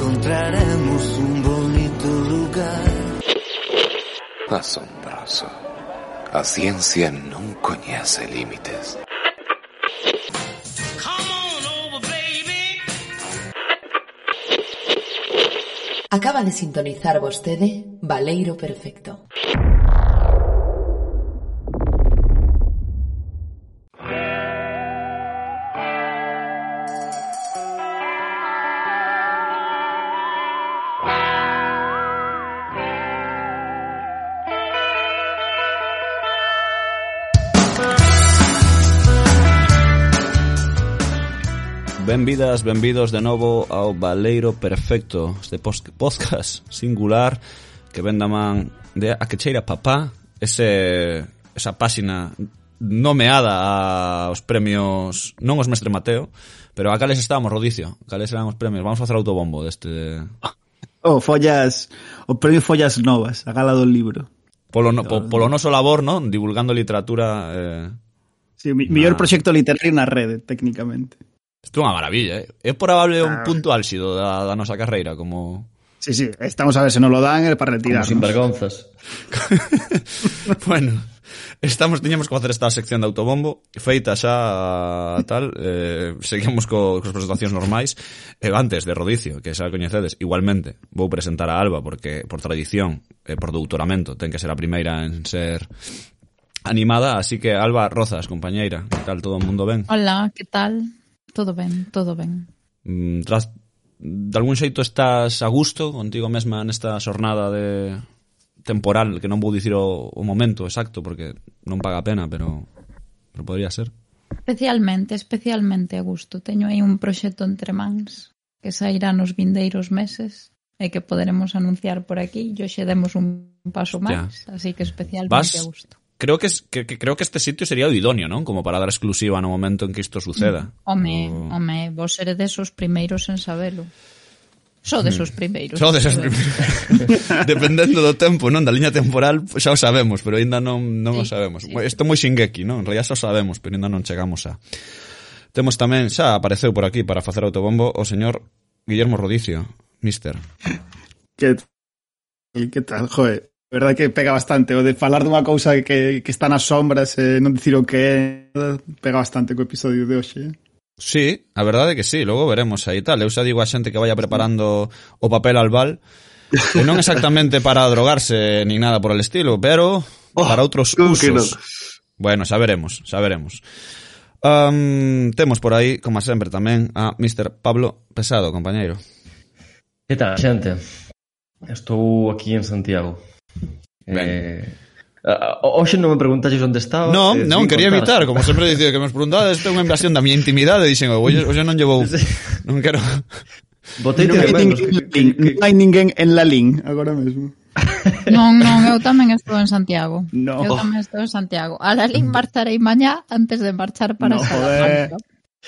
encontraremos un bonito lugar. Asombroso. A ciencia non coñece límites. Acaba de sintonizar vostede Valeiro Perfecto. Benvidas, benvidos de novo ao Baleiro Perfecto Este podcast singular que ven da man de A Quecheira Papá Ese, Esa páxina nomeada aos premios Non os Mestre Mateo Pero a cales estábamos, Rodicio? Cales eran os premios? Vamos a facer autobombo deste... O oh, follas... O premio Follas Novas, a gala do libro Polo, no, po, polo noso labor, non? Divulgando literatura... Eh... Sí, mi, na... mellor proxecto literario na rede, técnicamente. Isto é unha maravilla, eh? É probable un ah. punto álxido da, da nosa carreira como... Sí, sí, estamos a ver se non lo dan para retirarnos. Como sin vergonzas. bueno, estamos tiñamos que facer esta sección de autobombo feita xa tal eh, seguimos co, cos presentacións normais e eh, antes de Rodicio que xa coñecedes igualmente vou presentar a Alba porque por tradición e eh, por doutoramento ten que ser a primeira en ser animada así que Alba Rozas compañeira que tal todo o mundo ben Hola, que tal? Todo ben, todo ben. Mm, tras, de algún xeito estás a gusto contigo mesma nesta xornada de temporal, que non vou dicir o, o momento exacto porque non paga a pena, pero pero podría ser. Especialmente, especialmente a gusto. Teño aí un proxecto entre mans que sairá nos vindeiros meses e que poderemos anunciar por aquí. Yo xe demos un paso máis, así que especialmente vas, a gusto creo que, es, que, que, creo que este sitio sería o idóneo, non? Como para dar exclusiva no momento en que isto suceda. Home, o... home, vos seredes os primeiros en sabelo. Sodes os mm. primeiros. Só de os primeiros. Dependendo do tempo, non? Da liña temporal xa o sabemos, pero ainda non, non sí, o sabemos. Sí. Isto moi Shingeki, non? En realidad xa o sabemos, pero ainda non chegamos a... Temos tamén, xa apareceu por aquí para facer autobombo, o señor Guillermo Rodicio, mister. Que, que tal, joe? verdade que pega bastante o de falar dunha cousa que, que está nas sombras e non dicir o que é pega bastante co episodio de hoxe eh? Sí, a verdade que sí, logo veremos aí tal. Eu xa digo a xente que vaya preparando o papel al bal, non exactamente para drogarse nin nada por el estilo, pero oh, para outros usos. No. Bueno, xa veremos, xa veremos. Um, temos por aí, como sempre, tamén a Mr. Pablo Pesado, compañeiro. Que tal, xente? Estou aquí en Santiago. Ben. Eh, eh Oxe non me preguntaxes onde estaba Non, eh, non, quería contar. evitar, como sempre dicía que me preguntades, isto é unha invasión da miña intimidade Dixen, oxe, oxe non llevou Non quero Botei non, hai menos, que, que, que... non hai ninguén en la lin agora mesmo. non, non, eu tamén estou en Santiago. No. Eu tamén estou en Santiago. A la lin mm. marcharei mañá antes de marchar para no, Salamanca.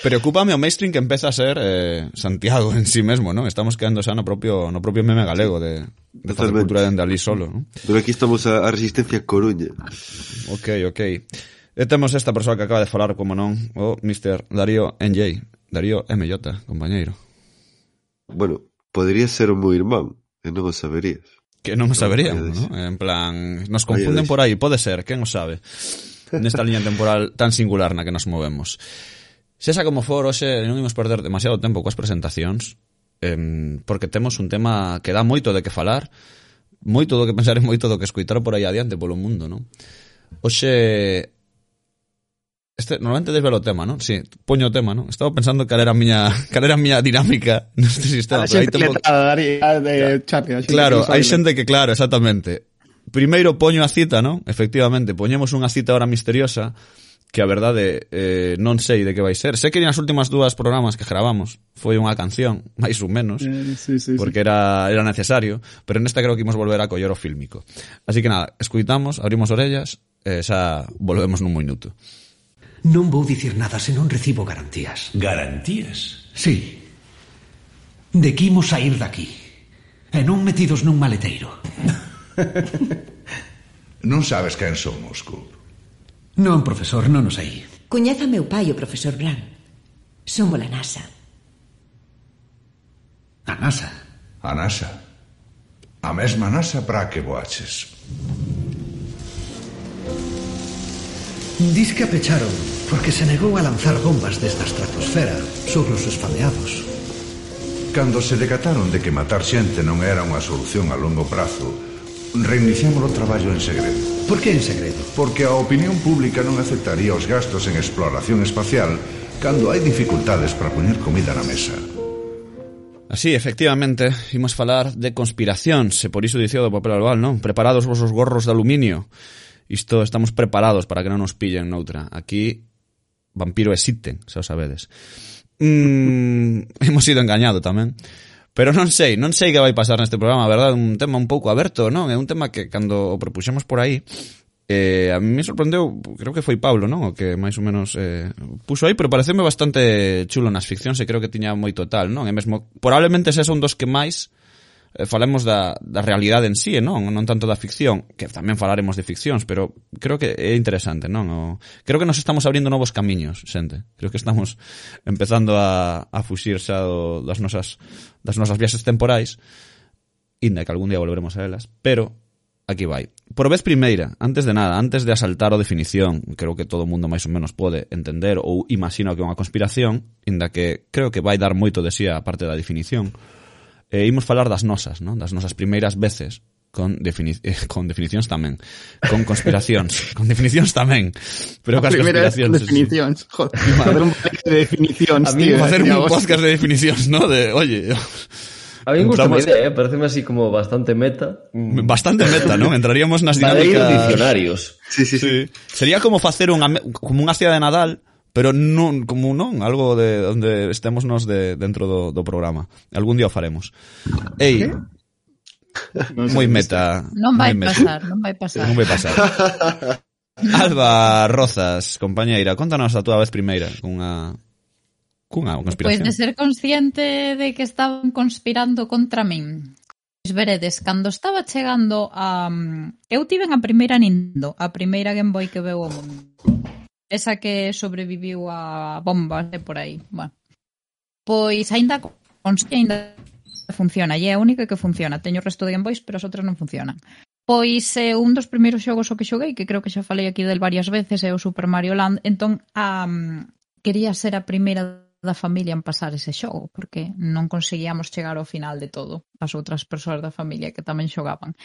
Preocúpame o mainstream que empeza a ser eh, Santiago en sí mesmo, non? Estamos quedando xa no propio, no propio meme galego de, de facer cultura de ali solo, non? Pero aquí estamos a, a resistencia Coruña. Ok, ok. E temos esta persoa que acaba de falar, como non, o Mr. Darío NJ. Darío MJ, compañeiro. Bueno, podría ser o meu irmán, e non o saberías. Que non o saberíamos, non? ¿no? En plan, nos confunden por aí, pode ser, quen o sabe? Nesta liña temporal tan singular na que nos movemos. Sexa como for, hoxe non imos perder demasiado tempo coas presentacións, eh, porque temos un tema que dá moito de que falar, moito do que pensar e moito do que escuitar por aí adiante polo mundo, non? Hoxe Este, normalmente desvelo o tema, non? Sí, poño o tema, non? Estaba pensando cal era a miña, cal era a miña dinámica neste sistema, a pero aí tempo... de claro, hai xente que, claro, exactamente. Primeiro poño a cita, non? Efectivamente, poñemos unha cita ahora misteriosa que a verdade eh, non sei de que vai ser. Sei que nas últimas dúas programas que gravamos foi unha canción, máis ou menos, eh, sí, sí, porque sí. era era necesario, pero nesta creo que imos volver a coller o fílmico. Así que nada, escuitamos, abrimos orellas e eh, xa volvemos nun minuto. Non vou dicir nada se non recibo garantías. Garantías? Sí. De que imos sair daqui. E non metidos nun maleteiro. non sabes quen somos, Cook. Non, profesor, non os hai. Coñeza meu pai o profesor Blanc. Somos a NASA. A NASA? A NASA. A mesma NASA para que voaches. Diz que apecharon porque se negou a lanzar bombas desde a estratosfera sobre os esfadeados. Cando se decataron de que matar xente non era unha solución a longo prazo, reiniciamos o traballo en segredo por que en segredo? Porque a opinión pública non aceptaría os gastos en exploración espacial cando hai dificultades para poñer comida na mesa. Así, efectivamente, imos falar de conspiracións, e por iso dicía do papel albal, non? Preparados vosos gorros de aluminio. Isto estamos preparados para que non nos pillen noutra. Aquí vampiro existen, se o sabedes. Mm, hemos sido engañado tamén. Pero non sei, non sei que vai pasar neste programa, verdad? Un tema un pouco aberto, non? É un tema que cando o propuxemos por aí Eh, a mí me sorprendeu, creo que foi Pablo, non? O que máis ou menos eh, puxo aí, pero pareceme bastante chulo nas ficcións e creo que tiña moito tal, non? E mesmo, probablemente ese son dos que máis Eh, falemos da, da realidade en sí, non? Non tanto da ficción, que tamén falaremos de ficcións, pero creo que é interesante, non? O, creo que nos estamos abrindo novos camiños, xente. Creo que estamos empezando a, a fuxir xa do, das, nosas, das nosas viaxes temporais, inda que algún día volveremos a elas, pero aquí vai. Por vez primeira, antes de nada, antes de asaltar a definición, creo que todo o mundo máis ou menos pode entender ou imagino que é unha conspiración, inda que creo que vai dar moito de sí a parte da definición, eh, imos falar das nosas, non? das nosas primeiras veces con, defini eh, con definicións tamén, con conspiracións, con definicións tamén, pero con conspiracións. definicións. Joder, facer un podcast de definicións, A mí tío. facer sería un podcast de definicións, ¿no? De, oye, A mí me gusta Entramos- a idea, eh? pareceme así como bastante meta. Mm. bastante meta, ¿no? Entraríamos nas dinámicas... diccionarios. Sí, sí, sí. Sí. Sería como facer unha como unha cidade de Nadal, pero non como non, algo de onde estemos nos de, dentro do, do programa. Algún día o faremos. Ei, ¿Qué? Non moi meta. Non vai meta. pasar, non vai pasar. Non vai pasar. Alba Rozas, compañeira, contanos a túa vez primeira cunha cunha conspiración. Pois de ser consciente de que estaban conspirando contra min. Pois veredes, cando estaba chegando a... Mm, eu tiven a primeira Nintendo, a primeira Game Boy que veu o mundo. Esa que sobreviviu a bombas e por aí. Bueno. Pois aínda aínda funciona, e é a única que funciona. Teño o resto de Game Boys, pero as outras non funcionan. Pois é eh, un dos primeiros xogos o que xoguei, que creo que xa falei aquí del varias veces, é o Super Mario Land. Entón, um, quería ser a primeira da familia en pasar ese xogo, porque non conseguíamos chegar ao final de todo as outras persoas da familia que tamén xogaban.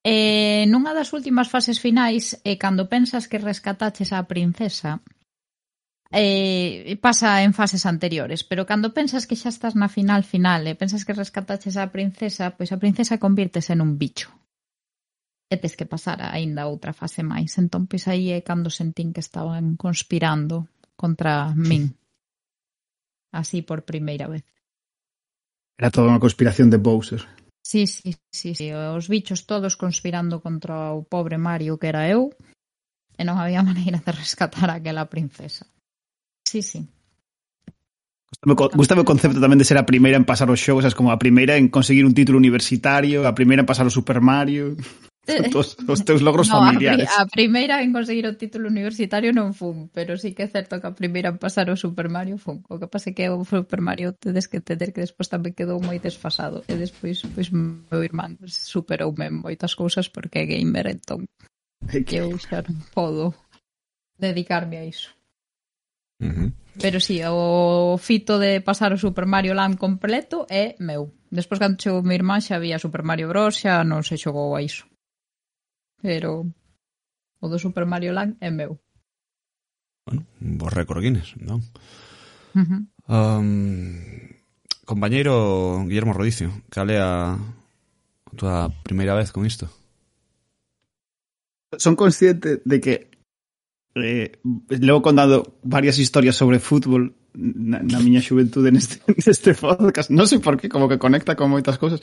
E nunha das últimas fases finais, e cando pensas que rescataches á princesa, eh, pasa en fases anteriores, pero cando pensas que xa estás na final final e pensas que rescataches a princesa, pois a princesa convirtese nun bicho. E tes que pasar aínda outra fase máis. Entón, pois aí é cando sentín que estaban conspirando contra min. Así por primeira vez. Era toda unha conspiración de Bowser. Sí, sí, sí, sí, os bichos todos conspirando contra o pobre Mario que era eu e non había maneira de rescatar aquela princesa. Si, si. Gustame o concepto tamén de ser a primeira en pasar os xogos, as como a primeira en conseguir un título universitario, a primeira en pasar o Super Mario. Os, os teus logros no, familiares. A, a primeira en conseguir o título universitario non fun, pero sí que é certo que a primeira en pasar o Super Mario fun. O que pasa é que o Super Mario tedes que entender que despois tamén quedou moi desfasado. E despois, pois, meu irmán superoume moitas cousas porque é gamer, entón. Que eu xa non podo dedicarme a iso. Uh -huh. Pero sí, o fito de pasar o Super Mario Land completo é meu. Despois cando chegou meu irmán xa había Super Mario Bros, xa non se xogou a iso. Pero o do Super Mario Land é meu. Bueno, un bo récord Guinness, non? Uh -huh. um, compañeiro Guillermo Rodicio, cal é a, a túa primeira vez con isto? Son consciente de que eh, levo contado varias historias sobre fútbol na, na miña xuventude neste, neste podcast. Non sei por qué, como que conecta con moitas cousas.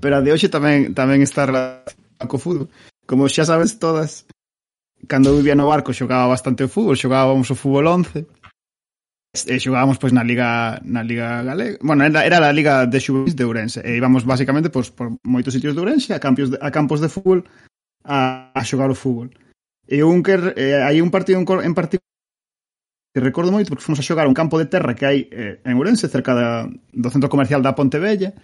Pero a de hoxe tamén tamén está relacionada co fútbol como xa sabes todas, cando vivía no barco xogaba bastante o fútbol, xogábamos o fútbol 11, e xogábamos pois na liga na liga galega, bueno, era, era a liga de xuvenis de Ourense, e íbamos basicamente pois por moitos sitios de Ourense a campos de, a campos de fútbol a, a xogar o fútbol. E un que eh, hai un partido en en particular que recordo moito porque fomos a xogar un campo de terra que hai eh, en Ourense cerca da, do centro comercial da Pontevella.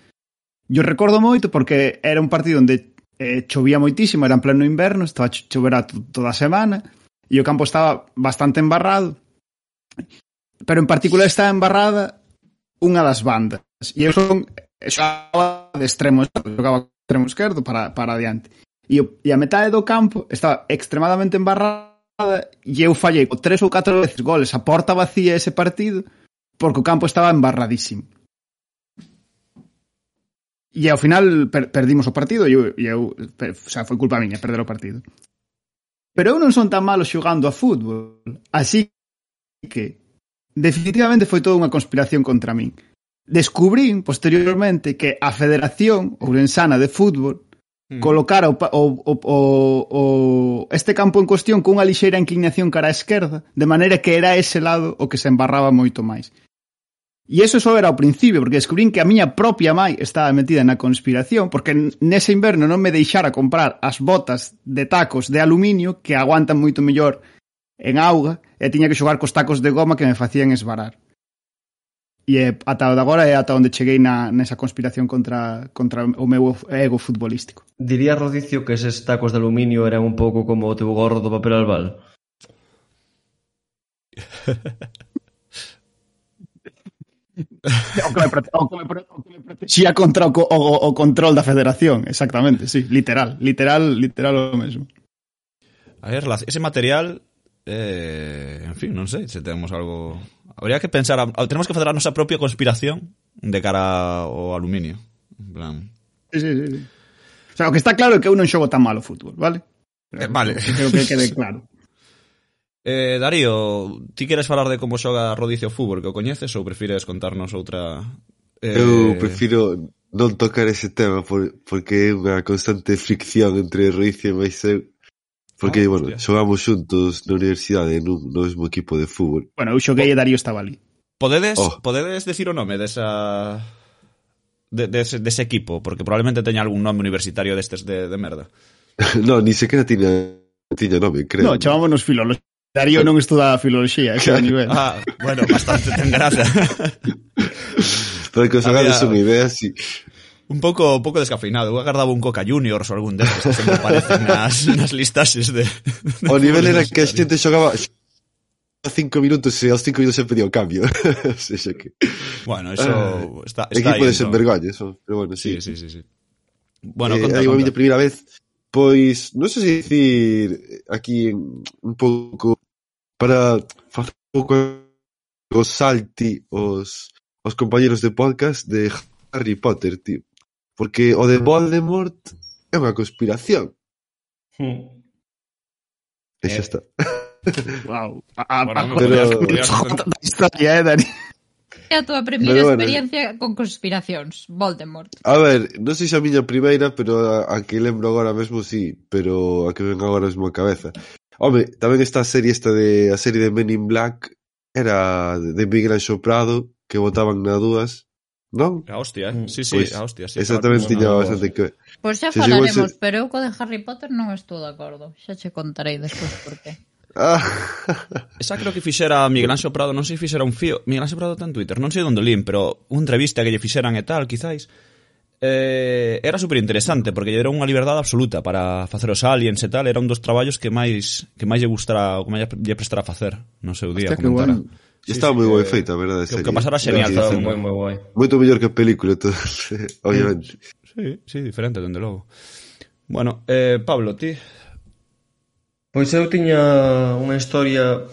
Yo recordo moito porque era un partido onde eh, chovía moitísimo, era en pleno inverno, estaba a chover toda a semana, e o campo estaba bastante embarrado, pero en particular estaba embarrada unha das bandas, e eu son xogaba de extremo, xogaba de extremo esquerdo para, para adiante, e, o, e a metade do campo estaba extremadamente embarrada, e eu fallei tres ou catro veces goles a porta vacía ese partido, porque o campo estaba embarradísimo. E ao final per, perdimos o partido e eu, e eu per, o sea, foi culpa miña perder o partido. Pero eu non son tan malo xogando a fútbol, así que definitivamente foi toda unha conspiración contra min. Descubrín posteriormente que a Federación Ourensana de Fútbol mm. colocara o, o, o, o, este campo en cuestión cunha lixeira inclinación cara á esquerda, de maneira que era ese lado o que se embarraba moito máis. E eso só era o principio, porque descubrín que a miña propia mãe estaba metida na conspiración, porque nese inverno non me deixara comprar as botas de tacos de aluminio que aguantan moito mellor en auga e tiña que xogar cos tacos de goma que me facían esbarar. E eh, ata o de agora é ata onde cheguei na, nesa conspiración contra, contra o meu ego futbolístico. Diría Rodicio que eses tacos de aluminio eran un pouco como o teu gorro do papel albal? o que me, prote o que me, prote o que me protexía contra o, o, o control da federación, exactamente, sí, literal, literal, literal o mesmo. A ver, ese material, eh, en fin, non sei se temos algo... Habría que pensar, a, tenemos que fazer a nosa propia conspiración de cara ao aluminio, en plan... Sí, sí, sí. O sea, o que está claro é que eu non xogo tan malo fútbol, vale? Eh, vale. Creo que quede claro. Eh, Darío, ti queres falar de como xoga Rodicio Fútbol que o coñeces ou prefires contarnos outra... Eh... Eu prefiro non tocar ese tema por, porque é unha constante fricción entre Rodicio e máis eu Porque, ah, bueno, hostia. xogamos xuntos na universidade nun, no mesmo equipo de fútbol. Bueno, eu xoguei e Darío estaba ali. Podedes, oh. podedes decir o nome desa... De, dese, de ese equipo? Porque probablemente teña algún nome universitario destes de, de merda. no, ni sequera tiña, tiña nome, creo. No, chamámonos filólogos Darío non estuda filoloxía, ese claro. nivel. Ah, bueno, bastante ten gracia. Para que os hagades unha idea, si... Un pouco un pouco descafeinado. Eu agardaba un Coca Juniors ou algún destes que sempre aparecen nas, nas listaxes de... de o nivel era que a xente xogaba cinco minutos e aos cinco minutos sempre dio cambio. o sea, que... Bueno, eso ah, está, está Equipo ahí, de desenvergoña, eso. Pero bueno, sí. Sí, sí, sí. sí. Bueno, eh, conta, conta. a primeira vez, pois, non sei se dicir aquí un pouco para facer un pouco os salti os, os compañeros de podcast de Harry Potter, tío. Porque o de mm. Voldemort é unha conspiración. Hmm. E xa está. Wow. A, a, a, pero... a historia, eh, Dani? É a túa primeira pero, bueno, experiencia con conspiracións, Voldemort. A ver, non sei se a miña primeira, pero a, a que lembro agora mesmo sí, pero a que ven agora mesmo a cabeza. Home, tamén está a serie esta de a serie de Men in Black era de Miguel Anxo Prado que votaban na dúas non? A hostia, eh? Mm. sí, sí, pues, a hostia. Sí, esa tamén tiña bastante que ver. Pois xa falaremos, se... pero eu co de Harry Potter non estou de acordo. Xa che contarei despois por qué. Ah. Esa creo que fixera Miguel Anxo Prado, non sei se fixera un fío. Miguel Anxo Prado ten en Twitter, non sei onde lín, pero unha entrevista que lle fixeran e tal, quizáis eh, era super interesante porque lle deron unha liberdade absoluta para facer os aliens e tal, era un dos traballos que máis que máis lle gustara, que máis lle prestara facer no seu día, Hostia, comentara. Bueno. Sí, Estaba moi moi feita, a verdade, que, que o pasara genial, sí, estaba moi moi guai. Moito mellor que a película, todo, obviamente. Sí, sí, diferente, dende logo. Bueno, eh, Pablo, ti? Pois eu tiña unha historia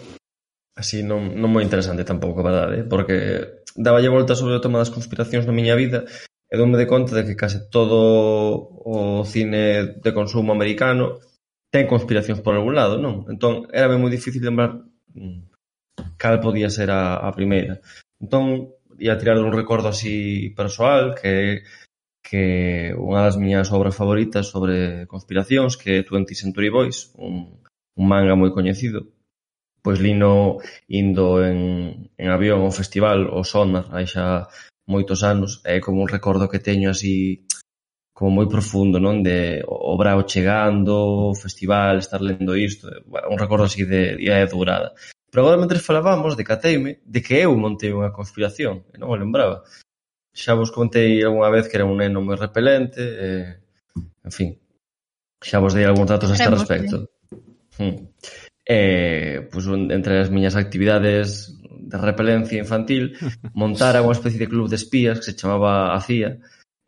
así non, non moi interesante tampouco, verdade? Porque daballe volta sobre o tema das conspiracións na miña vida e doume de conta de que case todo o cine de consumo americano ten conspiracións por algún lado, non? Entón, era moi difícil lembrar mm, cal podía ser a, a primeira. Entón, ia tirar un recordo así persoal que que unha das miñas obras favoritas sobre conspiracións que é 20 Century Boys, un, un manga moi coñecido, pois lino indo en, en avión ao festival o Sonar, aí xa moitos anos, é como un recordo que teño así como moi profundo, non? De o Brao chegando, o festival, estar lendo isto, bueno, un recordo así de día de durada. Pero agora, mentre falábamos de Cateime, de que eu montei unha conspiración, e non o lembraba. Xa vos contei algunha vez que era un neno moi repelente, e, en fin, xa vos dei algúns datos a este respecto. Hmm. Eh, pois, pues, entre as miñas actividades de repelencia infantil, montara unha especie de club de espías que se chamaba a CIA,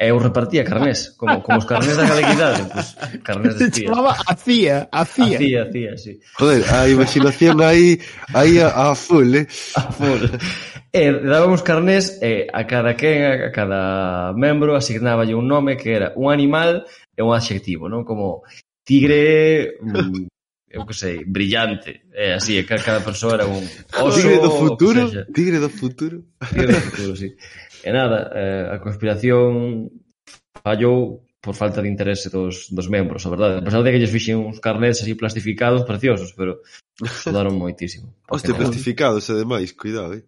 e eu repartía carnés, como, como os carnés da galeguidade, pues, carnés de espías. Se chamaba a CIA, a CIA. A CIA, a CIA, sí. Joder, a imaginación aí, aí a, a full, eh? A full. E dábamos carnés e a cada quen, a cada membro asignáballe un nome que era un animal e un adxectivo, non? Como tigre, mm, eu que sei, brillante. É así, é que cada persoa era un oso. Tigre do futuro, tigre do futuro. Tigre do futuro, sí. E nada, eh, a conspiración fallou por falta de interese dos, dos membros, a verdade. A pesar de que lles fixen uns carnets así plastificados preciosos, pero sudaron moitísimo. Hostia, plastificados, ademais, cuidado, eh.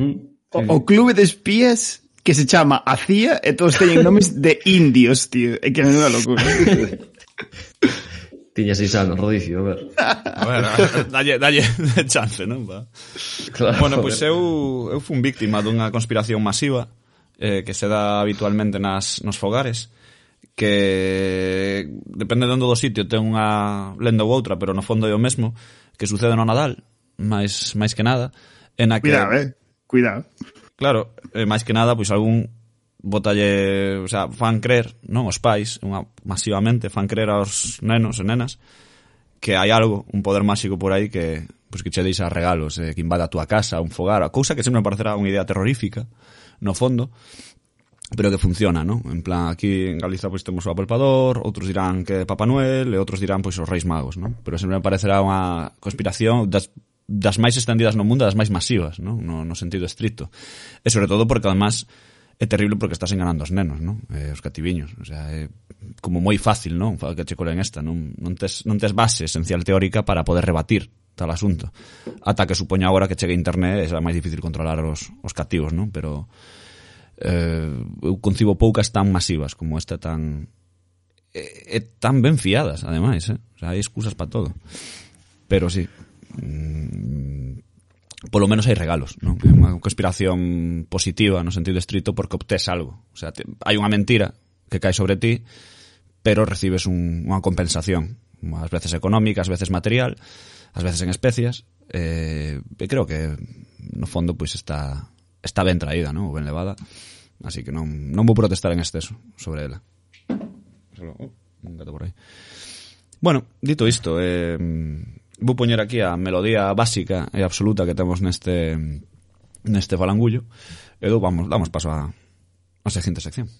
Mm, O, o clube de espías que se chama ACIA e todos teñen nomes de indios, tío. É que menuda locura. Tiña seis anos, Rodicio, a ver. A ver, a ver dalle, dalle chance, non? Va? Claro, bueno, pois pues eu, eu fun víctima dunha conspiración masiva eh, que se dá habitualmente nas, nos fogares que depende de onde do sitio ten unha lenda ou outra, pero no fondo é o mesmo que sucede no Nadal, máis máis que nada, en a que Cuidado, eh. Cuidado. Claro, eh, máis que nada, pois algún botalle, o sea, fan crer, non os pais, unha, masivamente fan crer aos nenos e nenas que hai algo, un poder máxico por aí que pois pues, que che deixa regalos, eh, que invada a túa casa, un fogar, a cousa que sempre me parecerá unha idea terrorífica no fondo, pero que funciona, non? En plan, aquí en Galiza pois temos o apalpador, outros dirán que é Papá Noel e outros dirán pois os Reis Magos, non? Pero sempre me parecerá unha conspiración das das máis extendidas no mundo, das máis masivas, non? No, no sentido estricto. E sobre todo porque además é terrible porque estás enganando os nenos, non? Eh, os cativiños, o sea, é como moi fácil, non? Fala que che colen esta, non, non, tes, non tes base esencial teórica para poder rebatir tal asunto. Ata que supoña agora que chegue internet, é máis difícil controlar os, os cativos, non? Pero eh, eu concibo poucas tan masivas como esta tan e, e tan ben fiadas, ademais, eh? O sea, hai excusas para todo. Pero sí, mm, polo menos hai regalos, non? É unha conspiración positiva no sentido estrito porque obtés algo. O sea, te, hai unha mentira que cae sobre ti, pero recibes un, unha compensación, ás veces económica, ás veces material, ás veces en especias. Eh, e creo que no fondo pois pues, está está ben traída, non? Ben levada. Así que non, non vou protestar en exceso sobre ela. Solo, oh, un gato por aí. Bueno, dito isto, eh, vou poñer aquí a melodía básica e absoluta que temos neste neste falangullo e do, vamos, damos paso a, a seguinte sección.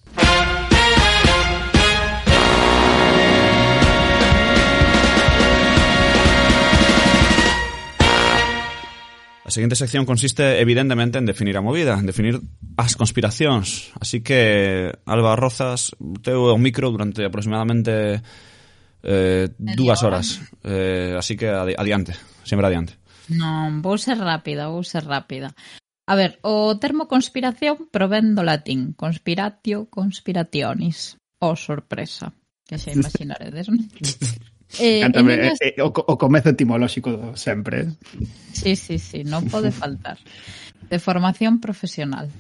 A seguinte sección consiste evidentemente en definir a movida, en definir as conspiracións. Así que, Alba Rozas, teu o micro durante aproximadamente eh, dúas horas. Eh, así que adi adiante, sempre adiante. Non, vou ser rápida, vou ser rápida. A ver, o termo conspiración provén do latín conspiratio conspirationis. Oh, sorpresa. Que xa imaginaredes, non? Eh, Cántame, inglés... Eh, eh, o, o comezo etimolóxico sempre. Eh. Sí, sí, sí, non pode faltar. De formación profesional.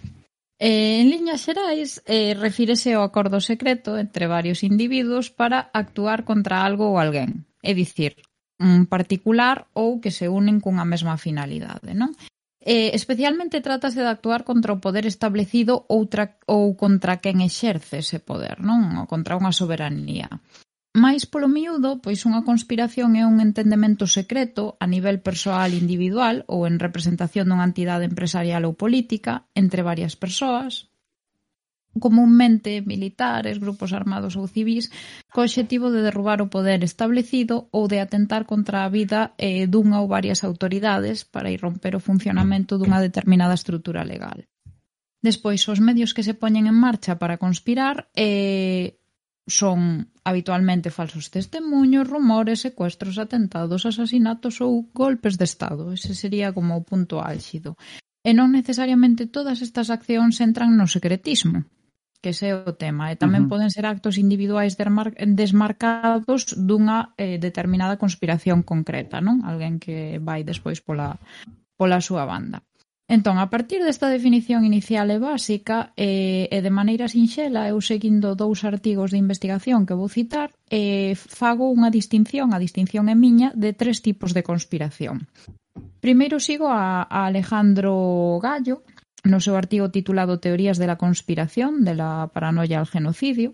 Eh, en liñas xerais, eh, refírese ao acordo secreto entre varios individuos para actuar contra algo ou alguén, é dicir, un particular ou que se unen cunha mesma finalidade, non? Eh, especialmente trátase de actuar contra o poder establecido outra, ou contra quen exerce ese poder, non? Ou contra unha soberanía. Mais polo miúdo, pois unha conspiración é un entendemento secreto a nivel persoal individual ou en representación dunha entidade empresarial ou política entre varias persoas, comunmente militares, grupos armados ou civís, co obxectivo de derrubar o poder establecido ou de atentar contra a vida eh, dunha ou varias autoridades para irromper o funcionamento dunha determinada estrutura legal. Despois, os medios que se poñen en marcha para conspirar eh, son habitualmente falsos testemunhos, rumores, secuestros, atentados, asasinatos ou golpes de Estado. Ese sería como o punto álxido. E non necesariamente todas estas accións entran no secretismo, que ese é o tema. E tamén uh -huh. poden ser actos individuais desmarcados dunha eh, determinada conspiración concreta, non? Alguén que vai despois pola, pola súa banda. Entón, a partir desta definición inicial e básica, e, e de maneira sinxela, eu seguindo dous artigos de investigación que vou citar, e, fago unha distinción, a distinción é miña, de tres tipos de conspiración. Primeiro sigo a, a Alejandro Gallo, no seu artigo titulado Teorías de la conspiración, de la paranoia al genocidio.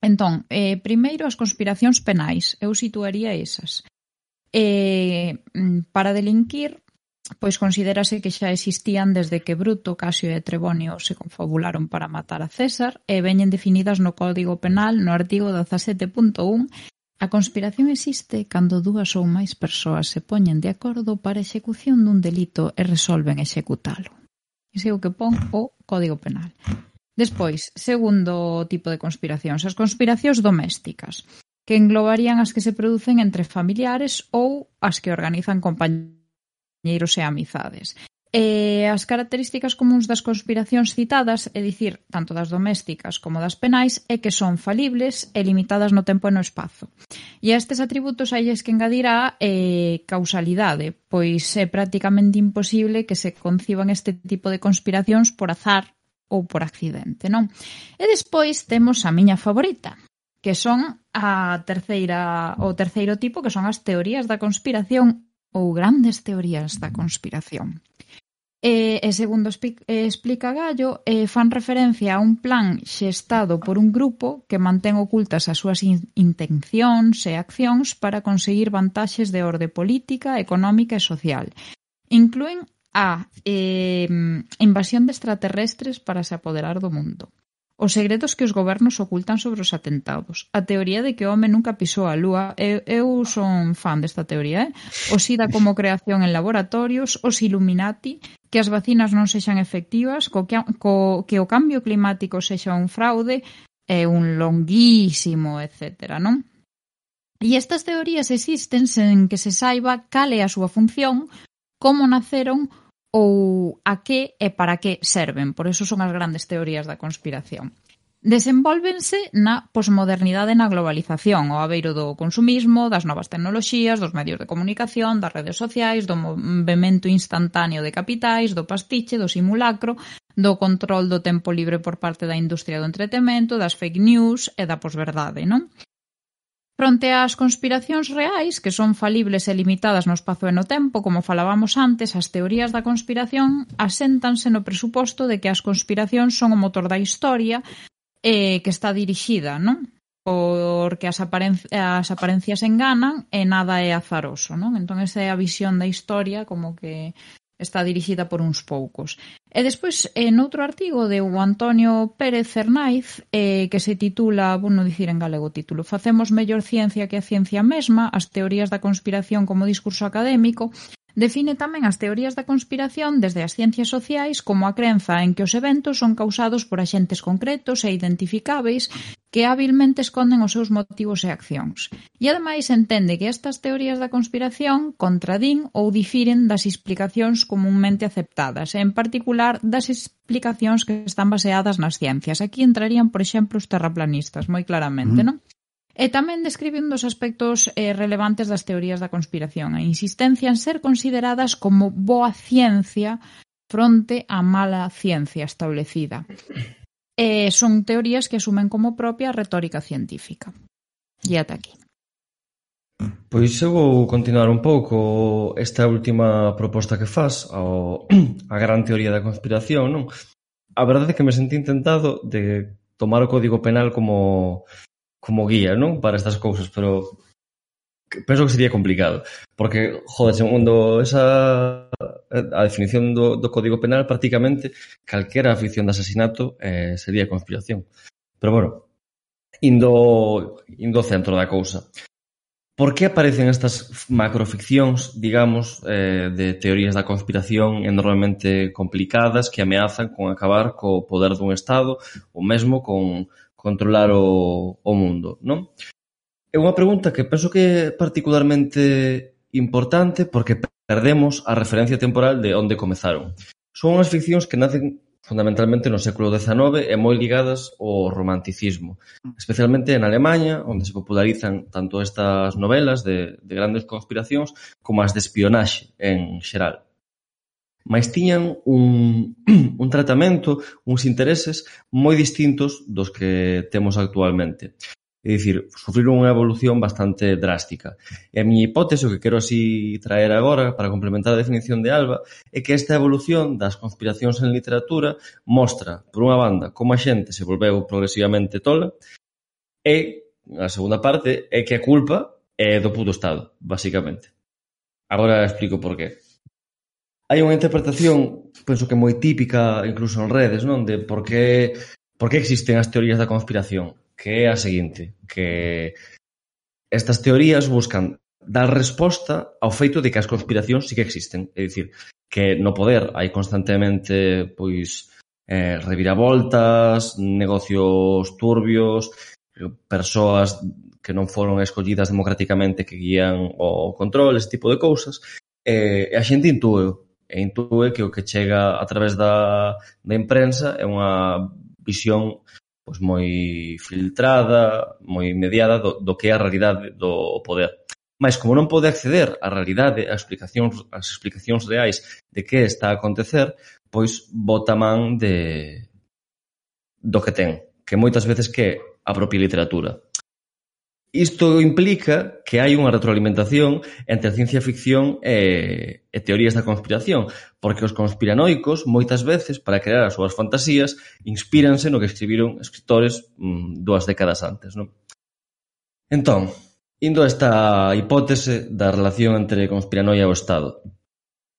Entón, eh, primeiro as conspiracións penais, eu situaría esas. Eh, para delinquir, pois considérase que xa existían desde que Bruto, Casio e Trebonio se confabularon para matar a César e veñen definidas no Código Penal no artigo 17.1 A conspiración existe cando dúas ou máis persoas se poñen de acordo para a execución dun delito e resolven executalo. Ese é o que pon o Código Penal. Despois, segundo tipo de conspiracións, as conspiracións domésticas, que englobarían as que se producen entre familiares ou as que organizan compañías compañeiros e amizades. E as características comuns das conspiracións citadas, é dicir, tanto das domésticas como das penais, é que son falibles e limitadas no tempo e no espazo. E a estes atributos hai que engadirá eh, causalidade, pois é prácticamente imposible que se conciban este tipo de conspiracións por azar ou por accidente, non? E despois temos a miña favorita, que son a terceira o terceiro tipo, que son as teorías da conspiración ou grandes teorías da conspiración. E, e segundo explica Gallo, eh, fan referencia a un plan xestado por un grupo que mantén ocultas as súas intencións e accións para conseguir vantaxes de orde política, económica e social. Incluen a eh, invasión de extraterrestres para se apoderar do mundo Os segredos que os gobernos ocultan sobre os atentados. A teoría de que o home nunca pisou a lúa, eu, eu son fan desta teoría, eh? O SIDA como creación en laboratorios, os Illuminati, que as vacinas non sexan efectivas, co que, co, que o cambio climático sexa un fraude, é un longuísimo, etcétera, non? E estas teorías existen sen que se saiba cal é a súa función, como naceron ou a que e para que serven. Por eso son as grandes teorías da conspiración. Desenvólvense na posmodernidade na globalización, ao abeiro do consumismo, das novas tecnoloxías, dos medios de comunicación, das redes sociais, do movimento instantáneo de capitais, do pastiche, do simulacro, do control do tempo libre por parte da industria do entretemento, das fake news e da posverdade, non? Fronte ás conspiracións reais, que son falibles e limitadas no espazo e no tempo, como falábamos antes, as teorías da conspiración aséntanse no presuposto de que as conspiracións son o motor da historia eh, que está dirixida, non? porque as, aparen as aparencias enganan e nada é azaroso, non? Entón esa é a visión da historia como que está dirixida por uns poucos. E despois, en outro artigo de o Antonio Pérez Cernaiz, eh, que se titula, vou non dicir en galego o título, Facemos mellor ciencia que a ciencia mesma, as teorías da conspiración como discurso académico, Define tamén as teorías da conspiración desde as ciencias sociais como a crenza en que os eventos son causados por axentes concretos e identificáveis que hábilmente esconden os seus motivos e accións. E ademais entende que estas teorías da conspiración contradín ou difiren das explicacións comúnmente aceptadas, en particular das explicacións que están baseadas nas ciencias. Aquí entrarían, por exemplo, os terraplanistas, moi claramente, mm. non? E tamén describe un dos aspectos eh, relevantes das teorías da conspiración, a insistencia en ser consideradas como boa ciencia fronte á mala ciencia establecida. Eh, son teorías que asumen como propia a retórica científica. E ata aquí. Pois eu vou continuar un pouco esta última proposta que faz ao, a gran teoría da conspiración, non? A verdade é que me sentí intentado de tomar o Código Penal como como guía, non? Para estas cousas, pero penso que sería complicado, porque, joder, segundo esa a definición do, do Código Penal, prácticamente calquera afición de asasinato eh, sería conspiración. Pero bueno, indo, indo centro da cousa. Por que aparecen estas macroficcións, digamos, eh, de teorías da conspiración enormemente complicadas que ameazan con acabar co poder dun Estado ou mesmo con controlar o, o mundo, non? É unha pregunta que penso que é particularmente importante porque perdemos a referencia temporal de onde comezaron. Son unhas ficcións que nacen fundamentalmente no século XIX e moi ligadas ao romanticismo, especialmente en Alemanha, onde se popularizan tanto estas novelas de, de grandes conspiracións como as de espionaxe en xeral mais tiñan un, un tratamento, uns intereses moi distintos dos que temos actualmente. É dicir, sufriron unha evolución bastante drástica. E a miña hipótese, o que quero así traer agora para complementar a definición de Alba, é que esta evolución das conspiracións en literatura mostra, por unha banda, como a xente se volveu progresivamente tola, e a segunda parte é que a culpa é do puto Estado, basicamente. Agora explico por qué hai unha interpretación, penso que moi típica, incluso en redes, non? De por que, por que existen as teorías da conspiración. Que é a seguinte, que estas teorías buscan dar resposta ao feito de que as conspiracións sí que existen. É dicir, que no poder hai constantemente pois eh, reviravoltas, negocios turbios, persoas que non foron escollidas democráticamente que guían o control, ese tipo de cousas, eh, e eh, a xente intúe e intúe que o que chega a través da, da imprensa é unha visión pois, moi filtrada, moi mediada do, do que é a realidade do poder. Mas como non pode acceder á realidade, ás explicacións, ás explicacións reais de que está a acontecer, pois bota man de do que ten, que moitas veces que a propia literatura. Isto implica que hai unha retroalimentación entre a ciencia ficción e, e teorías da conspiración, porque os conspiranoicos, moitas veces, para crear as súas fantasías, inspíranse no que escribiron escritores mm, dúas décadas antes. Non? Entón, indo a esta hipótese da relación entre conspiranoia e o Estado.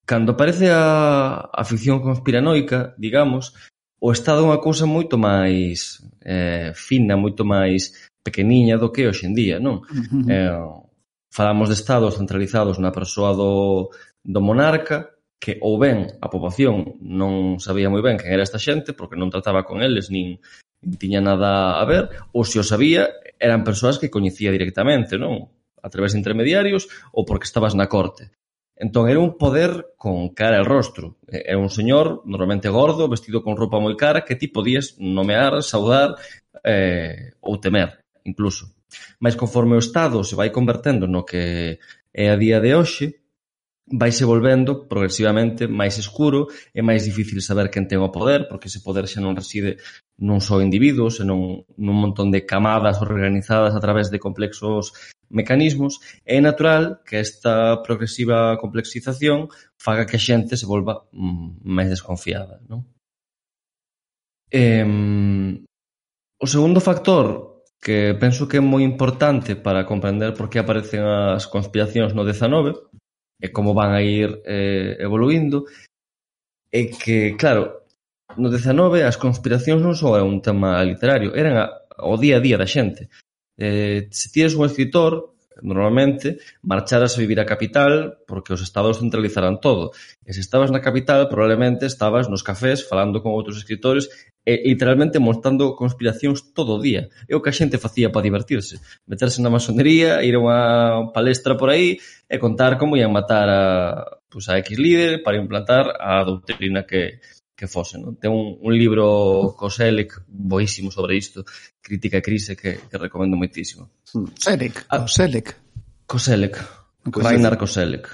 Cando aparece a, a ficción conspiranoica, digamos, o Estado é unha cousa moito máis eh, fina, moito máis pequeniña do que hoxe en día, non? Uh -huh. eh, falamos de estados centralizados na persoa do, do monarca, que ou ben a poboación non sabía moi ben quen era esta xente, porque non trataba con eles, nin, nin tiña nada a ver, ou se o sabía, eran persoas que coñecía directamente, non? A través de intermediarios ou porque estabas na corte. Entón, era un poder con cara e rostro. Era un señor normalmente gordo, vestido con roupa moi cara, que ti podías nomear, saudar eh, ou temer incluso. Mais conforme o Estado se vai convertendo no que é a día de hoxe, vaise volvendo progresivamente máis escuro e máis difícil saber quen ten o poder, porque ese poder xa non reside non só individuos, senón nun montón de camadas organizadas a través de complexos mecanismos, é natural que esta progresiva complexización faga que a xente se volva mm, máis desconfiada. Non? Eh, o segundo factor que penso que é moi importante para comprender por que aparecen as conspiracións no 19 e como van a ir eh, evoluindo é que, claro, no 19 as conspiracións non só é un tema literario, eran a, o día a día da xente. Eh, se tires un escritor, normalmente, marcharas a vivir a capital porque os estados centralizarán todo. E se estabas na capital, probablemente estabas nos cafés falando con outros escritores e literalmente montando conspiracións todo o día. É o que a xente facía para divertirse. Meterse na masonería, ir a unha palestra por aí e contar como ian matar a, pues, a X líder para implantar a doutrina que, que fose. Non? Ten un, un libro Coselec boísimo sobre isto, Crítica e Crise, que, que recomendo moitísimo. Hmm. Selec, ah, Selec. Co Selec. Ragnar Koselec.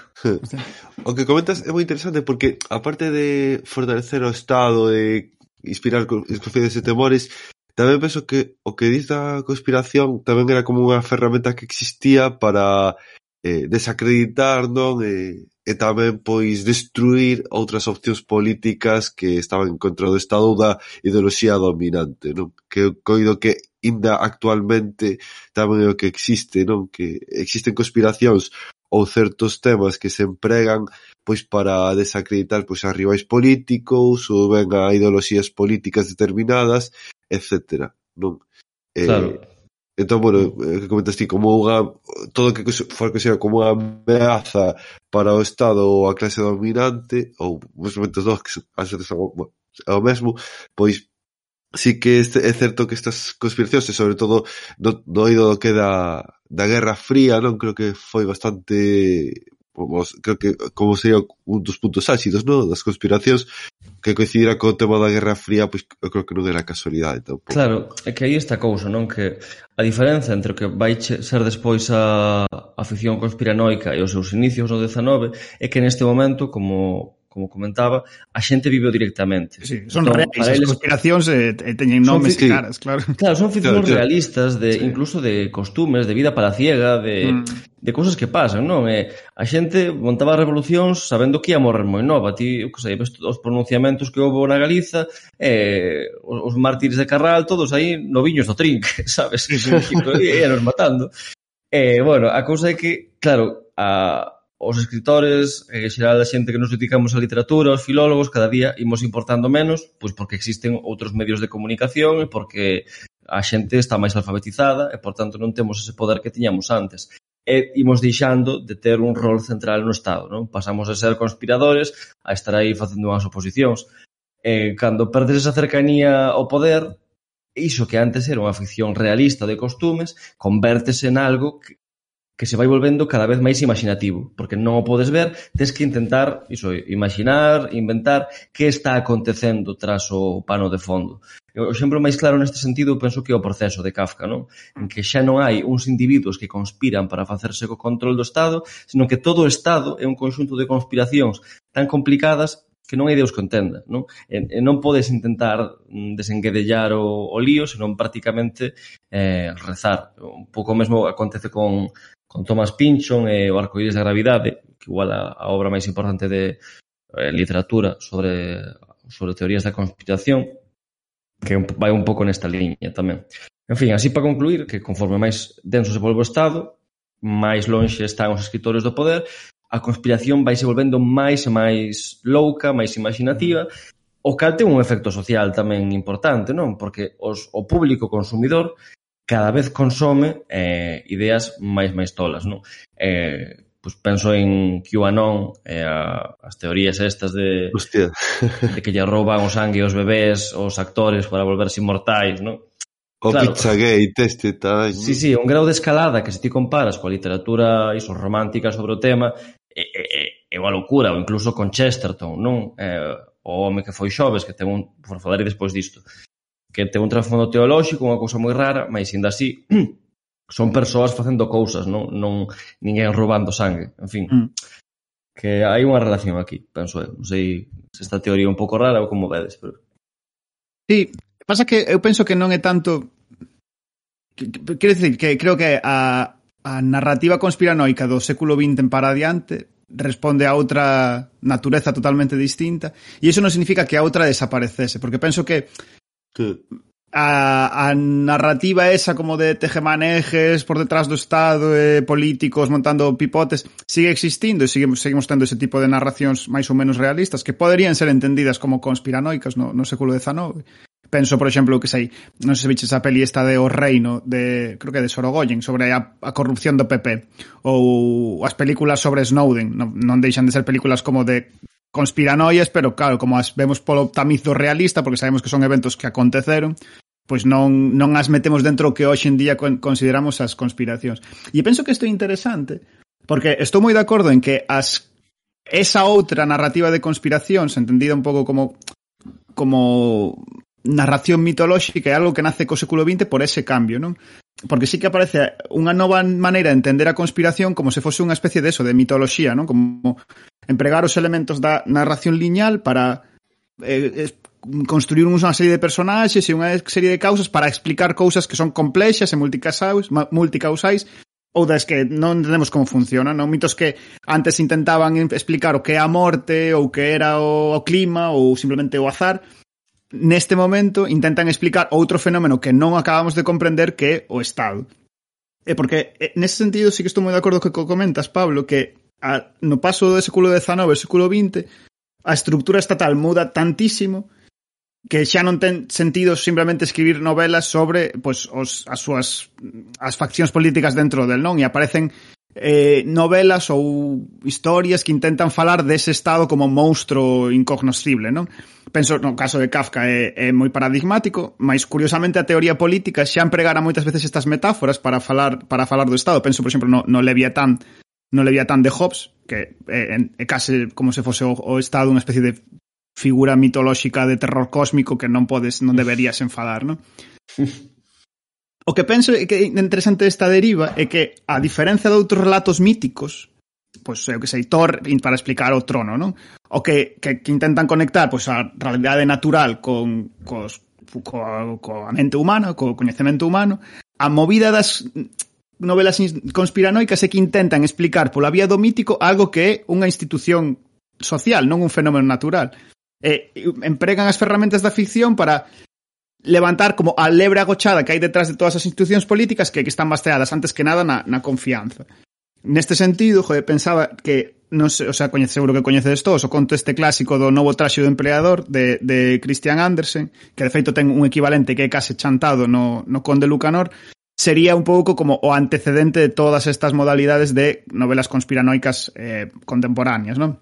O que comentas é moi interesante porque aparte de fortalecer o Estado e inspirar confianzas e temores, tamén penso que o que diz da conspiración tamén era como unha ferramenta que existía para eh, desacreditar non e eh, e tamén pois destruir outras opcións políticas que estaban en contra do Estado ou da ideoloxía dominante, non? Que eu coido que inda actualmente tamén é o que existe, non? Que existen conspiracións ou certos temas que se empregan pois para desacreditar pois a rivais políticos ou ben a ideoloxías políticas determinadas, etcétera, non? Eh, claro. Eh, Entón, bueno, eh, que comentas ti, como unha, todo que for que sea como unha ameaza para o Estado ou a clase dominante, ou os momentos dos que ás veces é o mesmo, pois sí que este, é certo que estas conspiracións, e sobre todo no, no oído do que da, da Guerra Fría, non creo que foi bastante Vamos, creo que como sería un dos puntos ácidos, non? Das conspiracións que coincidira co tema da Guerra Fría, pois eu creo que non era casualidade tampouco. Claro, é que aí esta cousa, non? Que a diferenza entre o que vai ser despois a afición conspiranoica e os seus inicios no 19 é que neste momento, como como comentaba, a xente viveu directamente. Sí, son entón, reais, eles... as conspiracións eh, teñen nomes e caras, claro. Claro, son ficcións claro, claro. realistas, de, sí. incluso de costumes, de vida palaciega, de, mm. de cosas que pasan, non? Eh, a xente montaba revolucións sabendo que ia morrer moi nova. Ti, que sei, os pronunciamentos que houve na Galiza, eh, os, os mártires de Carral, todos aí noviños do trinque, sabes? Sí, sí. E, e, matando. e, e, bueno, a cousa é que, claro, a, os escritores, en xeral a xente que nos dedicamos á literatura, os filólogos, cada día imos importando menos, pois porque existen outros medios de comunicación e porque a xente está máis alfabetizada e, por tanto, non temos ese poder que tiñamos antes e imos deixando de ter un rol central no Estado, non? Pasamos a ser conspiradores a estar aí facendo unhas oposicións. E cando perdes esa cercanía ao poder, iso que antes era unha ficción realista de costumes, convértese en algo que, que se vai volvendo cada vez máis imaginativo, porque non o podes ver, tes que intentar, iso, imaginar, inventar que está acontecendo tras o pano de fondo. O exemplo máis claro neste sentido penso que é o proceso de Kafka, non? En que xa non hai uns individuos que conspiran para facerse co control do Estado, senón que todo o Estado é un conxunto de conspiracións tan complicadas que non hai Deus que entenda, non? E, e non podes intentar mm, desenguedellar o, o lío, senón prácticamente eh, rezar. Un pouco mesmo acontece con, con Thomas Pynchon e o Arcoíris da Gravidade, que igual a, a obra máis importante de eh, literatura sobre sobre teorías da conspiración, que vai un pouco nesta liña tamén. En fin, así para concluir, que conforme máis denso se volve o Estado, máis lonxe están os escritores do poder, a conspiración vai se volvendo máis e máis louca, máis imaginativa, o cal ten un efecto social tamén importante, non? Porque os, o público consumidor cada vez consome eh, ideas máis máis tolas, non? Eh, pois penso en QAnon, eh, a, as teorías estas de, Hostia. de que lle rouban o sangue aos bebés, os actores para volverse inmortais, non? O claro, Pizzagate este tal... Sí, sí, un grau de escalada que se ti comparas coa literatura iso, romántica sobre o tema é, é, é unha locura, ou incluso con Chesterton, non? Eh, o home que foi xoves, que ten un... por falar despois disto que ten un trasfondo teolóxico, unha cousa moi rara, mas ainda así son persoas facendo cousas, non, non ninguén roubando sangue, en fin. Mm. Que hai unha relación aquí, penso eu. Non sei se esta teoría é un pouco rara ou como vedes, pero... Sí, pasa que eu penso que non é tanto... Quero dicir que creo que a, a narrativa conspiranoica do século XX en para adiante responde a outra natureza totalmente distinta e iso non significa que a outra desaparecese, porque penso que Que... A, a narrativa esa como de tejemanejes por detrás do Estado e eh, políticos montando pipotes sigue existindo e seguimos, seguimos tendo ese tipo de narracións máis ou menos realistas que poderían ser entendidas como conspiranoicas no, no século XIX Penso, por exemplo, que sei, non sei se viches a peli esta de O Reino, de, creo que de Sorogoyen, sobre a, a corrupción do PP, ou as películas sobre Snowden, non, non deixan de ser películas como de conspiranoias, pero claro, como as vemos polo tamiz do realista, porque sabemos que son eventos que aconteceron, pois non, non as metemos dentro que hoxe en día consideramos as conspiracións. E penso que isto é interesante, porque estou moi de acordo en que as esa outra narrativa de conspiracións, entendida un pouco como como narración mitolóxica é algo que nace co século XX por ese cambio, non? Porque sí que aparece unha nova maneira de entender a conspiración como se fose unha especie de eso, de mitoloxía, non? Como empregar os elementos da narración lineal para eh, construir unha serie de personaxes e unha serie de causas para explicar cousas que son complexas e multicausais, multicausais ou das que non entendemos como funcionan, non? Mitos que antes intentaban explicar o que é a morte, ou que era o, o clima, ou simplemente o azar, neste momento intentan explicar outro fenómeno que non acabamos de comprender que é o Estado. E porque nese sentido sí que estou moi de acordo co que comentas, Pablo, que a, no paso do século XIX ao século XX a estructura estatal muda tantísimo que xa non ten sentido simplemente escribir novelas sobre pois, os, as súas as faccións políticas dentro del non e aparecen eh, novelas ou historias que intentan falar dese estado como monstro incognoscible, non? Penso no caso de Kafka é, é moi paradigmático, mas curiosamente a teoría política xa empregara moitas veces estas metáforas para falar para falar do estado. Penso, por exemplo, no, no Leviatán, no Leviatán de Hobbes, que é, é, é case como se fose o, o estado unha especie de figura mitolóxica de terror cósmico que non podes non deberías enfadar, non? O que penso é que é interesante esta deriva é que, a diferencia de outros relatos míticos, pois é o que sei, Thor para explicar o trono, non? O que, que, que intentan conectar pois, a realidade natural con, cos, co, co a mente humana, co coñecemento humano, a movida das novelas conspiranoicas é que intentan explicar pola vía do mítico algo que é unha institución social, non un fenómeno natural. E empregan as ferramentas da ficción para levantar como a lebre agochada que hai detrás de todas as institucións políticas que, que están basteadas antes que nada na, na confianza. Neste sentido, joder, pensaba que non sei, o sea, coñece, seguro que coñecedes todos o conto este clásico do novo traxe do empleador de, de Christian Andersen, que de feito ten un equivalente que é case chantado no, no Conde Lucanor, sería un pouco como o antecedente de todas estas modalidades de novelas conspiranoicas eh, contemporáneas, non?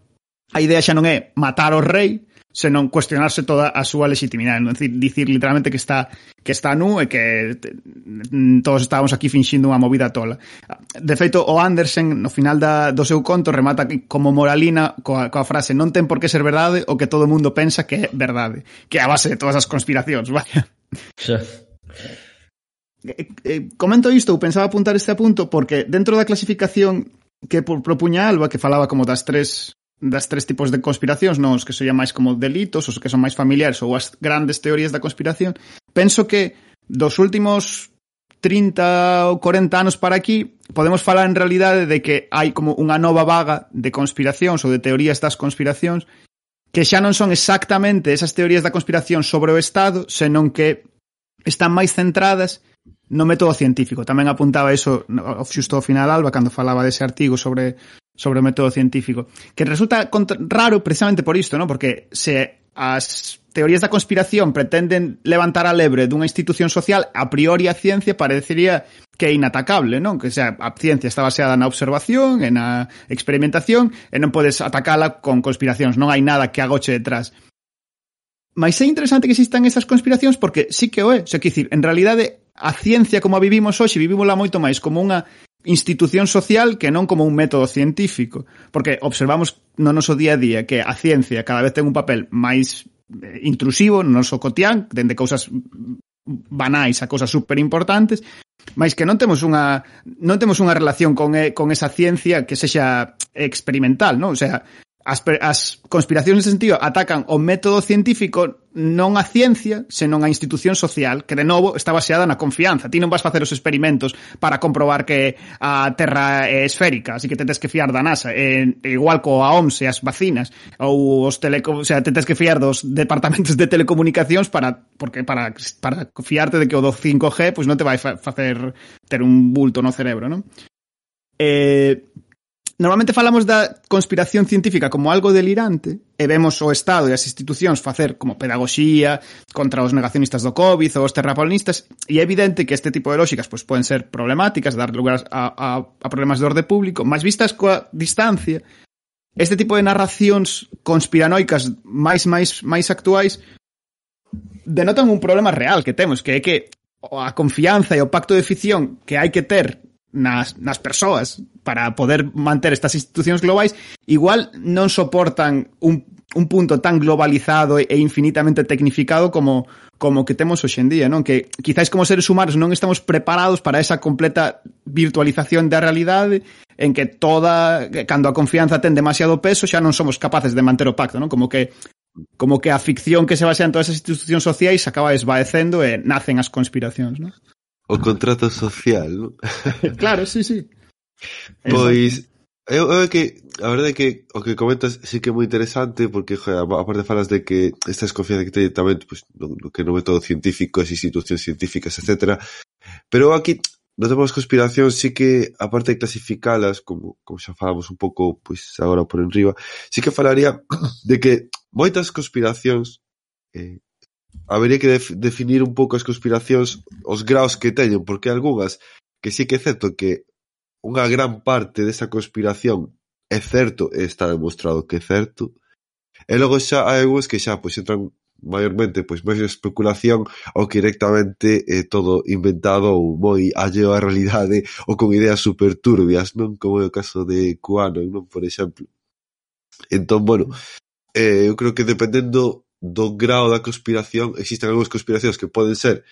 A idea xa non é matar o rei, senón cuestionarse toda a súa legitimidade, non? Dicir, dicir literalmente que está que está nu e que mm, todos estábamos aquí finxindo unha movida tola. De feito, o Andersen no final da, do seu conto remata como moralina coa, coa frase non ten por que ser verdade o que todo o mundo pensa que é verdade, que é a base de todas as conspiracións, vaya. Xa. Eh, eh, comento isto, eu pensaba apuntar este apunto porque dentro da clasificación que propuña Alba, que falaba como das tres das tres tipos de conspiracións, non os que se máis como delitos, os que son máis familiares ou as grandes teorías da conspiración, penso que dos últimos 30 ou 40 anos para aquí, podemos falar en realidade de que hai como unha nova vaga de conspiracións ou de teorías das conspiracións que xa non son exactamente esas teorías da conspiración sobre o Estado, senón que están máis centradas no método científico. Tamén apuntaba iso xusto ao final Alba cando falaba dese artigo sobre sobre o método científico, que resulta raro precisamente por isto, ¿no? Porque se as teorías da conspiración pretenden levantar a lebre dunha institución social, a priori a ciencia parecería que é inatacable, non? Que sea, a ciencia está baseada na observación e na experimentación e non podes atacala con conspiracións, non hai nada que agoche detrás. Mas é interesante que existan esas conspiracións porque sí que o é. O sea, que dicir, en realidade, a ciencia como a vivimos hoxe, vivimosla moito máis como unha institución social que non como un método científico, porque observamos no noso día a día que a ciencia cada vez ten un papel máis eh, intrusivo no noso cotián, dende cousas banais a cousas super importantes, mais que non temos unha non temos unha relación con con esa ciencia que sexa experimental, non? O sea, as, as conspiracións nese sentido atacan o método científico non a ciencia, senón a institución social, que de novo está baseada na confianza. Ti non vas facer os experimentos para comprobar que a Terra é esférica, así que tedes que fiar da NASA, e, igual co a OMS e as vacinas, ou os teleco, o sea, tedes que fiar dos departamentos de telecomunicacións para porque para para fiarte de que o do 5G pois pues, non te vai fa facer ter un bulto no cerebro, non? Eh, Normalmente falamos da conspiración científica como algo delirante e vemos o Estado e as institucións facer como pedagogía contra os negacionistas do COVID ou os terraplanistas e é evidente que este tipo de lógicas pois, poden ser problemáticas, dar lugar a, a, a problemas de orde público, máis vistas coa distancia. Este tipo de narracións conspiranoicas máis máis máis actuais denotan un problema real que temos, que é que a confianza e o pacto de ficción que hai que ter nas, nas persoas para poder manter estas institucións globais, igual non soportan un, un punto tan globalizado e infinitamente tecnificado como como que temos hoxe en día, non? Que quizáis como seres humanos non estamos preparados para esa completa virtualización da realidade en que toda cando a confianza ten demasiado peso xa non somos capaces de manter o pacto, non? Como que como que a ficción que se basea en todas as institucións sociais acaba esvaecendo e nacen as conspiracións, non? O contrato social, non? claro, sí, sí. Pois, Eu, eh, eu eh, que, a verdade é que o que comentas sí que é moi interesante porque, joder, aparte falas de que esta desconfianza que teñe tamén pues, no, no que non é todo científico, as institucións científicas, etc. Pero aquí non temos conspiración, sí que aparte de clasificalas, como, como xa falamos un pouco pois pues, agora por enriba, sí que falaría de que moitas conspiracións eh, habería que def definir un pouco as conspiracións os graos que teñen, porque algunhas que sí que é certo que unha gran parte desa conspiración é certo e está demostrado que é certo, e logo xa hai algúns que xa pois entran maiormente pois máis especulación ou que directamente é todo inventado ou moi alleo á realidade ou con ideas super turbias, non? Como é o caso de QAnon, non? Por exemplo. Entón, bueno, eh, eu creo que dependendo do grao da conspiración existen algunhas conspiracións que poden ser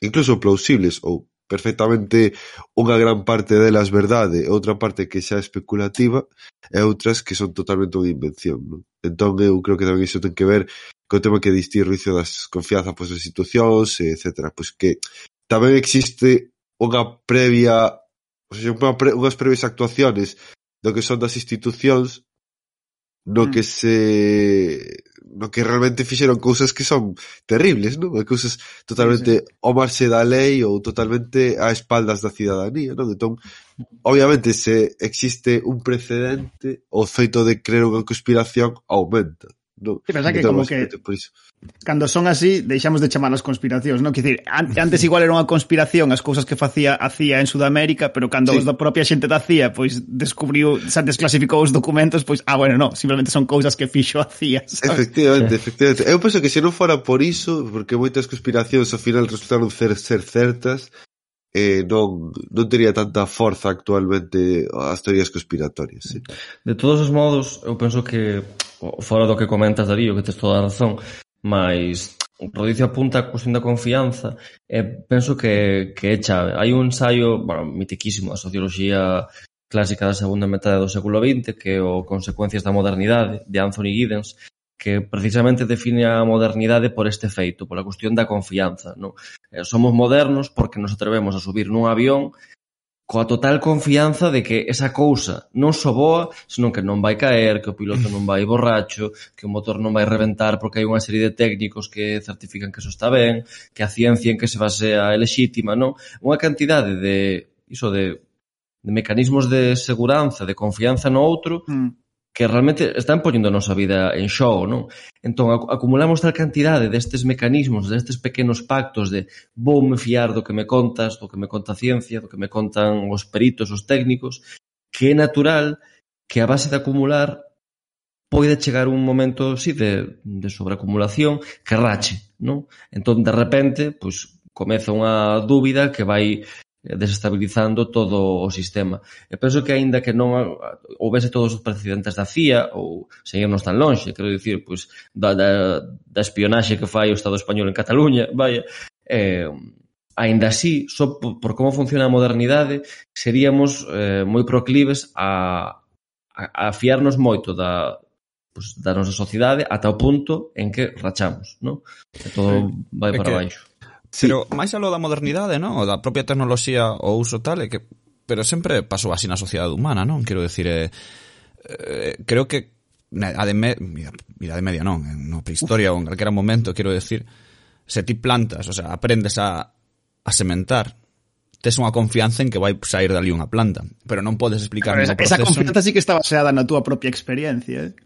incluso plausibles ou perfectamente unha gran parte delas verdade outra parte que xa é especulativa e outras que son totalmente unha invención. Non? Entón eu creo que tamén iso ten que ver co tema que distí ruizo das confianzas pois, das institucións, etc. Pois que tamén existe unha previa ou sea, unha pre, unhas previas actuaciones do que son das institucións no mm. que se no que realmente fixeron cousas que son terribles, non? Cousas totalmente sí, sí. ao marxe da lei ou totalmente a espaldas da cidadanía, non? Entón, mm. obviamente, se existe un precedente, o feito de crer unha conspiración aumenta do, sí, pensa que como que por iso. cando son así deixamos de chamar as conspiracións, non? Quer dicir, antes igual era unha conspiración as cousas que facía a CIA en Sudamérica, pero cando sí. os da propia xente da CIA pois descubriu, xa desclasificou os documentos, pois ah, bueno, non, simplemente son cousas que fixo a CIA, sabes? Efectivamente, efectivamente. Eu penso que se non fora por iso, porque moitas conspiracións ao final resultaron ser, ser certas, eh, non, non tería tanta forza actualmente as teorías conspiratorias. Sí. De todos os modos, eu penso que fora do que comentas, Darío, que tes toda a razón, mas Rodicio apunta a cuestión da confianza e penso que, que é chave. Hai un ensaio, bueno, mitiquísimo, a socioloxía clásica da segunda metade do século XX, que é o Consecuencias da Modernidade, de Anthony Giddens, que precisamente define a modernidade por este feito, pola cuestión da confianza. Non? Eh, somos modernos porque nos atrevemos a subir nun avión coa total confianza de que esa cousa non só boa, senón que non vai caer, que o piloto non vai borracho, que o motor non vai reventar porque hai unha serie de técnicos que certifican que eso está ben, que a ciencia en que se basea é lexítima, non? Unha cantidade de iso de, de mecanismos de seguranza, de confianza no outro, mm que realmente están poñendo a nosa vida en xogo, non? Entón, acumulamos tal cantidade destes mecanismos, destes pequenos pactos de voume fiar do que me contas, do que me conta a ciencia, do que me contan os peritos, os técnicos, que é natural que a base de acumular poida chegar un momento, sí, de, de sobreacumulación que rache, non? Entón, de repente, pois, comeza unha dúbida que vai Eh, desestabilizando todo o sistema. E penso que aínda que non houvese todos os precedentes da CIA ou seguirnos tan lonxe, quero dicir, pois da, da, da espionaxe que fai o Estado español en Cataluña, vaya, eh, aínda así, só por, por como funciona a modernidade, seríamos eh, moi proclives a, a, a fiarnos moito da, pues, da nosa sociedade ata o punto en que rachamos, non? E todo eh, vai para que, baixo. Sí. Pero máis aló da modernidade, non? Da propia tecnoloxía o uso tal, é que pero sempre pasou así na sociedade humana, non? Quero dicir, eh, eh, creo que na de me, mira, mira de media non, en no prehistoria ou en calquera momento, quero decir, se ti plantas, o sea, aprendes a, a sementar, tes unha confianza en que vai sair dali unha planta, pero non podes explicar pero esa, esa confianza sí que está baseada na túa propia experiencia, eh?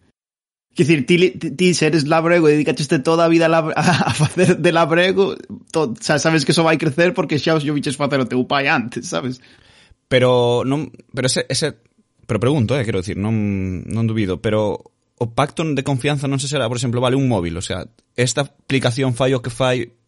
Quer dicir, ti, ti se eres labrego e dedicaste toda a vida a, a facer de labrego, to, xa sabes que eso vai crecer porque xa os yo viches facer o teu pai antes, sabes? Pero non, pero ese, ese pero pregunto, eh, quero dicir, non, non dubido, pero o pacto de confianza non se será, por exemplo, vale un móvil, o sea, esta aplicación fai o que fai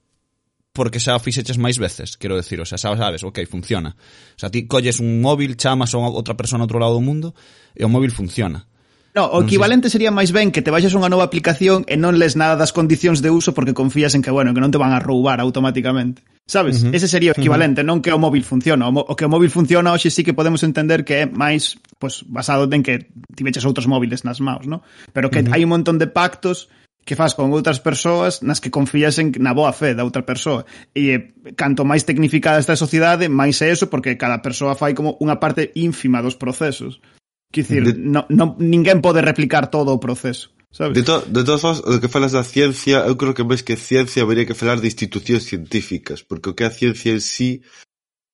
porque xa fixeches máis veces, quero decir, o sea, xa sabes, ok, funciona. O sea, ti colles un móvil, chamas a outra persona a outro lado do mundo e o móvil funciona. No, o equivalente sería máis ben que te baixas unha nova aplicación e non les nada das condicións de uso porque confías en que, bueno, que non te van a roubar automáticamente. Sabes? Uh -huh. Ese sería o equivalente, uh -huh. non que o móvil funciona. O, o que o móvil funciona hoxe sí que podemos entender que é máis pues, basado en que tiveches outros móviles nas maus, ¿no? Pero que uh -huh. hai un montón de pactos que faz con outras persoas nas que confías en na boa fe da outra persoa. E eh, canto máis tecnificada está sociedade, máis é eso porque cada persoa fai como unha parte ínfima dos procesos. Quer dicir, de, no, no, ninguén pode replicar todo o proceso. Sabes? De, to, de todas formas, o que falas da ciencia, eu creo que máis que ciencia habería que falar de institucións científicas, porque o que é a ciencia en sí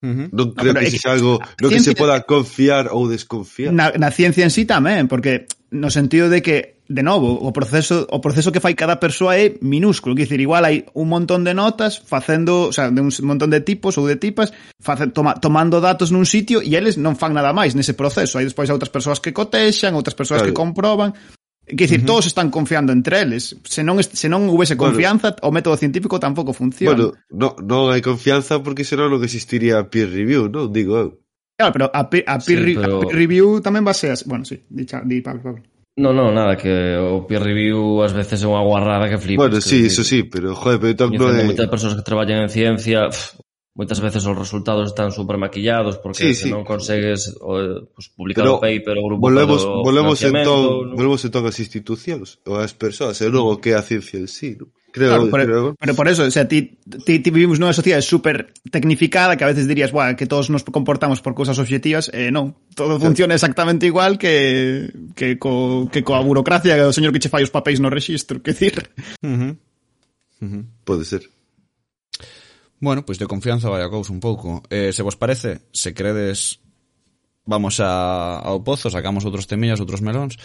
Uh -huh. Non creo no, que sexa algo no que se poda confiar ou desconfiar. Na, na ciencia en sí tamén, porque no sentido de que de novo, o proceso o proceso que fai cada persoa é minúsculo, quer dizer, igual hai un montón de notas facendo, o sea, de un montón de tipos ou de tipas, face, toma, tomando datos nun sitio e eles non fan nada máis nese proceso. Hai despois outras persoas que cotexan, outras persoas claro. que comproban. Quer dizer, uh -huh. todos están confiando entre eles. Se non, se non houvese confianza, bueno, o método científico tampouco funciona. Bueno, no, non hai confianza porque senón non existiría peer review, non? Digo eu. Claro, pero a, pe, a, peer, sí, pero... a peer review tamén baseas... Bueno, sí, di, di Pablo, Pablo. No, no, nada, que o peer review ás veces é unha guarrada que flipas. Bueno, sí, iso sí, pero joder, pero tanto é... Moitas persoas que traballan en ciencia, pff, moitas veces os resultados están super maquillados porque sí, se sí. non consegues o, pues, publicar pero o paper o grupo volvemos, pero volvemos entón, ¿no? volvemos entón as institucións ou as persoas e logo que a ciencia en sí, non? Creo, claro, pero, creo. pero por eso, o sea, ti, ti, ti vivimos nunha sociedade super tecnificada que a veces dirías, bueno, que todos nos comportamos por cousas objetivas, eh, non, todo funciona exactamente igual que que co, que coa burocracia o señor que che fai os papéis no rexistro, que decir. Uh -huh. Uh -huh. Pode ser. Bueno, pois pues de confianza vai a cousa un pouco. Eh, se vos parece, se credes vamos a, ao pozo, sacamos outros temillas, outros melóns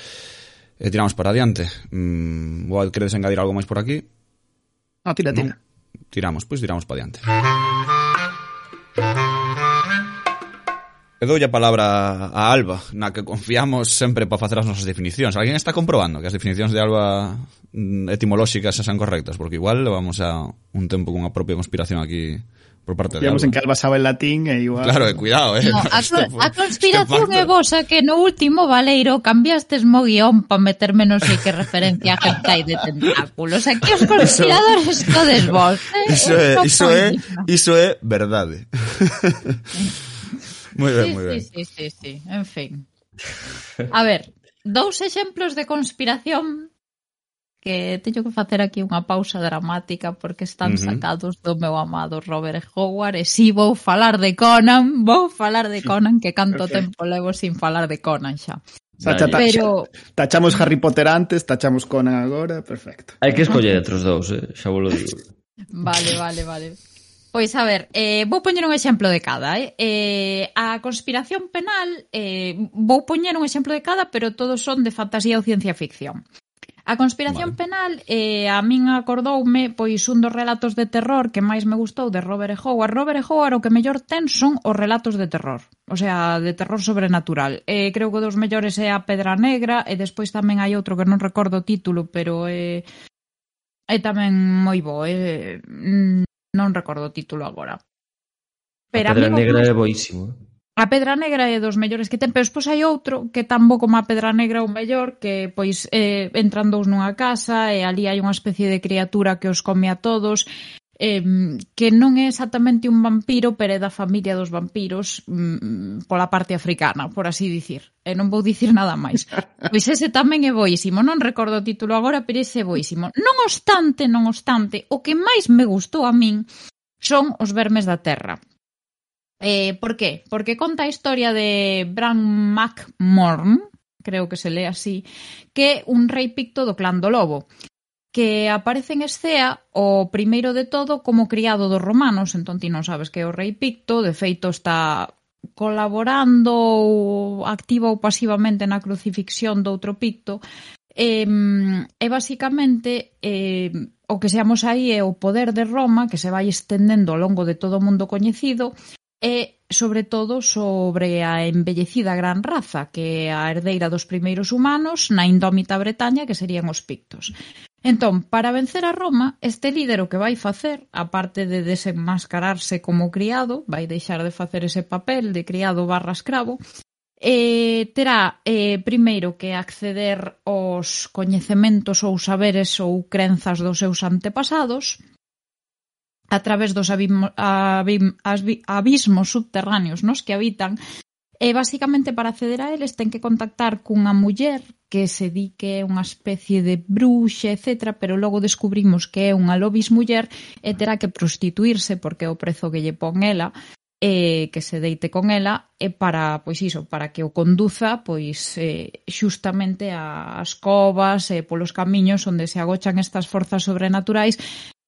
e tiramos para adiante. Mm, igual, credes engadir algo máis por aquí? Ah, tira, tira. Tiramos, pois tiramos para diante. E doulle a palabra a Alba, na que confiamos sempre para facer as nosas definicións. Alguén está comprobando que as definicións de Alba mm, etimolóxicas xa sean correctas, porque igual vamos a un tempo cunha propia conspiración aquí por parte Digamos de Alba. en que Alba sabe latín e igual... Claro, e cuidado, eh. No, a, col, a conspiración é vosa que no último Valeiro cambiastes mo guión para meterme non sei que referencia a hentai de tentáculos. Aquí os conspiradores eso, todes vos. Eh? Iso é, iso é, iso é verdade. moi ben, sí, moi ben. Sí, sí, sí, sí, en fin. A ver, dous exemplos de conspiración que teño que facer aquí unha pausa dramática porque están uh -huh. sacados do meu amado Robert Howard e si vou falar de Conan, vou falar de Conan que canto okay. tempo levo sin falar de Conan xa. Pero... Tachamos Harry Potter antes, tachamos Conan agora, perfecto. Hai que escoller entre os dous, eh? xa vos lo digo. Vale, vale, vale. Pois a ver, eh, vou poñer un exemplo de cada. Eh? Eh, a conspiración penal, eh, vou poñer un exemplo de cada, pero todos son de fantasía ou ciencia ficción. A conspiración vale. penal eh, a min acordoume pois un dos relatos de terror que máis me gustou de Robert E. Howard. Robert E. Howard o que mellor ten son os relatos de terror, o sea, de terror sobrenatural. Eh, creo que dos mellores é a Pedra Negra e despois tamén hai outro que non recordo o título, pero é eh, é tamén moi bo, eh, mm, non recordo o título agora. Pero a Pedra a Negra é boísimo. Eh. A Pedra Negra é dos mellores que ten, pero despois hai outro que tan bo como a Pedra Negra ou mellor, que pois eh, entran dous nunha casa e ali hai unha especie de criatura que os come a todos, eh, que non é exactamente un vampiro, pero é da familia dos vampiros mm, pola parte africana, por así dicir. E non vou dicir nada máis. Pois ese tamén é boísimo, non recordo o título agora, pero ese é boísimo. Non obstante, non obstante, o que máis me gustou a min son os vermes da terra Eh, ¿Por qué? Porque conta a historia de Bran MacMorn, creo que se lee así, que un rei picto do clan do Lobo que aparece en Escea o primeiro de todo como criado dos romanos, entón ti non sabes que é o rei Picto, de feito está colaborando ou activa ou pasivamente na crucifixión do outro Picto, e, e basicamente eh, o que seamos aí é o poder de Roma que se vai estendendo ao longo de todo o mundo coñecido e, sobre todo, sobre a embellecida gran raza que é a herdeira dos primeiros humanos na indómita Bretaña que serían os pictos. Entón, para vencer a Roma, este líder o que vai facer, aparte de desenmascararse como criado, vai deixar de facer ese papel de criado barra escravo, eh, terá eh, primeiro que acceder aos coñecementos ou saberes ou crenzas dos seus antepasados, a través dos abismo, abim, abismos subterráneos nos que habitan E basicamente para acceder a eles ten que contactar cunha muller que se di que é unha especie de bruxa, etc. Pero logo descubrimos que é unha lobis muller e terá que prostituirse porque é o prezo que lle pon ela e que se deite con ela e para, pois iso, para que o conduza pois eh, xustamente ás covas e eh, polos camiños onde se agochan estas forzas sobrenaturais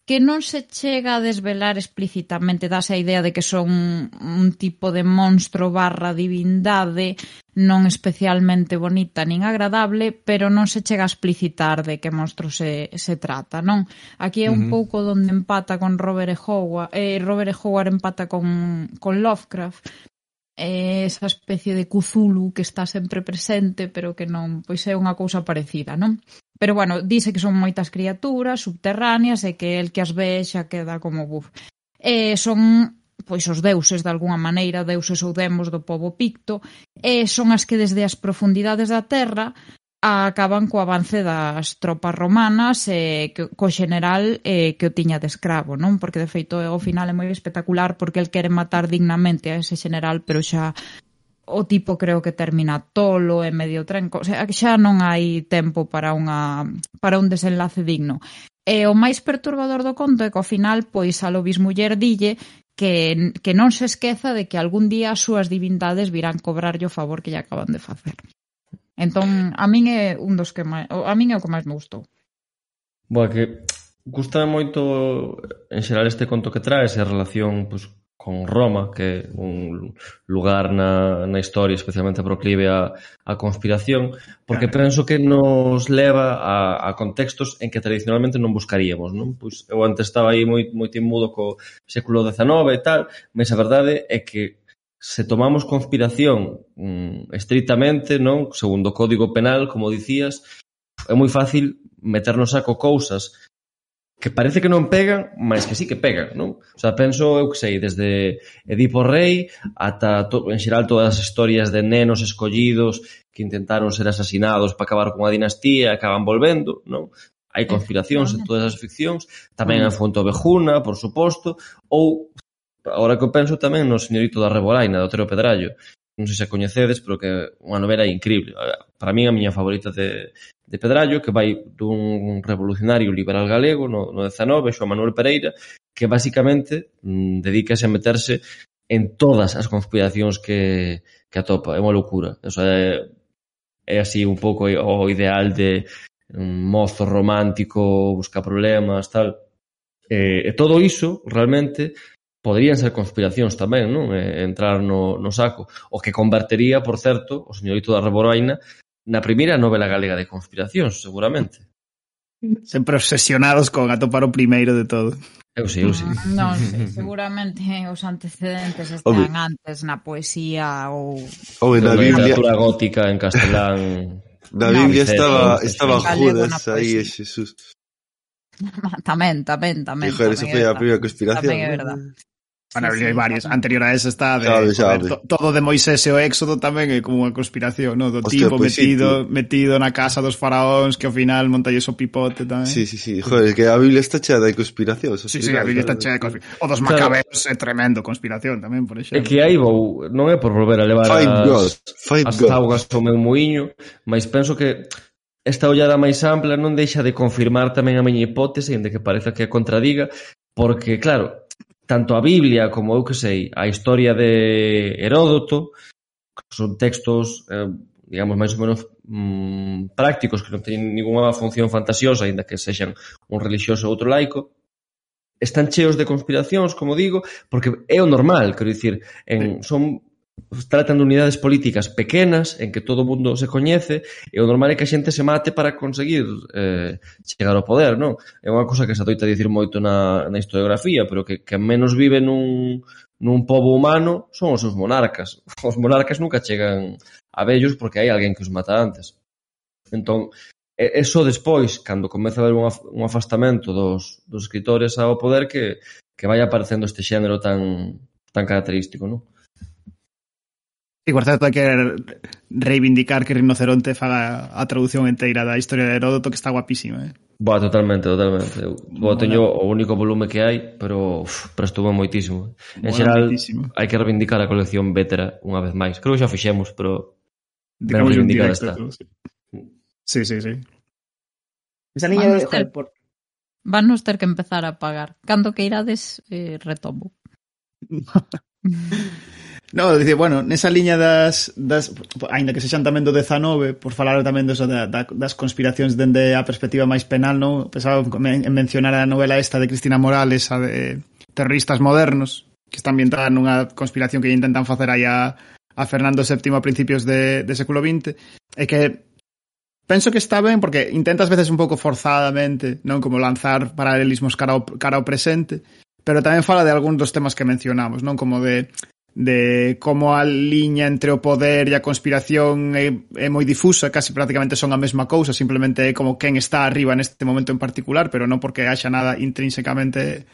que non se chega a desvelar explicitamente, dase a idea de que son un tipo de monstro barra divindade non especialmente bonita nin agradable, pero non se chega a explicitar de que monstro se, se trata, non? Aquí é un uh -huh. pouco onde empata con Robert e. Howard, eh, Robert e. Howard empata con, con Lovecraft, eh, esa especie de Cthulhu que está sempre presente, pero que non, pois é unha cousa parecida, non? Pero bueno, dice que son moitas criaturas subterráneas e que el que as ve xa queda como buf. Eh, son pois os deuses de algunha maneira, deuses ou demos do povo picto, e son as que desde as profundidades da terra acaban co avance das tropas romanas e eh, co general eh, que o tiña de escravo, non? Porque de feito ao final é moi espectacular porque el quere matar dignamente a ese general, pero xa o tipo creo que termina tolo e medio trenco, o sea, xa non hai tempo para unha para un desenlace digno. E o máis perturbador do conto é que ao final pois a Lobis muller dille que, que non se esqueza de que algún día as súas divindades virán cobrarlle o favor que lle acaban de facer. Entón, a min é un dos que máis, a min é o que máis me gustou. Boa, que gusta moito en xeral este conto que traes e a relación pois, con Roma, que é un lugar na, na historia especialmente proclive a, a conspiración, porque penso que nos leva a, a contextos en que tradicionalmente non buscaríamos. Non? Pois eu antes estaba aí moi, moi timudo co século XIX e tal, mas a verdade é que se tomamos conspiración mm, estritamente, non segundo o Código Penal, como dicías, é moi fácil meternos a co cousas que parece que non pegan, mas que sí que pegan, non? O sea, penso, eu que sei, desde Edipo Rei ata, to, en xeral, todas as historias de nenos escollidos que intentaron ser asasinados para acabar con a dinastía e acaban volvendo, non? Hai conspiracións en todas as ficcións, tamén en Fonte Ovejuna, por suposto, ou, agora que o penso, tamén no Señorito da Rebolaina, do Otero Pedrallo, non sei se a coñecedes, pero que é unha novela increíble. Para min a miña favorita de, de Pedrallo, que vai dun revolucionario liberal galego no, no 19, Xoa Manuel Pereira, que basicamente mmm, dedícase a meterse en todas as conspiracións que, que atopa. É unha locura. O sea, é, é así un pouco o ideal de un mozo romántico, busca problemas, tal. E, e todo iso realmente Poderían ser conspiracións tamén, non? E, eh, entrar no, no saco. O que convertería, por certo, o señorito da Reboroaina na primeira novela galega de conspiracións, seguramente. Sempre obsesionados con atopar o primeiro de todo. Eu sei, eu sí. Mm, non, sei, seguramente os antecedentes están Obvio. antes na poesía ou... Ou na Biblia... literatura gótica en castelán... Na Biblia Vicente, estaba, estaba Judas aí, e Xesús. tamén, tamén, tamén. Joder, tamén foi a verdad. primeira conspiración. Tamén é verdade. Bueno, sí, hai varias. Anterior a esa está de, sabe, sabe. Joder, todo de Moisés e o Éxodo tamén é como unha conspiración, no? Do Hostia, tipo pois pues metido sí, metido na casa dos faraóns que ao final montalle o pipote tamén. Sí, sí, sí. Joder, que a Biblia está chea de conspiracións. Sí, sí, a Biblia está chea de conspiracións. O dos macabeos é tremendo conspiración tamén, por exemplo. É que aí vou, non é por volver a levar Fight as, God. Fight as God. augas ao meu moinho, mas penso que esta ollada máis ampla non deixa de confirmar tamén a miña hipótese, de que parece que a contradiga, porque, claro, tanto a Biblia como eu que sei, a historia de Heródoto, que son textos, eh, digamos, máis ou menos mm, prácticos, que non teñen ninguna función fantasiosa, aínda que sexan un relixioso ou outro laico, están cheos de conspiracións, como digo, porque é o normal, quero dicir, en, son tratan de unidades políticas pequenas en que todo o mundo se coñece e o normal é que a xente se mate para conseguir eh, chegar ao poder, non? É unha cosa que se adoita dicir moito na, na historiografía, pero que, que menos vive nun, nun pobo humano son os seus monarcas. Os monarcas nunca chegan a vellos porque hai alguén que os mata antes. Entón, é, é só despois, cando comeza a haber un, af, un afastamento dos, dos escritores ao poder que, que vai aparecendo este xénero tan, tan característico, non? Igual certo hai que reivindicar que Rinoceronte faga a traducción inteira da historia de Heródoto que está guapísima, eh? Boa, totalmente, totalmente. Boa, teño o único volume que hai, pero uf, prestuvo moitísimo. Eh. En bueno, xeral, hai que reivindicar a colección Vetera unha vez máis. Creo que xa fixemos, pero... Digamos un directo, está. Tú, sí. sí, sí, sí. Esa niña de... ter... por... Van a ter que empezar a pagar. Cando que irades, eh, retomo. No, dice, bueno, nesa liña das, das aínda que sexan tamén do 19, por falar tamén dos, da, das conspiracións dende a perspectiva máis penal, non? Pensaba en mencionar a novela esta de Cristina Morales, a de terroristas modernos, que está ambientada nunha conspiración que intentan facer aí a, a Fernando VII a principios de, de século XX, e que penso que está ben porque intentas veces un pouco forzadamente, non como lanzar paralelismos cara ao, cara ao presente, pero tamén fala de algúns dos temas que mencionamos, non como de de como a liña entre o poder e a conspiración é, é moi difusa, casi prácticamente son a mesma cousa, simplemente é como quen está arriba neste momento en particular, pero non porque haxa nada intrínsecamente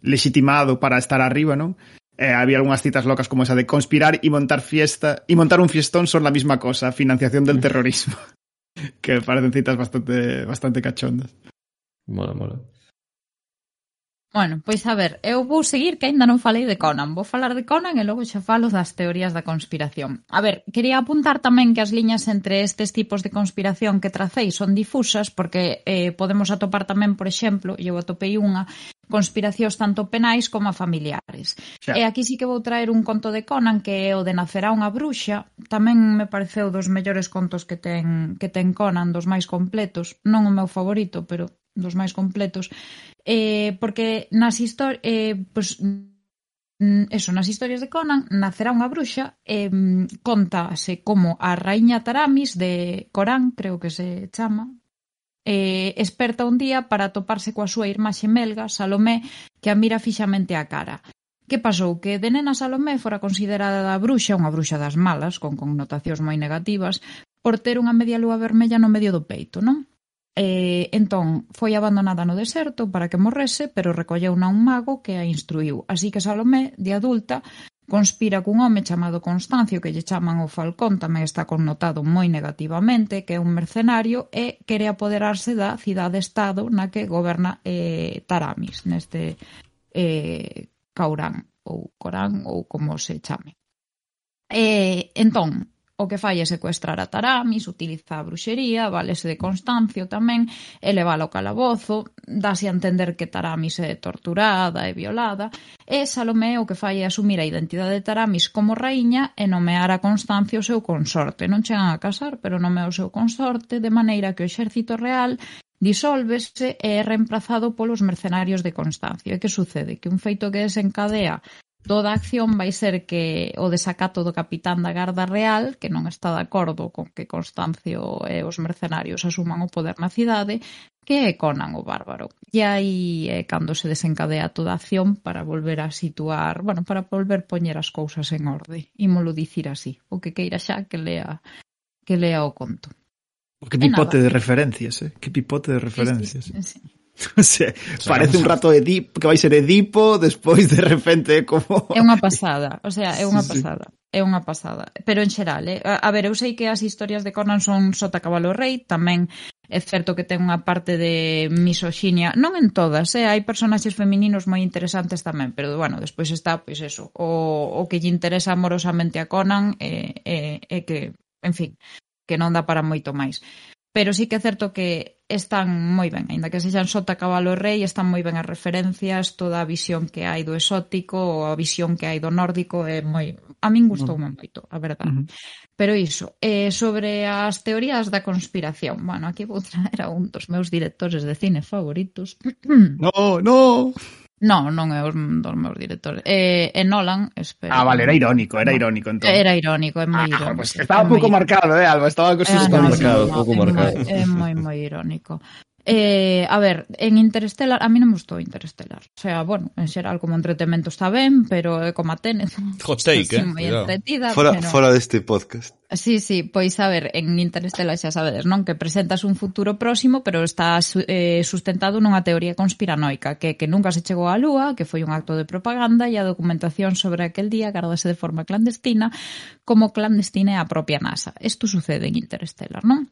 legitimado para estar arriba, non? Eh, había algunhas citas locas como esa de conspirar y montar fiesta y montar un fiestón son la misma cosa, financiación del terrorismo. que parecen citas bastante bastante cachondas. Mola, mola. Bueno, pois a ver, eu vou seguir que aínda non falei de Conan. Vou falar de Conan e logo xa falo das teorías da conspiración. A ver, quería apuntar tamén que as liñas entre estes tipos de conspiración que tracei son difusas porque eh, podemos atopar tamén, por exemplo, eu atopei unha conspiracións tanto penais como familiares. Xa. E aquí sí que vou traer un conto de Conan que é o de Nacerá unha bruxa, tamén me pareceu dos mellores contos que ten que ten Conan, dos máis completos, non o meu favorito, pero dos máis completos eh, porque nas historias eh, pues, mm, eso, nas historias de Conan nacerá unha bruxa e eh, contase como a raíña Taramis de Corán, creo que se chama eh, esperta un día para toparse coa súa irmá xemelga Salomé que a mira fixamente a cara Que pasou? Que de nena Salomé fora considerada a bruxa, unha bruxa das malas, con connotacións moi negativas, por ter unha media lúa vermella no medio do peito, non? Eh, entón, foi abandonada no deserto para que morrese, pero recolleuna un mago que a instruiu. Así que Salomé, de adulta, conspira cun home chamado Constancio que lle chaman o Falcón, tamén está connotado moi negativamente, que é un mercenario e quere apoderarse da cidade-estado na que goberna eh, Taramis, neste eh, Caurán ou Corán ou como se chame. Eh, entón, o que fai é secuestrar a Taramis, utiliza a bruxería, valese de Constancio tamén, e leva ao calabozo, dase a entender que Taramis é torturada e violada, e Salomé o que fai é asumir a identidade de Taramis como raíña e nomear a Constancio o seu consorte. Non chegan a casar, pero nomea o seu consorte de maneira que o exército real disólvese e é reemplazado polos mercenarios de Constancio. E que sucede? Que un feito que desencadea toda a acción vai ser que o desacato do capitán da Garda Real, que non está de acordo con que Constancio e os mercenarios asuman o poder na cidade, que é Conan o Bárbaro. E aí é cando se desencadea toda a acción para volver a situar, bueno, para volver poñer as cousas en orde. Imolo dicir así, o que queira xa que lea que lea o conto. O que pipote de referencias, eh? Que pipote de referencias. Sí, sí, sí. O sea, parece un rato de Edipo, que vai ser Edipo, despois de repente como... É unha pasada, o sea, é unha pasada. Sí. É unha pasada, pero en xeral, eh? a ver, eu sei que as historias de Conan son sota cabalo rei, tamén é certo que ten unha parte de misoxinia, non en todas, eh? hai personaxes femininos moi interesantes tamén, pero bueno, despois está, pois eso, o, o que lle interesa amorosamente a Conan é eh, eh, eh, que, en fin, que non dá para moito máis pero sí que é certo que están moi ben, aínda que sexan sota cabalo rei, están moi ben as referencias, toda a visión que hai do exótico ou a visión que hai do nórdico é moi a min gustoume mm. uh moito, a verdade. Uh -huh. Pero iso, eh, sobre as teorías da conspiración, bueno, aquí vou traer a un dos meus directores de cine favoritos. no, no. Non, non é un dos meus directores. E, eh, e eh, Nolan, espero. Ah, vale, era irónico, era irónico entón. Era irónico, é moi ah, irónico. Ah, pues estaba un pouco marcado, eh, Alba, estaba cos eh, no, marcado, no, pouco marcado. É moi moi irónico. Eh, a ver, en Interstellar, a mí non me gustou Interstellar. O sea, bueno, en xeral como entretemento está ben, pero eh, como a Tenet, hot take, eh? moi entretida, fora, pero... fora deste podcast. Sí, sí, pois a ver, en Interstellar xa sabedes, non? Que presentas un futuro próximo, pero está eh, sustentado nunha teoría conspiranoica, que, que nunca se chegou á Lúa, que foi un acto de propaganda e a documentación sobre aquel día gardase de forma clandestina, como clandestina é a propia NASA. Isto sucede en Interstellar, non?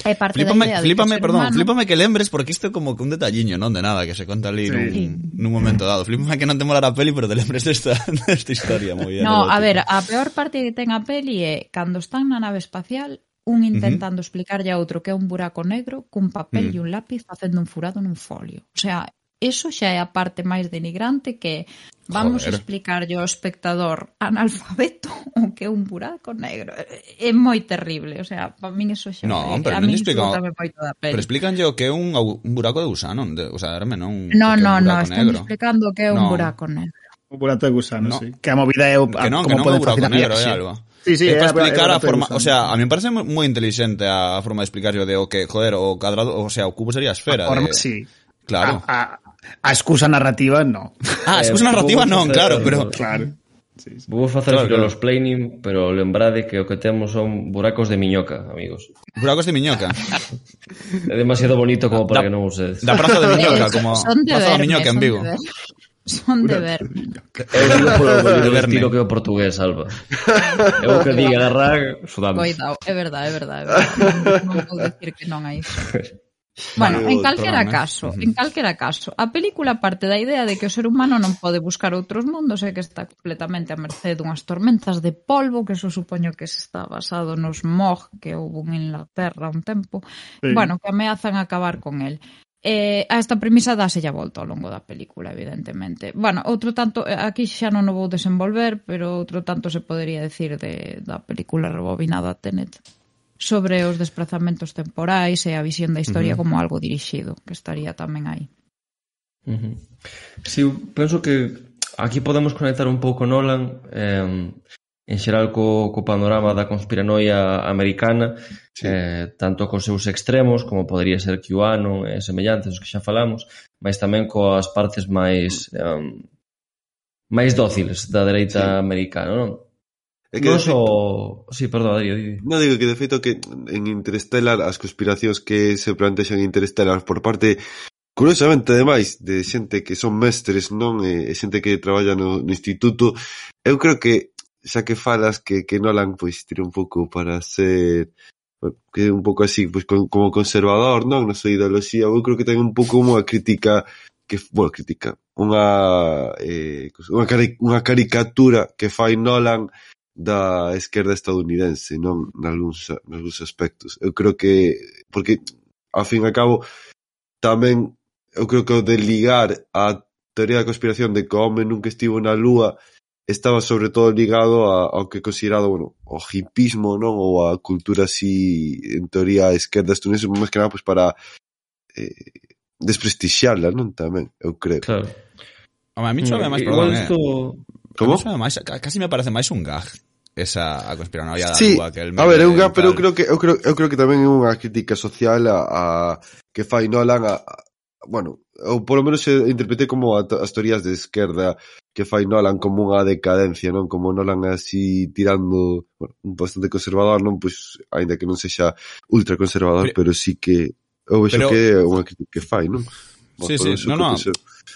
É parte flipame, da idea flipame, perdón, humano. flipame que lembres porque isto é como que un detalliño, non de nada que se conta ali sí. nun, nun momento dado. Flipame que non te mola a peli, pero te lembres desta, desta historia moi No, a ver, a peor parte que ten a peli é cando están na nave espacial un intentando uh -huh. explicarlle a outro que é un buraco negro cun papel uh -huh. e un lápiz facendo un furado nun folio. O sea, Eso xa é a parte máis denigrante que vamos Joder. explicarlle ao espectador analfabeto o que é un buraco negro. É moi terrible, o sea, para min eso xa no, me, pero a non explica, moito da pele. Pero explícanlle o que é un, un buraco de gusano, de, o sea, arme non No, no, no, están negro. explicando o que é un no. buraco negro. Un buraco de gusano, no. sí. Que a movida é o que non, como que non poden facer a negro, é algo. Sí, sí, é para explicar a forma, o sea, a mí me parece moi inteligente a forma de explicarlo de o que, joder, o cuadrado, o sea, o cubo sería a esfera. A forma, de, sí. Claro. A, a, A excusa narrativa, no. Ah, a eh, excusa narrativa non, facer, claro, pero... Claro. Sí, sí. Vou facer claro, claro. os planning, pero lembrade que o que temos son buracos de miñoca, amigos. Buracos de miñoca? é demasiado bonito como para da, que non usedes. Da praza de miñoca, como son de praza de miñoca en Vigo. Son de ver. Eu digo polo de estilo que o portugués, Alba. Eu que diga garrag, sudame. Coidado, é verdade, é verdade. Non vou dicir que non hai iso. Bueno, en calquera ¿eh? caso, en calquera caso, a película parte da idea de que o ser humano non pode buscar outros mundos e que está completamente a merced dunhas tormentas de polvo, que eso supoño que está basado nos smog que houve en Inglaterra un tempo, sí. bueno, que ameazan acabar con el. Eh, a esta premisa dáse a volta ao longo da película, evidentemente. Bueno, outro tanto, eh, aquí xa non o vou desenvolver, pero outro tanto se podería decir de, da película rebobinada Tenet sobre os desplazamentos temporais e a visión da historia uh -huh. como algo dirixido, que estaría tamén aí. Uh -huh. Si, sí, penso que aquí podemos conectar un pouco Nolan eh, en xeral co, co panorama da conspiranoia americana sí. eh, tanto cos seus extremos como podría ser QAnon e semellantes os que xa falamos mas tamén coas partes máis eh, máis dóciles da dereita sí. americana non? É que Nos feito, o... Sí, perdón, Adri, di. No digo que de feito que en Interstellar as conspiracións que se plantexan en Interstellar por parte curiosamente ademais de xente que son mestres, non? E, e xente que traballa no, no instituto, eu creo que xa que falas que, que Nolan pois tira un pouco para ser que un pouco así, pois con, como conservador, non? Na súa ideoloxía, eu creo que ten un pouco unha crítica que, bueno, crítica, unha eh, unha, cari unha caricatura que fai Nolan da esquerda estadounidense, non, nalgúns, nalgúns aspectos. Eu creo que, porque, ao fin e a cabo, tamén, eu creo que o de ligar a teoría da conspiración de que o home nunca estivo na lúa estaba sobre todo ligado a, ao que é considerado, bueno, o hipismo, non? Ou a cultura así, en teoría, esquerda estadounidense, máis que nada, pois pues, para eh, desprestixiarla, non? Tamén, eu creo. Claro. Home, a mí chove mm, máis, perdón, eh. isto... eh. Como? Casi me parece máis un gag esa a conspiranoia da sí, lúa que el A ver, é un gag, pero eu creo que eu creo, eu creo que tamén é unha crítica social a, a que fai Nolan a, a bueno, ou polo menos se interprete como a, as teorías de esquerda que fai Nolan como unha decadencia, non? Como Nolan así tirando, bueno, un bastante conservador, non? Pois, aínda que non sexa ultra conservador, pero, pero sí que eu vexo que é unha crítica que fai, non? Sí, sí, no, no.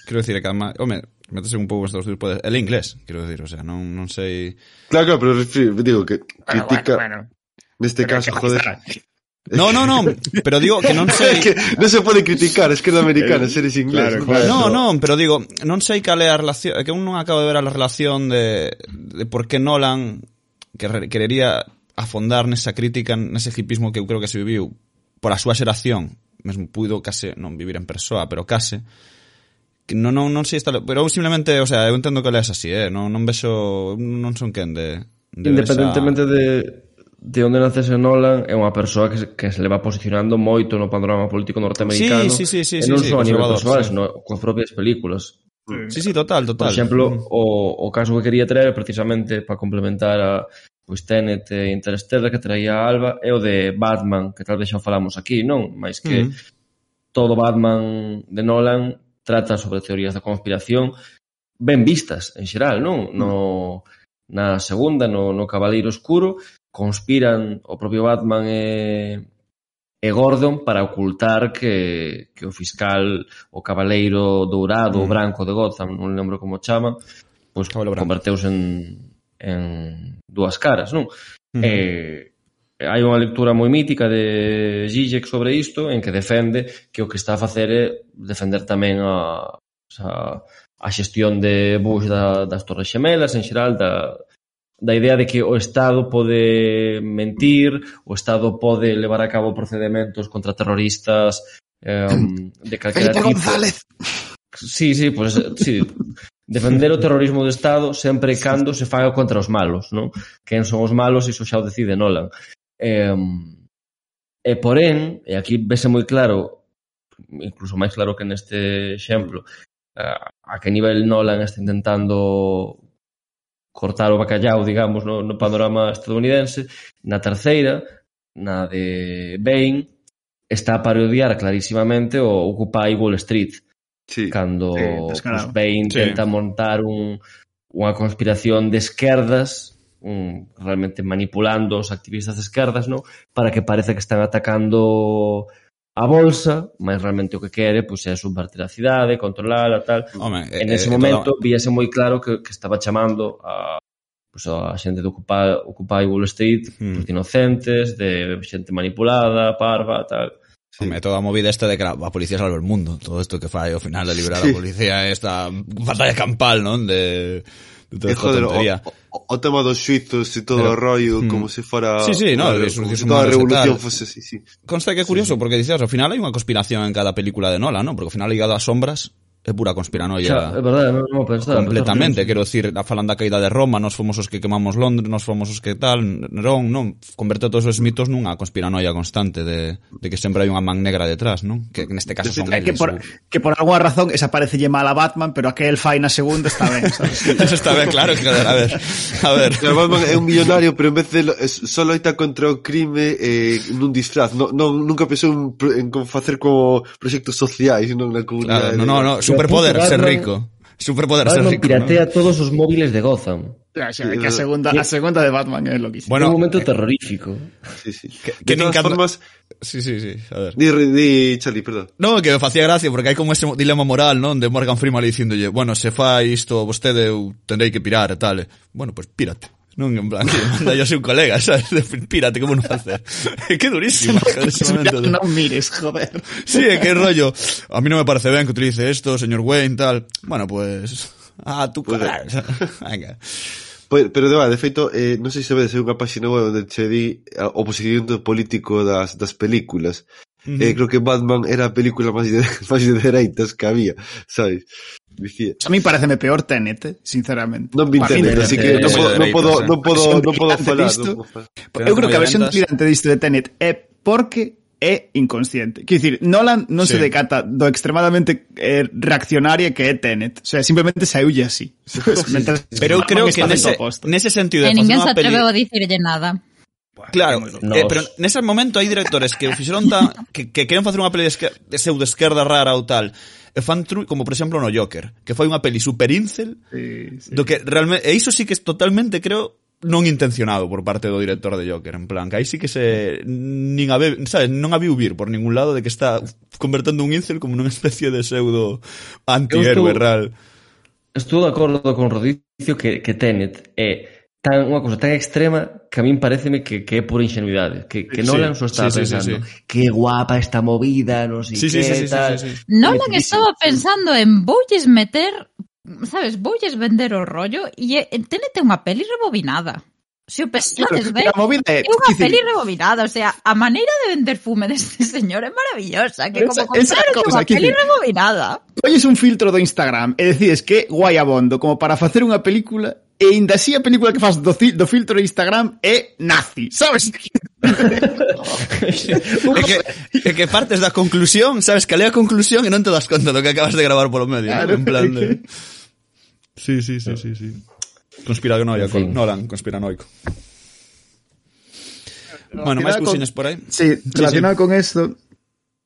Quero dicir que, además, home, métese un pouco en Estados Unidos pode... El inglés, quero dicir, o sea, non, non sei... Claro, claro, pero digo que critica... Bueno, bueno. Neste caso, joder... No, no, no, pero digo que non sei... que non se pode criticar, es que é americana, eh, seres inglés. Claro, claro. No, no, pero digo, non sei cal é a relación... Que un non acabo de ver a relación de, de por que Nolan que querería afondar nesa crítica, nese hipismo que eu creo que se viviu por a súa xeración, mesmo puido case non vivir en persoa, pero case, non, non, non sei estar, pero simplemente, o sea, eu entendo que leas así, eh? non, non vexo, non son quen de, de Independentemente esa... de, de onde naces en Nolan é unha persoa que, se, que se leva posicionando moito no panorama político norteamericano sí, sí, sí, sí, e non sí, só sí, a nivel personal, sí. sino coas propias películas. Sí, sí, total, total. Por exemplo, mm. o, o caso que quería traer precisamente para complementar a pois Tenet e Interstellar que traía a Alba é o de Batman, que tal vez xa falamos aquí, non? Mais que mm. todo Batman de Nolan trata sobre teorías da conspiración ben vistas en xeral, non? No, na segunda, no, no Cabaleiro Escuro, conspiran o propio Batman e, e Gordon para ocultar que, que o fiscal, o Cabaleiro Dourado, mm. Branco de Gotham, non lembro como chaman, pois pues, converteuse en, en dúas caras, non? Mm. Eh, hai unha lectura moi mítica de Zizek sobre isto en que defende que o que está a facer é defender tamén a, a, a xestión de Bush da, das Torres Xemelas en xeral da, da idea de que o Estado pode mentir, o Estado pode levar a cabo procedementos contra terroristas eh, de calquera Felipe tipo. González. Sí, sí, pues, sí. Defender o terrorismo do Estado sempre e cando se faga contra os malos, non? Quen son os malos, iso xa o decide Nolan. E, e porén, e aquí vese moi claro, incluso máis claro que neste exemplo, a, a que nivel Nolan está intentando cortar o bacallau, digamos, no, no panorama estadounidense, na terceira, na de Bane, está a parodiar clarísimamente o Occupy Wall Street. Sí, cando sí, pues, Bane sí. tenta montar un, unha conspiración de esquerdas um, realmente manipulando os activistas de esquerdas, no? Para que parece que están atacando a bolsa, mas realmente o que quere pois, é subvertir a cidade, controlala tal. Home, eh, en eh, ese eh, momento todo... víase moi claro que, que estaba chamando a, pois, a xente de Occupy, Occupy Wall Street, hmm. pois, de inocentes, de xente manipulada, parva, tal. Sí. Home, toda a movida esta de que a policía salva el mundo, todo isto que fai ao final de liberar sí. a policía esta batalla campal, non? De de e, joder, o, o, o tema dos suizos e todo Pero, o rollo mm, como se fora sí, sí, no, como, como se toda a revolución fose así, sí. Consta que é curioso sí, porque dices, ao final hai unha conspiración en cada película de Nolan, non? Porque ao final ligado ás sombras é pura conspiranoia. Xa, é verdade, non, non pensaba, completamente, quero dicir, a falan da caída de Roma, nós fomos os que quemamos Londres, nós fomos os que tal, Nerón, non, converte todos os mitos nunha conspiranoia constante de, de que sempre hai unha man negra detrás, non? Que neste caso son eles. Que por, que por alguna razón esa parecelle mal a Batman, pero aquel fai na segunda está ben, sabes? Eso está ben, claro, que, a ver, a ver. Claro, Batman é un millonario, pero en vez de lo, es, só loita contra o crime eh, nun disfraz, non, non nunca pensou en, en facer como proxectos sociais, non na comunidade. Claro, non, non, no, no, no superpoder, ser Batman- rico. Superpoder, ser rico. piratea ¿no? todos os móviles de Gotham. O sea, que a segunda, a segunda de Batman é loquísimo. Bueno, un momento terrorífico. Sí, sí. que de todas formas, Sí, sí, sí, a ver. di, di Charlie, perdón. No, que me facía gracia porque hai como ese dilema moral, non? De Morgan Freeman ali dicíndolle, bueno, se fai isto vostede eu tendrei que pirar e tal. Bueno, pues pírate. Non, en plan, que manda yo seu colega, sabes? De, pírate, como non facer? Que durísimo. No, non mires, joder. Sí, é que rollo. A mí non me parece ben que utilice esto, señor Wayne, tal. Bueno, pues... Ah, tú, pues, claro. Venga. Pues, pero de, va, de feito, eh, non sei se vedes, é unha página web onde che di o posicionamento político das, das películas -huh. eh, creo que Batman era a película máis de, máis de dereitas que había, sabes? Dicía. A mí pareceme peor Tenet, eh, sinceramente. Non vi Tenet, así que non podo, non podo, non podo, non podo falar. No Eu eh. creo que a versión tirante disto de Tenet é porque é inconsciente. Quer dicir, Nolan non sí. se decata do extremadamente eh, reaccionaria que é Tenet. O sea, simplemente saiulle así. Mientras, Pero eu creo que nese, nese sentido... E ninguén se atreveu a dicirlle nada. Claro, eh, nos... eh, pero nese momento hai directores que o fixeron tan, que, que queren facer unha peli de, esquer, de pseudo esquerda rara ou tal e fan tru, como por exemplo no Joker que foi unha peli super incel sí, sí. do que realmente, e iso sí que é totalmente creo non intencionado por parte do director de Joker en plan, que aí sí que se nin a be, sabes, non a viu vir por ningún lado de que está convertendo un incel como nunha especie de pseudo antihéroe real Estou de acordo con Rodicio que, que Tenet é eh, tan unha cousa tan extrema que a min pareceme que, que é pura ingenuidade, que, que Nolan só estaba sí, sí, pensando, sí, sí. que guapa esta movida, non sei sí, que sí, sí, tal. Sí, sí, sí, sí. Nolan estaba pensando en voulles meter, sabes, voulles vender o rollo e eh, tenete unha peli rebobinada. Se o pensades ben, é unha peli rebobinada, o sea, a maneira de vender fume deste señor é maravillosa, que como contaron unha peli rebobinada. Colles un filtro do Instagram e decides que guai abondo como para facer unha película e ainda así a película que faz do, do filtro de Instagram é nazi, sabes? é, que, é que partes da conclusión, sabes, que lea a conclusión e non te das conta do que acabas de gravar polo medio. Claro. En plan de... Sí, sí, sí, sí, sí. Conspiranoia, con Nolan, conspiranoico. Bueno, máis cusiñas por aí. Sí, relacionado sí, sí. con esto,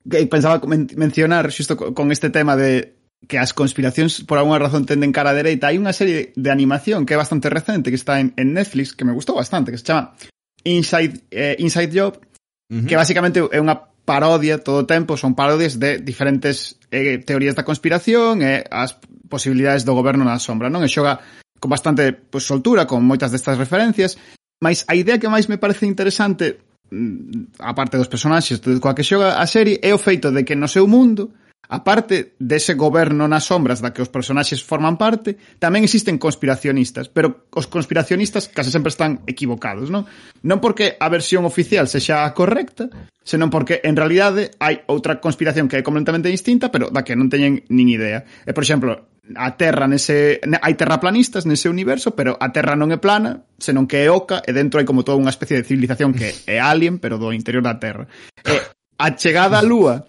que pensaba men mencionar xusto con este tema de que as conspiracións por alguna razón tenden cara a dereita, hai unha serie de animación que é bastante recente, que está en, en Netflix, que me gustou bastante, que se chama Inside, eh, Inside Job, uh -huh. que basicamente é unha parodia todo o tempo, son parodias de diferentes eh, teorías da conspiración e eh, as posibilidades do goberno na sombra, non? E xoga con bastante pues, soltura, con moitas destas referencias, mas a idea que máis me parece interesante mm, aparte dos personaxes coa que xoga a serie é o feito de que no seu mundo A parte dese goberno nas sombras da que os personaxes forman parte, tamén existen conspiracionistas, pero os conspiracionistas case sempre están equivocados, non? Non porque a versión oficial sexa a correcta, senón porque en realidade hai outra conspiración que é completamente distinta, pero da que non teñen nin idea. E, por exemplo, a Terra nese hai terraplanistas nese universo, pero a Terra non é plana, senón que é oca e dentro hai como toda unha especie de civilización que é alien, pero do interior da Terra. E a chegada á Lúa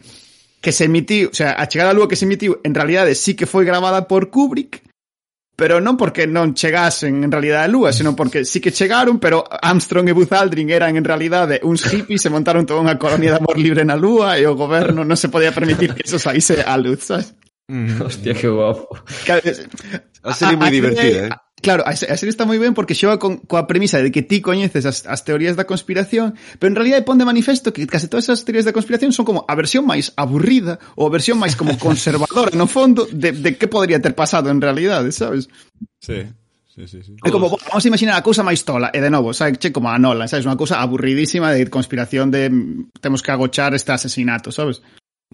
que se emitiu, o sea, a chegar á lúa que se emitiu, en realidade sí que foi gravada por Kubrick, pero non porque non chegasen en realidade a lúa, senón porque sí que chegaron, pero Armstrong e Buzz Aldrin eran en realidade uns hippies, se montaron toda unha colonia de amor libre na lúa e o goberno non se podía permitir que eso saíse á luz, sabes? Mm, hostia, que guapo. Que, a, a, a, serie moi divertida, eh? Claro, a serie está moi ben porque xoga con, coa premisa de que ti coñeces as, as teorías da conspiración, pero en realidad pon de manifesto que case todas esas teorías da conspiración son como a versión máis aburrida ou a versión máis como conservadora no fondo de, de que podría ter pasado en realidade, sabes? Sí. Sí, sí, sí. É como, vamos a imaginar a cousa máis tola, e de novo, sabe, che, como a Nolan, sabes, unha cousa aburridísima de conspiración de temos que agochar este asesinato, sabes?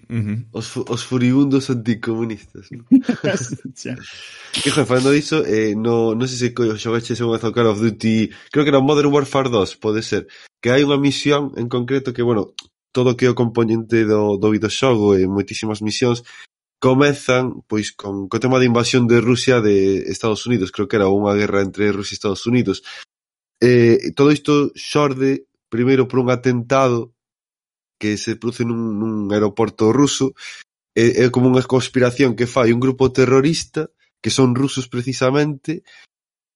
Uh -huh. os, os furibundos anticomunistas ¿no? que joder, falando diso eh, no, no sei se xogaches unha vez Call of Duty creo que era Modern Warfare 2 pode ser que hai unha misión en concreto que bueno todo o que é o componente do, do videoxogo e moitísimas misións comezan pois con, co tema de invasión de Rusia de Estados Unidos creo que era unha guerra entre Rusia e Estados Unidos eh, todo isto xorde primeiro por un atentado que se produce nun, nun aeroporto ruso é, é como unha conspiración que fai un grupo terrorista que son rusos precisamente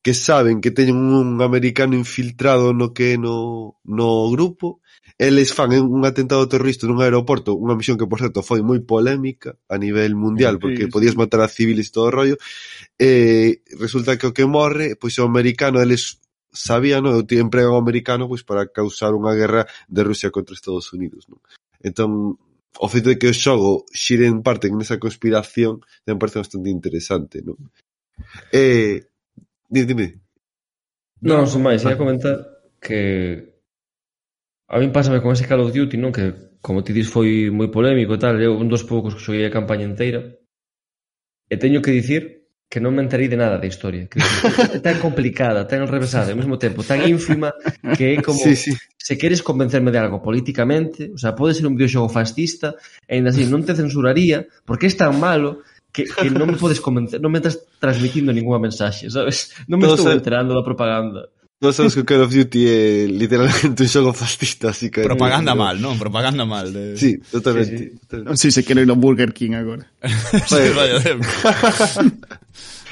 que saben que teñen un americano infiltrado no que no, no grupo eles fan un atentado terrorista nun aeroporto unha misión que por certo foi moi polémica a nivel mundial porque sí, sí. podías matar a civiles todo o rollo e resulta que o que morre pois é o americano eles sabíano, eu ti emprego americano pois para causar unha guerra de Rusia contra Estados Unidos, non? Entón, o feito de que o xogo xire en parte nesa conspiración me parece bastante interesante, non? Eh, dime, dime. Non, son máis, ia comentar que a min pásame con ese Call of Duty, non? Que, como ti dis, foi moi polémico e tal. Eu un dos poucos que xoguei a campaña inteira. E teño que dicir que non me enterei de nada da historia. Que é tan complicada, tan enrevesada, ao mesmo tempo, tan ínfima, que é como... Sí, sí. Se queres convencerme de algo políticamente, o sea, pode ser un videoxogo fascista, e ainda así non te censuraría, porque é tan malo que, que non me podes convencer, non me estás transmitindo ninguna mensaxe, sabes? Non me Todo estou se... enterando da propaganda. Non sabes que o Call of Duty é literalmente un xogo fascista, así que... Propaganda mal, non? Propaganda mal. De... Sí, totalmente. Sí, sí. totalmente. Non sei se quero ir ao Burger King agora.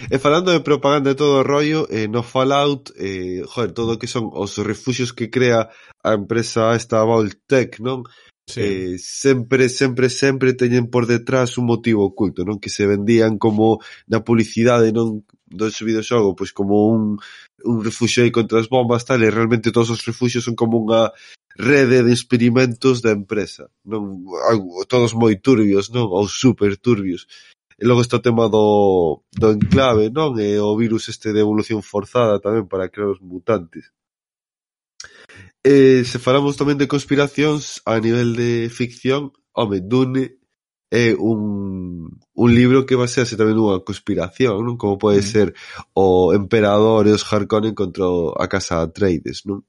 E eh, falando de propaganda e todo o rollo, eh, no Fallout, eh, joder, todo o que son os refugios que crea a empresa esta Vault Tech, non? Sí. Eh, sempre, sempre, sempre teñen por detrás un motivo oculto, non? Que se vendían como na publicidade, non? do videoxogo, pois como un, un refugio aí contra as bombas, tal, e realmente todos os refugios son como unha rede de experimentos da empresa, non? Algo, todos moi turbios, non? Ou super turbios. E logo está o tema do, do enclave, non? E o virus este de evolución forzada tamén para crear os mutantes. E se falamos tamén de conspiracións a nivel de ficción, home, Dune é un, un libro que basease tamén nunha conspiración, non? Como pode mm. ser o emperador e os Harkonnen contra a casa Atreides, non?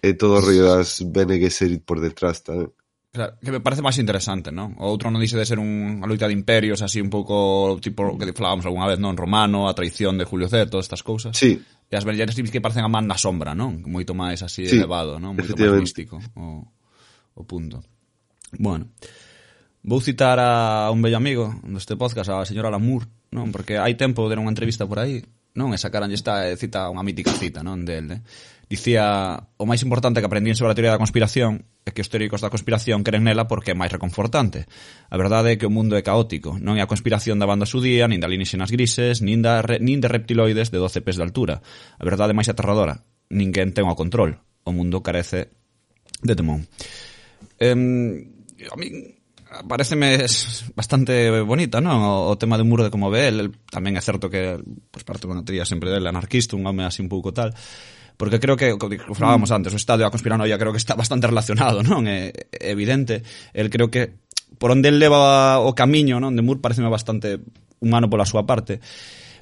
E todo o rollo das Bene Gesserit por detrás tamén. Claro, que me parece máis interesante, non? O outro non dixe de ser un, unha loita de imperios así un pouco tipo que falábamos algunha vez, non? Romano, a traición de Julio Ceto, estas cousas. Sí, E as vermellas que parecen a man na sombra, non? Moito máis así sí, elevado, non? Moito máis místico o, o punto. Bueno, vou citar a un bello amigo deste podcast, a señora Lamour, non? Porque hai tempo de unha entrevista por aí, non? E sacaran esta eh, cita, unha mítica cita, non? Del, eh? dicía o máis importante que aprendín sobre a teoría da conspiración é que os teóricos da conspiración creen nela porque é máis reconfortante. A verdade é que o mundo é caótico, non é a conspiración da banda sudía, nin de alienígenas grises, nin, da, re, nin de reptiloides de 12 pés de altura. A verdade é máis aterradora, ninguén ten o control, o mundo carece de temón. Eh, a mí pareceme bastante bonita, non? O, o tema de muro de como ve, el, tamén é certo que pues, parte unha teoría sempre del anarquista, un home así un pouco tal, porque creo que, que falábamos antes, o estado da conspiranoia creo que está bastante relacionado, non? É, é evidente. El creo que por onde el leva o camiño, non? De Moore pareceme bastante humano pola súa parte.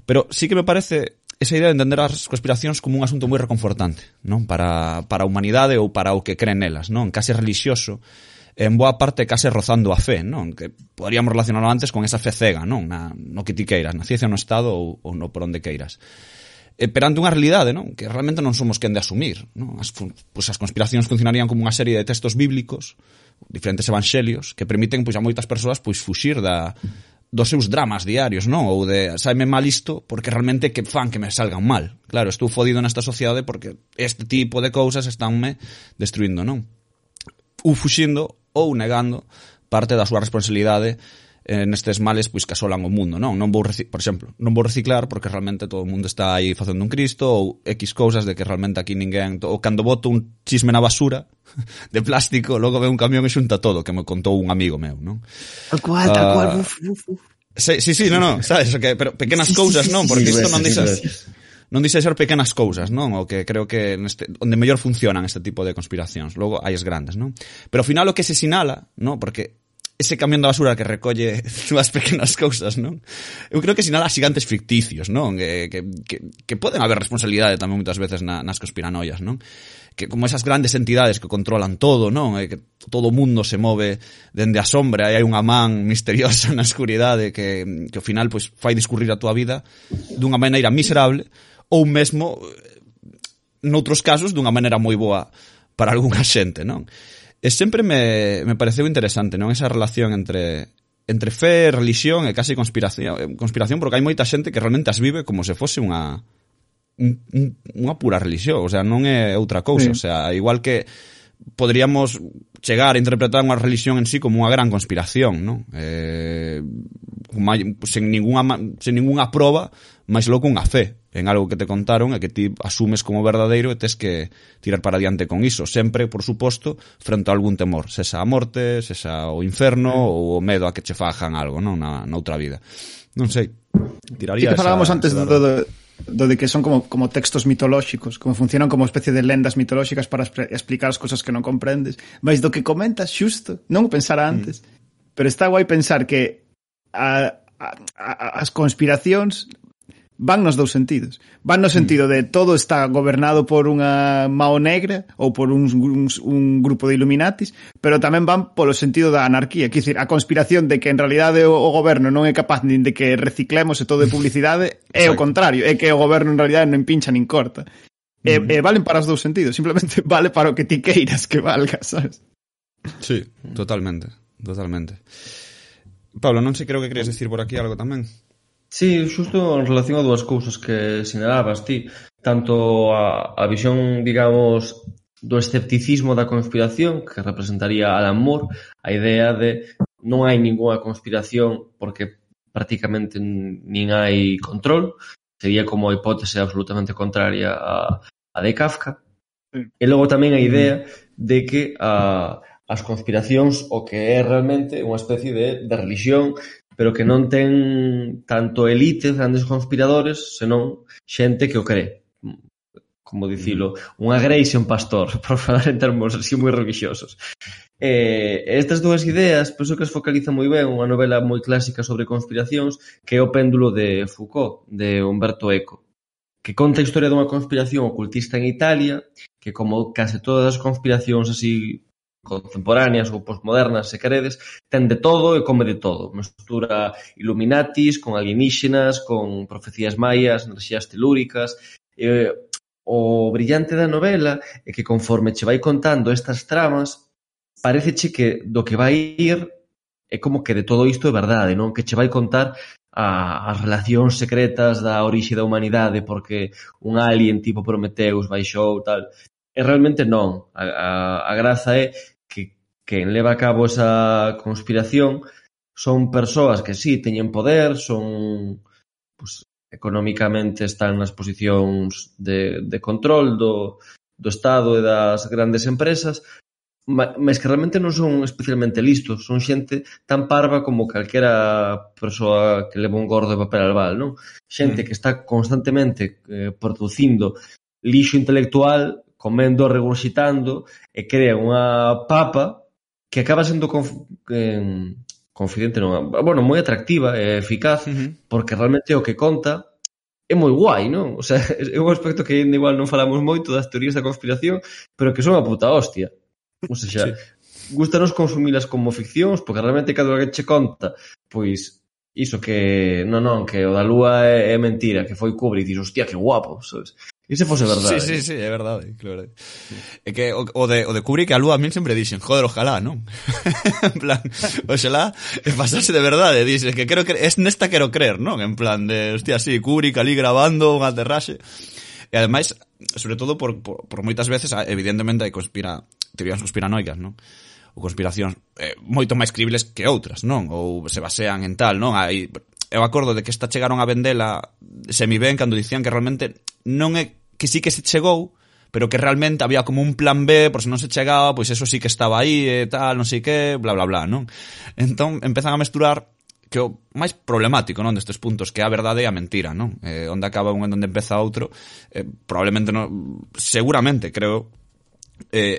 Pero sí que me parece esa idea de entender as conspiracións como un asunto moi reconfortante, non? Para, para a humanidade ou para o que creen nelas, non? Case religioso en boa parte case rozando a fe, non? Que poderíamos relacionarlo antes con esa fe cega, non? Na, no que ti queiras, na ciencia, no estado ou, ou no por onde queiras eh, perante unha realidade, non? Que realmente non somos quen de asumir, non? As, pues, as conspiracións funcionarían como unha serie de textos bíblicos, diferentes evangelios, que permiten pois, a moitas persoas pois, fuxir da, dos seus dramas diarios, non? Ou de saime mal isto porque realmente que fan que me salgan mal. Claro, estou fodido nesta sociedade porque este tipo de cousas estánme destruindo, non? Ou fuxindo ou negando parte da súa responsabilidade eh, nestes males pois que asolan o mundo, non? Non vou, por exemplo, non vou reciclar porque realmente todo o mundo está aí facendo un cristo ou X cousas de que realmente aquí ninguén ou cando boto un chisme na basura de plástico, logo ve un camión e xunta todo, que me contou un amigo meu, non? Tal cual, tal cual, ah, uf, uf, uf. Sí, sí, sí, no, no, sabes, que, pero pequenas sí, cousas, non? Porque isto non dixas non dixe ser pequenas cousas, non? O que creo que neste, onde mellor funcionan este tipo de conspiracións. Logo hai as grandes, non? Pero ao final o que se sinala, non? Porque ese camión da basura que recolle as pequenas cousas, non? Eu creo que sinala xigantes ficticios, non? Que, que, que, que poden haber responsabilidade tamén moitas veces na, nas conspiranoias, non? Que como esas grandes entidades que controlan todo, non? E eh, que todo o mundo se move dende a sombra e hai unha man misteriosa na escuridade que, que ao final pois, fai discurrir a túa vida dunha maneira miserable ou mesmo eh, noutros casos dunha maneira moi boa para algunha xente, non? E sempre me, me pareceu interesante, non? Esa relación entre entre fe, religión e casi conspiración, eh, conspiración porque hai moita xente que realmente as vive como se fose unha un, unha pura religión, o sea, non é outra cousa, sí. o sea, igual que poderíamos chegar a interpretar unha religión en sí como unha gran conspiración, non? Eh, sen ninguna sen ninguna proba, máis logo unha fe en algo que te contaron e que ti asumes como verdadeiro e tes que tirar para adiante con iso, sempre, por suposto, frente a algún temor, sexa a morte, sexa o inferno ou o medo a que che fajan algo, non, na, noutra vida. Non sei. Tiraría sí que falábamos esa, antes esa... De, de, do de que son como, como textos mitolóxicos, como funcionan como especie de lendas mitolóxicas para explicar as cousas que non comprendes, mas do que comentas xusto, non o pensara antes, mm. pero está guai pensar que a, a, a, as conspiracións van nos dous sentidos. Van no mm. sentido de todo está gobernado por unha mao negra ou por un, un, un grupo de Illuminatis, pero tamén van polo sentido da anarquía, quer dizer, a conspiración de que en realidade o, o goberno non é capaz nin de que reciclemos e todo de publicidade é Exacto. o contrario, é que o goberno en realidade non pincha nin corta. E, mm-hmm. e valen para os dous sentidos, simplemente vale para o que ti queiras que valga, sabes? Sí, totalmente, totalmente. Pablo, non sei creo que querías decir por aquí algo tamén. Sí, xusto en relación a dúas cousas que sinalabas ti, tanto a, a visión, digamos, do escepticismo da conspiración, que representaría Alan Moore, a idea de non hai ninguna conspiración porque prácticamente nin hai control, sería como a hipótese absolutamente contraria a, a de Kafka. Sí. E logo tamén a idea de que a, as conspiracións o que é realmente unha especie de, de religión pero que non ten tanto elites, grandes conspiradores, senón xente que o cree. Como dicilo, mm. unha greix un pastor, por falar en termos así moi religiosos. Eh, estas dúas ideas, pois, penso que as focaliza moi ben unha novela moi clásica sobre conspiracións que é o péndulo de Foucault, de Humberto Eco que conta a historia dunha conspiración ocultista en Italia, que como case todas as conspiracións así contemporáneas ou posmodernas, se queredes, ten de todo e come de todo. Mestura Illuminatis con alienígenas, con profecías maias, enerxías telúricas... Eh, o brillante da novela é que conforme che vai contando estas tramas, pareceche que do que vai ir é como que de todo isto é verdade, non? Que che vai contar a, as relacións secretas da orixe da humanidade porque un alien tipo Prometeus baixou tal. E realmente non. A, a, a graza é quen leva a cabo esa conspiración son persoas que si teñen poder, son pues, economicamente están nas posicións de, de control do, do Estado e das grandes empresas, mas que realmente non son especialmente listos, son xente tan parva como calquera persoa que leva un gordo de papel al bal, non? Xente mm. que está constantemente eh, producindo lixo intelectual comendo regurgitando e crea unha papa que acaba sendo conf eh, confidente, non, bueno, moi atractiva e eficaz, uh -huh. porque realmente o que conta é moi guai, non? O sea, é un aspecto que ainda igual non falamos moito das teorías da conspiración, pero que son a puta hostia. O sea, xa, sí. gustanos consumilas como ficcións, porque realmente cada que che conta, pois iso que, non, non, que o da lúa é, é mentira, que foi Kubrick, dices, hostia, que guapo, sabes? E se fose verdade. Sí, sí, eh. sí, é verdade, claro. É que o, o, de, o de Kubrick a lúa a min sempre dixen, joder, ojalá, non? en plan, oxalá e pasase de verdade, dices que quero cre es nesta quero creer, non? En plan de, hostia, sí, Kubrick ali grabando un aterraxe. E ademais, sobre todo por, por, por moitas veces, evidentemente hai conspira, teorías conspiranoicas, non? ou conspiracións eh, moito máis cribles que outras, non? Ou se basean en tal, non? Hai eu acordo de que esta chegaron a vendela semi ben cando dicían que realmente non é que sí que se chegou, pero que realmente había como un plan B, por se non se chegaba, pois eso sí que estaba aí e eh, tal, non sei que, bla bla bla, non? Entón empezan a mesturar que o máis problemático, non, destes puntos, que é a verdade e a mentira, non? Eh, onde acaba un e onde empeza outro, eh, probablemente non, seguramente, creo, eh,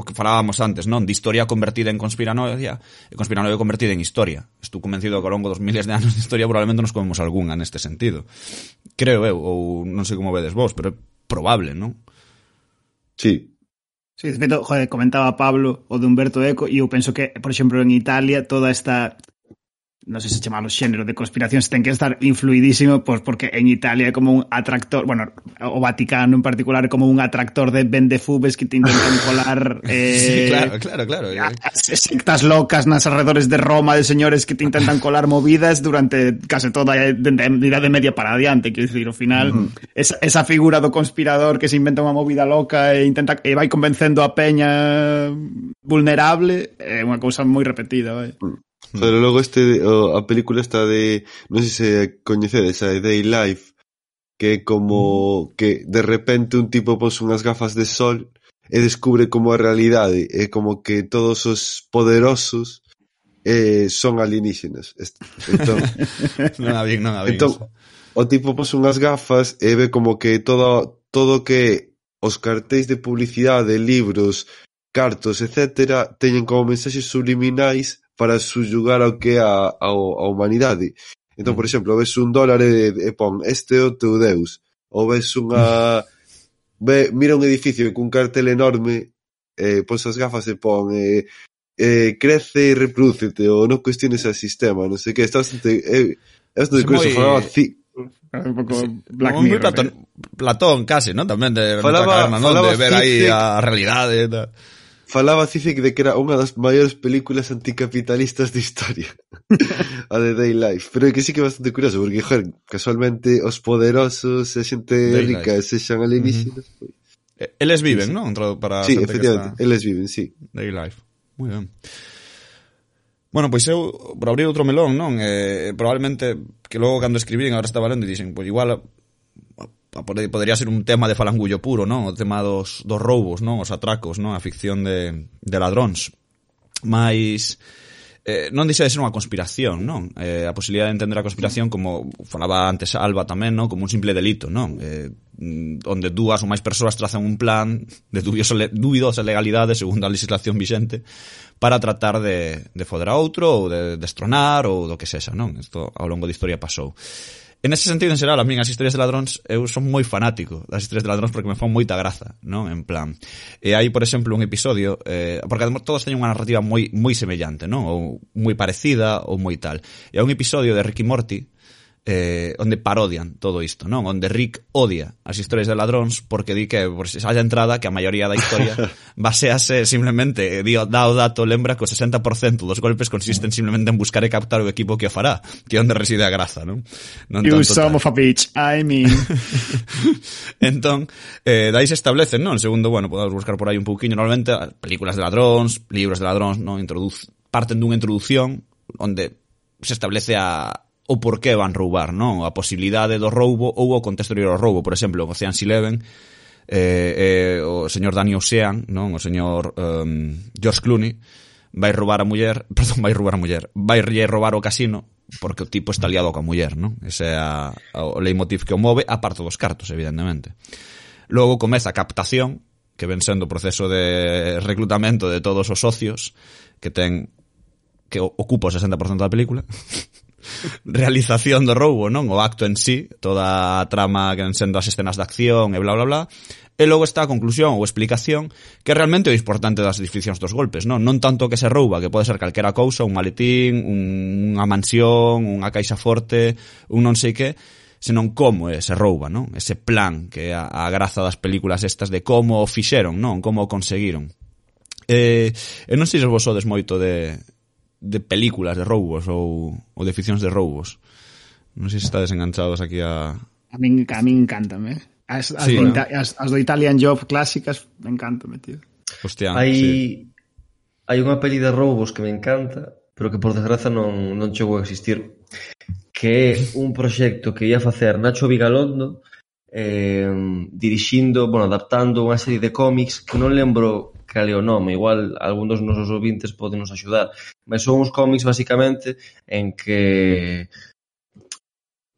o que falábamos antes, non? De historia convertida en conspiranoia e conspiranoia convertida en historia. Estou convencido que ao longo dos miles de anos de historia probablemente nos comemos algunha neste sentido. Creo eu, ou non sei como vedes vos, pero é probable, non? Sí. Sí, de feito, joder, comentaba Pablo o de Humberto Eco e eu penso que, por exemplo, en Italia toda esta non sei se chamalo xénero de conspiracións ten que estar influidísimo pois porque en Italia é como un atractor bueno, o Vaticano en particular como un atractor de vendefubes que te intentan colar eh, sí, claro, claro, claro eh. sectas locas nas arredores de Roma de señores que te intentan colar movidas durante case toda eh, a idade media para adiante, quero dicir, ao final uh -huh. esa, esa figura do conspirador que se inventa unha movida loca e intenta e vai convencendo a peña vulnerable eh, é unha cousa moi repetida vai. Uh -huh. Hmm. Pero logo este o, a película está de, non sei se coñecedes, a Day Life, que é como mm. que de repente un tipo pos unhas gafas de sol e descubre como a realidade, é como que todos os poderosos eh, son alienígenas. Entón, non a bien, non a bien. Entón, o tipo pos unhas gafas e ve como que todo todo que os cartéis de publicidade, libros, cartos, etcétera, teñen como mensaxes subliminais para subyugar ao que é a, a, a humanidade. Entón, mm. por exemplo, ves un dólar e, e pon este é o teu Deus. Ou ves unha... Ve, mira un edificio cun cartel enorme, eh, pon as gafas e pon eh, eh, crece e reproducete ou non cuestiones ao sistema, non sei que. Estás ante... Eh, é un discurso moi... falaba eh, un pouco Black Mirror. Platón, eh. Platón case, non? Tamén de falaba, falaba de ver aí a realidade e tal. Falaba Cicic de que era unha das maiores películas anticapitalistas de historia. a de Day Life. Pero é que sí que é bastante curioso, porque, joder, casualmente, os poderosos e a xente Day rica Life. e sexan alienígenas... Uh -huh. Pois. Eles viven, sí. non? Para sí, efectivamente, está... eles viven, sí. Day Life. Muy ben. Bueno, pois eu, para abrir outro melón, non? Eh, probablemente, que logo cando escribín, agora estaba lendo e dixen, pois igual podría ser un tema de falangullo puro, non? O tema dos, dos roubos, non? Os atracos, non? A ficción de, de ladróns. Mais... eh, non deixa de ser unha conspiración, non? Eh, a posibilidad de entender a conspiración como falaba antes Alba tamén, non? Como un simple delito, non? Eh, onde dúas ou máis persoas trazan un plan de dubiosa, dubidosa legalidade segundo a legislación vixente para tratar de, de foder a outro ou de destronar de ou do que sexa, non? Isto ao longo da historia pasou. En ese sentido, en xeral, a min as historias de ladróns eu son moi fanático das historias de ladróns porque me fan moita graza, non? En plan, e hai, por exemplo, un episodio eh, porque todos teñen unha narrativa moi moi semellante, non? Ou moi parecida ou moi tal. E hai un episodio de Ricky Morty eh, onde parodian todo isto, non? Onde Rick odia as historias de ladróns porque di que por se haya entrada que a maioría da historia basease simplemente, di, dá o dato, lembra que o 60% dos golpes consisten simplemente en buscar e captar o equipo que o fará, que onde reside a graza, non? non you son of a bitch, I mean. entón, eh, dai se establecen, non? Segundo, bueno, podemos buscar por aí un pouquiño, normalmente películas de ladróns, libros de ladróns, non? Introduz, parten dunha introdución onde se establece a, o por que van roubar, non? A posibilidade do roubo ou o contexto do roubo, por exemplo, en Ocean's Eleven eh, eh, o señor Dani Ocean, non? O señor um, George Clooney vai roubar a muller, perdón, vai roubar a muller, vai roubar o casino porque o tipo está liado coa muller, non? Ese é a, a, o leitmotiv que o move, aparte dos cartos, evidentemente. Logo comeza a captación, que ven sendo o proceso de reclutamento de todos os socios que ten que ocupa o 60% da película realización do roubo, non? O acto en sí, toda a trama que sendo as escenas de acción e bla bla bla. E logo está a conclusión ou explicación que realmente é o importante das definicións dos golpes, non? Non tanto que se rouba, que pode ser calquera cousa, un maletín, un, unha mansión, unha caixa forte, un non sei que, senón como se rouba, non? Ese plan que a, a graza das películas estas de como o fixeron, non? Como o conseguiron. Eh, e non sei se vos sodes moito de, de películas de roubos ou, ou de ficcións de roubos. Non sei se estades enganchados aquí a... A min, a min encantame. As, as, sí, do, no? as, as do Italian Job clásicas me encantame, tío. Hostia, hai, sí. hai unha peli de roubos que me encanta, pero que por desgraza non, non chegou a existir, que é un proxecto que ia facer Nacho Vigalondo eh, dirixindo, bueno, adaptando unha serie de cómics que non lembro cal é o nome, igual algún dos nosos ouvintes pode nos axudar, mas son uns cómics basicamente en que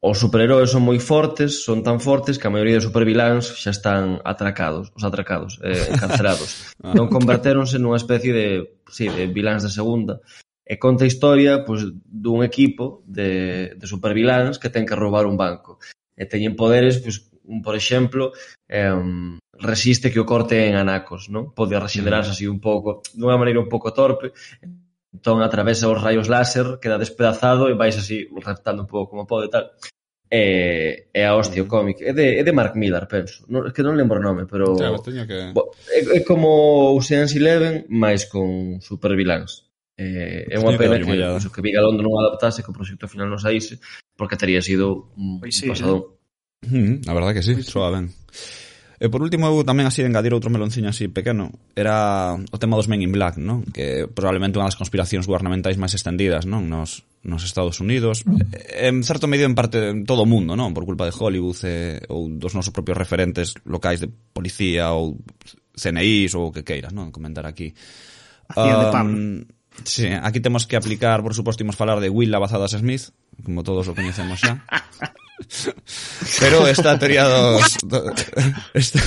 os superheróis son moi fortes, son tan fortes que a maioría dos superviláns xa están atracados, os atracados, eh, encarcerados. Ah. non convertéronse nunha especie de, sí, de viláns de segunda. E conta a historia pois, dun equipo de, de superviláns que ten que roubar un banco. E teñen poderes, pois, un, por exemplo, eh, resiste que o corte en anacos, non? Pode rexenerarse mm. así un pouco, dunha maneira un pouco torpe, entón atravesa os raios láser, queda despedazado e vais así reptando un pouco como pode tal. E, e a hostia, o mm. cómic. É de, é de Mark Millar, penso. Non, é que non lembro o nome, pero... Claro, teño que... Bo, é, é como Ocean's Eleven, máis con superviláns. Eh, é unha pena que, que, que Vigalondo non adaptase, que o proxecto final non saíse, porque teria sido un, pois sí, pasado. Eh? Mm, a verdade que sí, pois soa ben. E por último, eu tamén así engadir outro melonciño así pequeno, era o tema dos Men in Black, non? Que probablemente unha das conspiracións gubernamentais máis extendidas, non? Nos, nos Estados Unidos, en certo medio en parte en todo o mundo, non? Por culpa de Hollywood e, ou dos nosos propios referentes locais de policía ou CNIs ou o que queiras, non? Comentar aquí. Hacía um, de. Sí, aquí temos que aplicar, por suposto, imos falar de Will Lavazadas Smith, como todos o coñecemos xa. Pero esta teoría dos esta,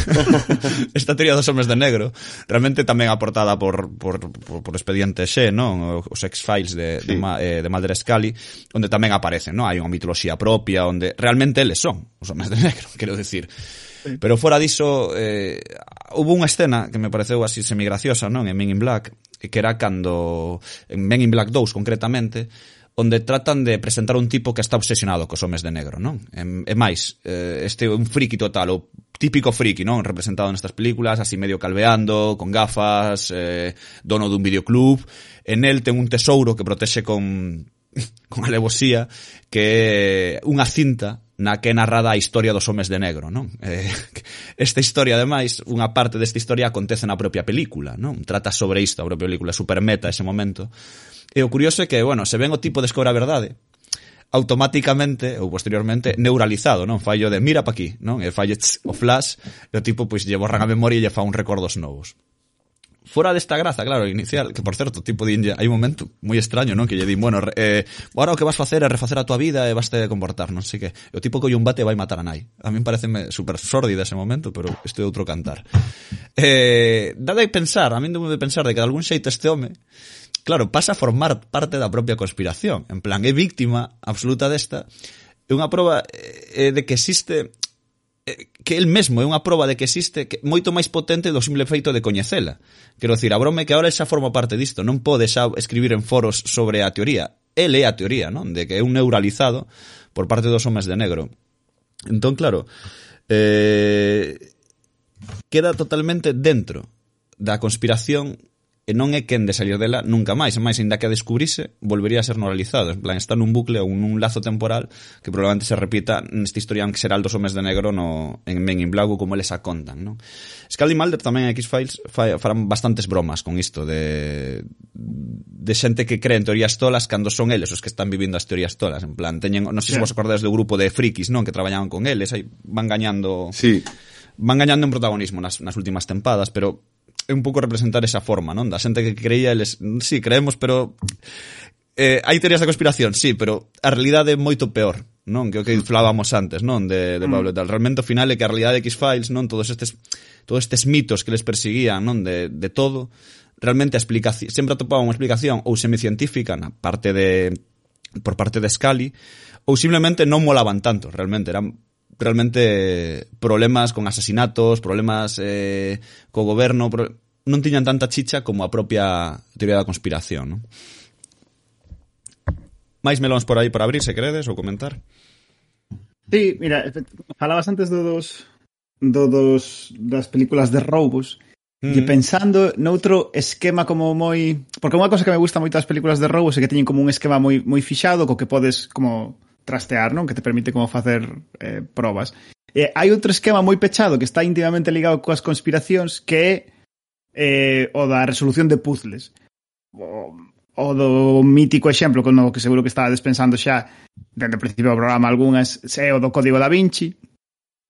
esta teoría dos homes de negro realmente tamén aportada por, por, por, por expediente X, non? Os X-Files de, sí. de, Ma, eh, de Mulder Scully, onde tamén aparecen, non? Hai unha mitoloxía propia onde realmente eles son os homes de negro, quero decir. Sí. Pero fora diso, eh, hubo unha escena que me pareceu así semigraciosa, non? En Men in Black, que era cando en Men in Black 2 concretamente, onde tratan de presentar un tipo que está obsesionado cos homes de negro, non? E, e máis, eh, este é un friki total, o típico friki, non? Representado nestas películas, así medio calveando, con gafas, eh, dono dun videoclub. En el ten un tesouro que protexe con con alevosía que é unha cinta na que é narrada a historia dos homes de negro, non? Eh, esta historia, ademais, unha parte desta historia acontece na propia película, non? Trata sobre isto, a propia película, super meta ese momento E o curioso é que, bueno, se ven o tipo descobra a verdade, automáticamente ou posteriormente neuralizado, non? Fallo de mira pa aquí, non? E falle tss, o flash e o tipo pois lle borran a memoria e lle fa un recordos novos. Fora desta graza, claro, inicial, que por certo, tipo de hai un momento moi extraño, non? Que lle din, bueno, eh, agora o que vas facer é refacer a tua vida e vas te comportar, non? Así que o tipo colle un bate e vai matar a nai. A min pareceme super sórdida ese momento, pero isto é outro cantar. Eh, dade pensar, a min debo de pensar de que de algún xeito este home claro, pasa a formar parte da propia conspiración. En plan, é víctima absoluta desta. É unha proba eh, eh de que existe eh, que el mesmo é unha proba de que existe que moito máis potente do simple feito de coñecela. Quero dicir, a brome que agora xa forma parte disto, non pode xa escribir en foros sobre a teoría. El é a teoría, non? De que é un neuralizado por parte dos homes de negro. Entón, claro, eh, queda totalmente dentro da conspiración e non é quen de salir dela nunca máis, e máis, ainda que a descubrise, volvería a ser normalizado, en plan, está nun bucle ou nun lazo temporal que probablemente se repita nesta historia que será dos homes de negro no, en Men in Black como eles a contan, non? Scully Mulder tamén en X-Files farán bastantes bromas con isto de, de xente que cree en teorías tolas cando son eles os que están vivindo as teorías tolas, en plan, teñen, non sei se vos acordades do grupo de frikis, non, que traballaban con eles, aí van gañando... Sí. van gañando en protagonismo nas, nas últimas tempadas, pero é un pouco representar esa forma, non? Da xente que creía eles, sí, creemos, pero eh, hai teorías da conspiración, sí, pero a realidade é moito peor, non? Que o que mm. falábamos antes, non? De, de mm. Pablo tal. Realmente o final é que a realidade de X-Files, non? Todos estes, todos estes mitos que les perseguían, non? De, de todo, realmente a explicación, sempre atopaba unha explicación ou semicientífica na parte de por parte de Scully, ou simplemente non molaban tanto, realmente eran realmente problemas con asesinatos, problemas eh, co goberno, pro... non tiñan tanta chicha como a propia teoría da conspiración, non? Máis melóns por aí para abrir, se credes, ou comentar? Sí, mira, eh, falabas antes do dos, do dos das películas de roubos, Mm. E pensando noutro esquema como moi... Porque unha cosa que me gusta moito das películas de roubos é que teñen como un esquema moi moi fixado co que podes como trastear, non? Que te permite como facer eh, probas. Eh, hai outro esquema moi pechado que está íntimamente ligado coas conspiracións que é eh, o da resolución de puzzles. O, o do mítico exemplo con o que seguro que estaba despensando xa dende o principio do programa algunhas, é o do código da Vinci,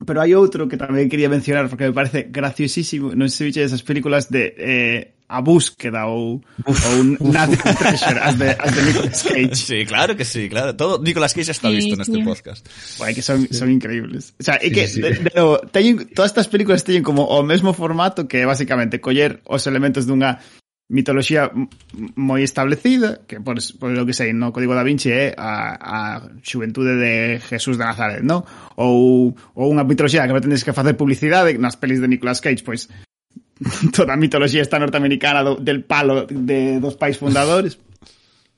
Pero hai outro que tamén quería mencionar porque me parece graciosísimo. Non sei se viches esas películas de eh, A Búsqueda ou, uf, ou National Treasure, as de, as de Nicolas Cage. Sí, claro que sí, claro. Todo Nicolas Cage está sí, visto neste sí. podcast. Bueno, que son, son increíbles. O sea, é sí, que, sí. De, de novo, teñen, todas estas películas teñen como o mesmo formato que é basicamente coller os elementos dunha mitoloxía moi establecida, que por, por lo que sei, no Código da Vinci é a, a xuventude de Jesús de Nazaret, non? Ou, ou unha mitoloxía que pretendes que facer publicidade nas pelis de Nicolas Cage, pois toda a mitoloxía esta norteamericana do, del palo de, dos pais fundadores.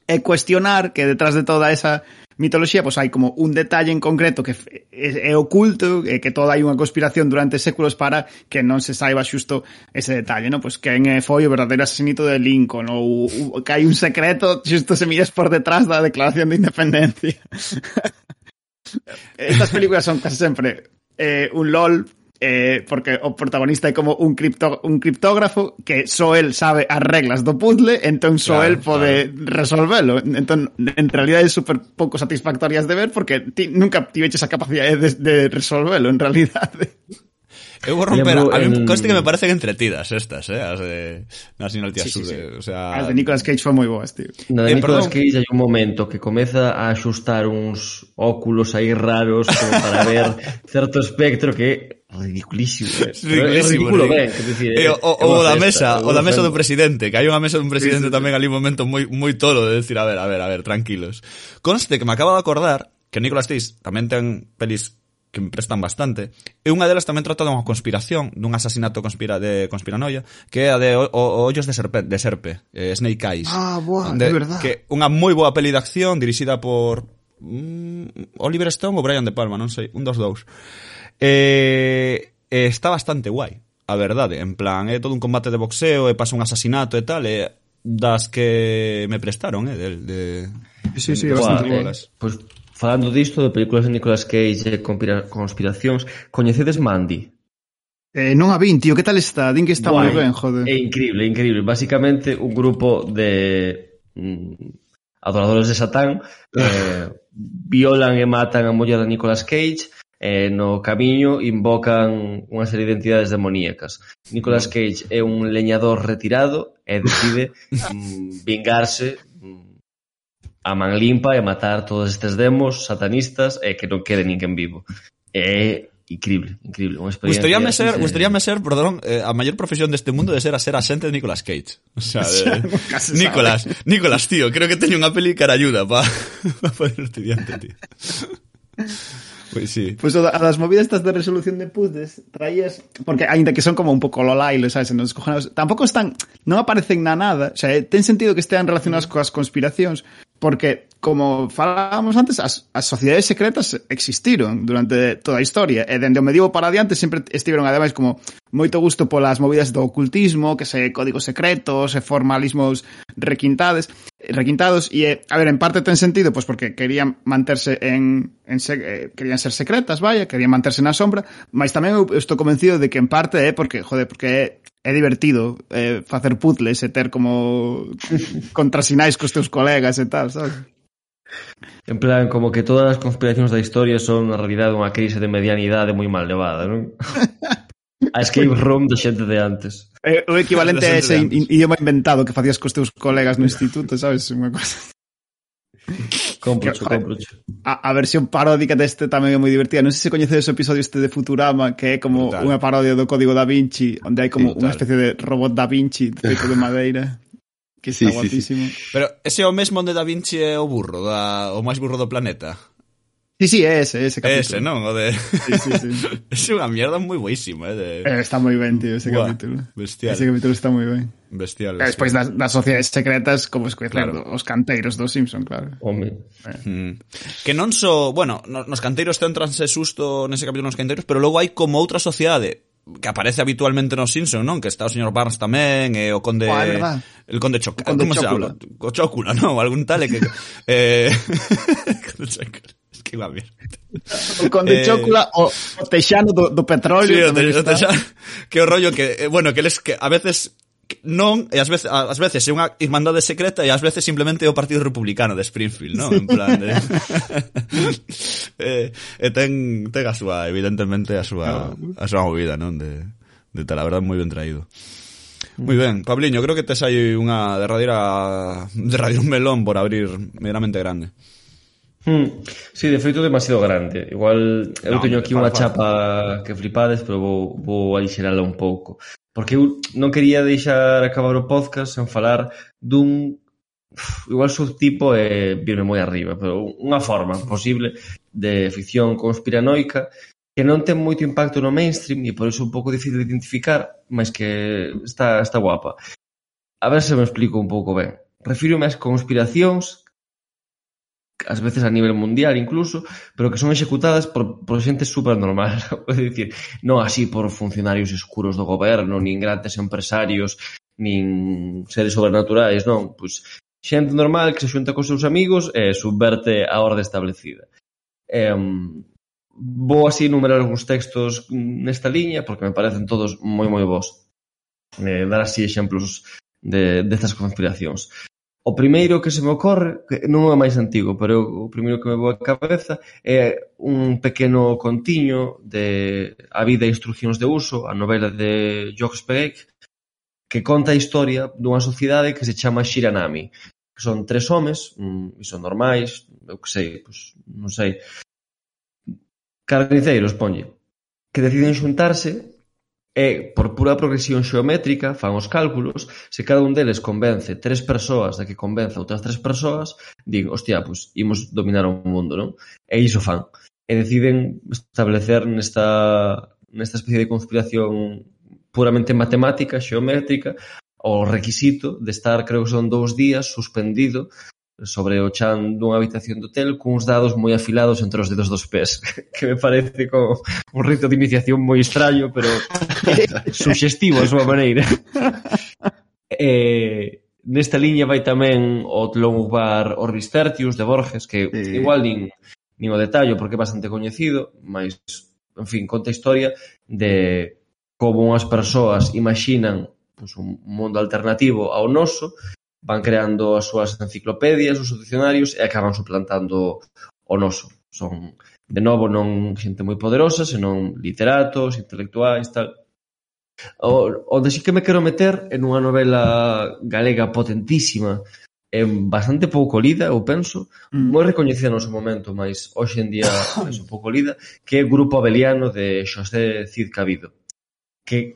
é cuestionar que detrás de toda esa mitoloxía, pois hai como un detalle en concreto que é, é oculto, e que toda hai unha conspiración durante séculos para que non se saiba xusto ese detalle, non? Pois quen foi o verdadeiro asesinito de Lincoln, ou, ou que hai un secreto xusto se miras por detrás da declaración de independencia. Estas películas son casi sempre eh, un LOL eh, porque o protagonista é como un, cripto, un criptógrafo que só el sabe as reglas do puzzle, entón só claro, el pode claro. resolvelo. Entón, en realidad é super pouco satisfactorias de ver porque ti nunca tiveches a capacidade de, de resolvelo, en realidad. Eu vou romper, a mí en... que me parecen entretidas estas, eh, as de National sí, sí, sí. o sea... As de Nicolas Cage foi moi boas, tío. Na de eh, Nicolas perdón. Cage hai un momento que comeza a axustar uns óculos aí raros como para ver certo espectro que ridiculísimo. Eh. ridiculísimo ridículo, eh. ben, decir, eh, o, o da mesa, o da mesa do presidente, que hai unha mesa dun presidente tamén ali un momento moi moi tolo de decir, a ver, a ver, a ver, tranquilos. Conste que me acaba de acordar que Nicolas Cage tamén ten pelis que me prestan bastante. E unha delas tamén trata dunha conspiración, dun asasinato conspira de conspiranoia, que é a de o, o, Ollos de Serpe, de Serpe eh, Snake Eyes. Ah, boa, de verdad. Que unha moi boa peli de acción dirixida por mm, Oliver Stone ou Brian De Palma, non sei, un dos dous. Eh, eh, está bastante guai, a verdade. En plan, é todo un combate de boxeo, e pasa un asasinato e tal, e das que me prestaron, eh, de, de Sí, sí, de, bastante eh, bolas. Pois pues, falando disto de películas de Nicolas Cage e conspiracións, coñecedes Mandy? Eh, non a 20, tío, que tal está? Din que está moi ben, joder. É increíble, increíble. Básicamente un grupo de mm, adoradores de Satán eh, violan e matan a muller de Nicolas Cage e no camiño invocan unha serie de entidades demoníacas. Nicolas Cage é un leñador retirado e decide mm, vingarse mm, a man limpa e matar todos estes demos satanistas e que non quede ninguén vivo. É increíble, increíble, unha experiencia. Gustaríame ser, de... gustaríame ser, perdón, eh, a maior profesión deste mundo de ser a ser asente de Nicolas Cage. O sea, de... Nicolas, Nicolas, tío, creo que teño unha peli cara ayuda para pa poder estudiante, tío. Pues, pues a las movidas estas de resolución de puzzles traías. Porque hay que son como un poco lola y lo sabes, en los cojones. Tampoco están. No aparecen nada. O sea, eh, ten sentido que estén relacionadas mm. con las conspiraciones. Porque como falábamos antes, as, as sociedades secretas existiron durante toda a historia e dende o medievo para adiante sempre estiveron ademais como moito gusto polas movidas do ocultismo, que se códigos secretos e formalismos requintades, requintados e eh, a ver, en parte ten sentido pois porque querían manterse en, en se, eh, querían ser secretas, vaya, querían manterse na sombra, mas tamén eu estou convencido de que en parte é eh, porque, joder, porque é é divertido eh, facer puzzles e ter como contrasinais cos teus colegas e tal, sabes? En plan, como que todas as conspiracións da historia son na realidade unha crise de medianidade moi mal levada, non? A escape room de xente de antes. É, o equivalente a ese in, in, idioma inventado que facías cos teus colegas no instituto, sabes? Unha cosa. Comprocho, comprocho. A, a versión paródica deste tamén é moi divertida. Non sei se coñecedes o episodio este de Futurama, que é como Brutal. unha parodia do Código da Vinci, onde hai como sí, unha especie de robot da Vinci feito de madeira. Que está sí, guapísimo. Sí, sí. Pero ese é o mesmo onde Da Vinci é o burro, da, o máis burro do planeta. Sí, sí, é ese, ese capítulo. Ese, non? O de... Sí, sí, sí. é unha mierda moi boísima, eh? De... Eh, está moi ben, tío, ese Buah, capítulo. Bestial. Ese capítulo está moi ben. Bestial. E eh, despois das, das sociedades secretas, como escoitar claro. os canteiros do Simpson, claro. Home. Eh. Mm. Que non so... Bueno, nos canteiros centranse susto nese capítulo nos canteiros, pero logo hai como outra sociedade que aparece habitualmente nos Simpsons, non? Que está o señor Barnes tamén, e eh, o conde... Oh, el conde Choc... Conde Como se habla? O Chocula, non? Algún tal que... eh... es que eh, va bien. O conde eh... Chocula, o, o texano do, do petróleo. Sí, o, te, o texano. Que o rollo que... Eh, bueno, que les, que a veces non, e ás veces, ás veces é unha irmandade secreta e ás veces simplemente é o Partido Republicano de Springfield, non? En plan de... e, eh, e ten, ten a súa, evidentemente, a súa, a súa movida, non? De, de tal, a verdad, moi ben traído. Moi ben, Pabliño, creo que tes aí unha derradeira derradeiro melón por abrir meramente grande. Hmm. Sí, de feito demasiado grande. Igual eu no, teño aquí unha chapa que flipades, pero vou, vou alixerala un pouco. Porque eu non quería deixar acabar o podcast sen falar dun igual subtipo é eh, virme moi arriba, pero unha forma posible de ficción conspiranoica que non ten moito impacto no mainstream e por iso un pouco difícil de identificar, mas que está, está guapa. A ver se me explico un pouco ben. Refírome ás conspiracións ás veces a nivel mundial incluso, pero que son executadas por, por xente supernormal, é dicir, non así por funcionarios escuros do goberno, nin grandes empresarios, nin seres sobrenaturais, non, pois xente normal que se xunta cos seus amigos e subverte a orde establecida. Eh, vou así numerar algúns textos nesta liña porque me parecen todos moi moi bons. Eh, dar así exemplos de destas conspiracións. O primeiro que se me ocorre, que non é máis antigo, pero o primeiro que me vou á cabeza é un pequeno contiño de A vida e instruccións de uso, a novela de Georges Perec, que conta a historia dunha sociedade que se chama Shiranami, que son tres homes, e son normais, eu que sei, pois, non sei, carniceiros, ponlle, que deciden xuntarse E, por pura progresión xeométrica, fan os cálculos, se cada un deles convence tres persoas da que convence outras tres persoas, din, hostia, pois pues, imos dominar o mundo, non? E iso fan. E deciden establecer nesta, nesta especie de conspiración puramente matemática, xeométrica, o requisito de estar, creo que son dous días, suspendido sobre o chan dunha habitación de hotel cuns dados moi afilados entre os dedos dos pés, que me parece como un rito de iniciación moi extraño, pero suxestivo a súa maneira. eh, nesta liña vai tamén o bar Orbis Tertius de Borges, que sí. igual nin, nin o detallo porque é bastante coñecido, mas, en fin, conta a historia de como unhas persoas imaginan pues, pois, un mundo alternativo ao noso van creando as súas enciclopedias, os dicionarios e acaban suplantando o noso. Son, de novo, non xente moi poderosa, senón literatos, intelectuais, tal. O, onde sí que me quero meter en unha novela galega potentísima, é bastante pouco lida, eu penso, mm. moi recoñecida no seu momento, mas hoxe en día é pouco lida, que é Grupo Abeliano de Xosé Cid Cabido. Que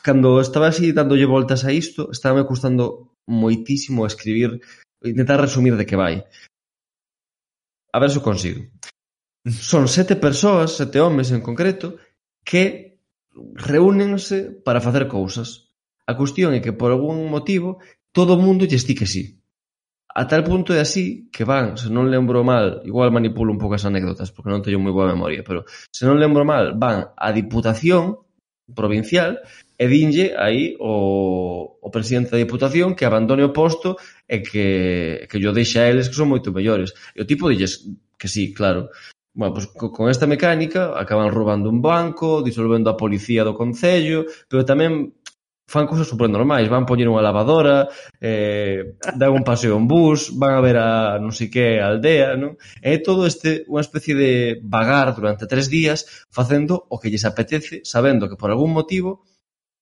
cando estaba así dándolle voltas a isto, estaba me custando moitísimo a escribir, intentar resumir de que vai. A ver se o consigo. Son sete persoas, sete homes en concreto, que reúnense para facer cousas. A cuestión é que por algún motivo todo o mundo lle estique sí. A tal punto é así que van, se non lembro mal, igual manipulo un pouco as anécdotas porque non teño moi boa memoria, pero se non lembro mal, van á Diputación provincial e dinlle aí o, o presidente da Diputación que abandone o posto e que, que yo deixe a eles que son moito mellores. E o tipo dilles que sí, claro. Bueno, pues, con esta mecánica acaban roubando un banco, disolvendo a policía do Concello, pero tamén fan cousas super normais, van poñer unha lavadora, eh, dan un paseo en bus, van a ver a non sei que aldea, non? É todo este unha especie de vagar durante tres días facendo o que lles apetece, sabendo que por algún motivo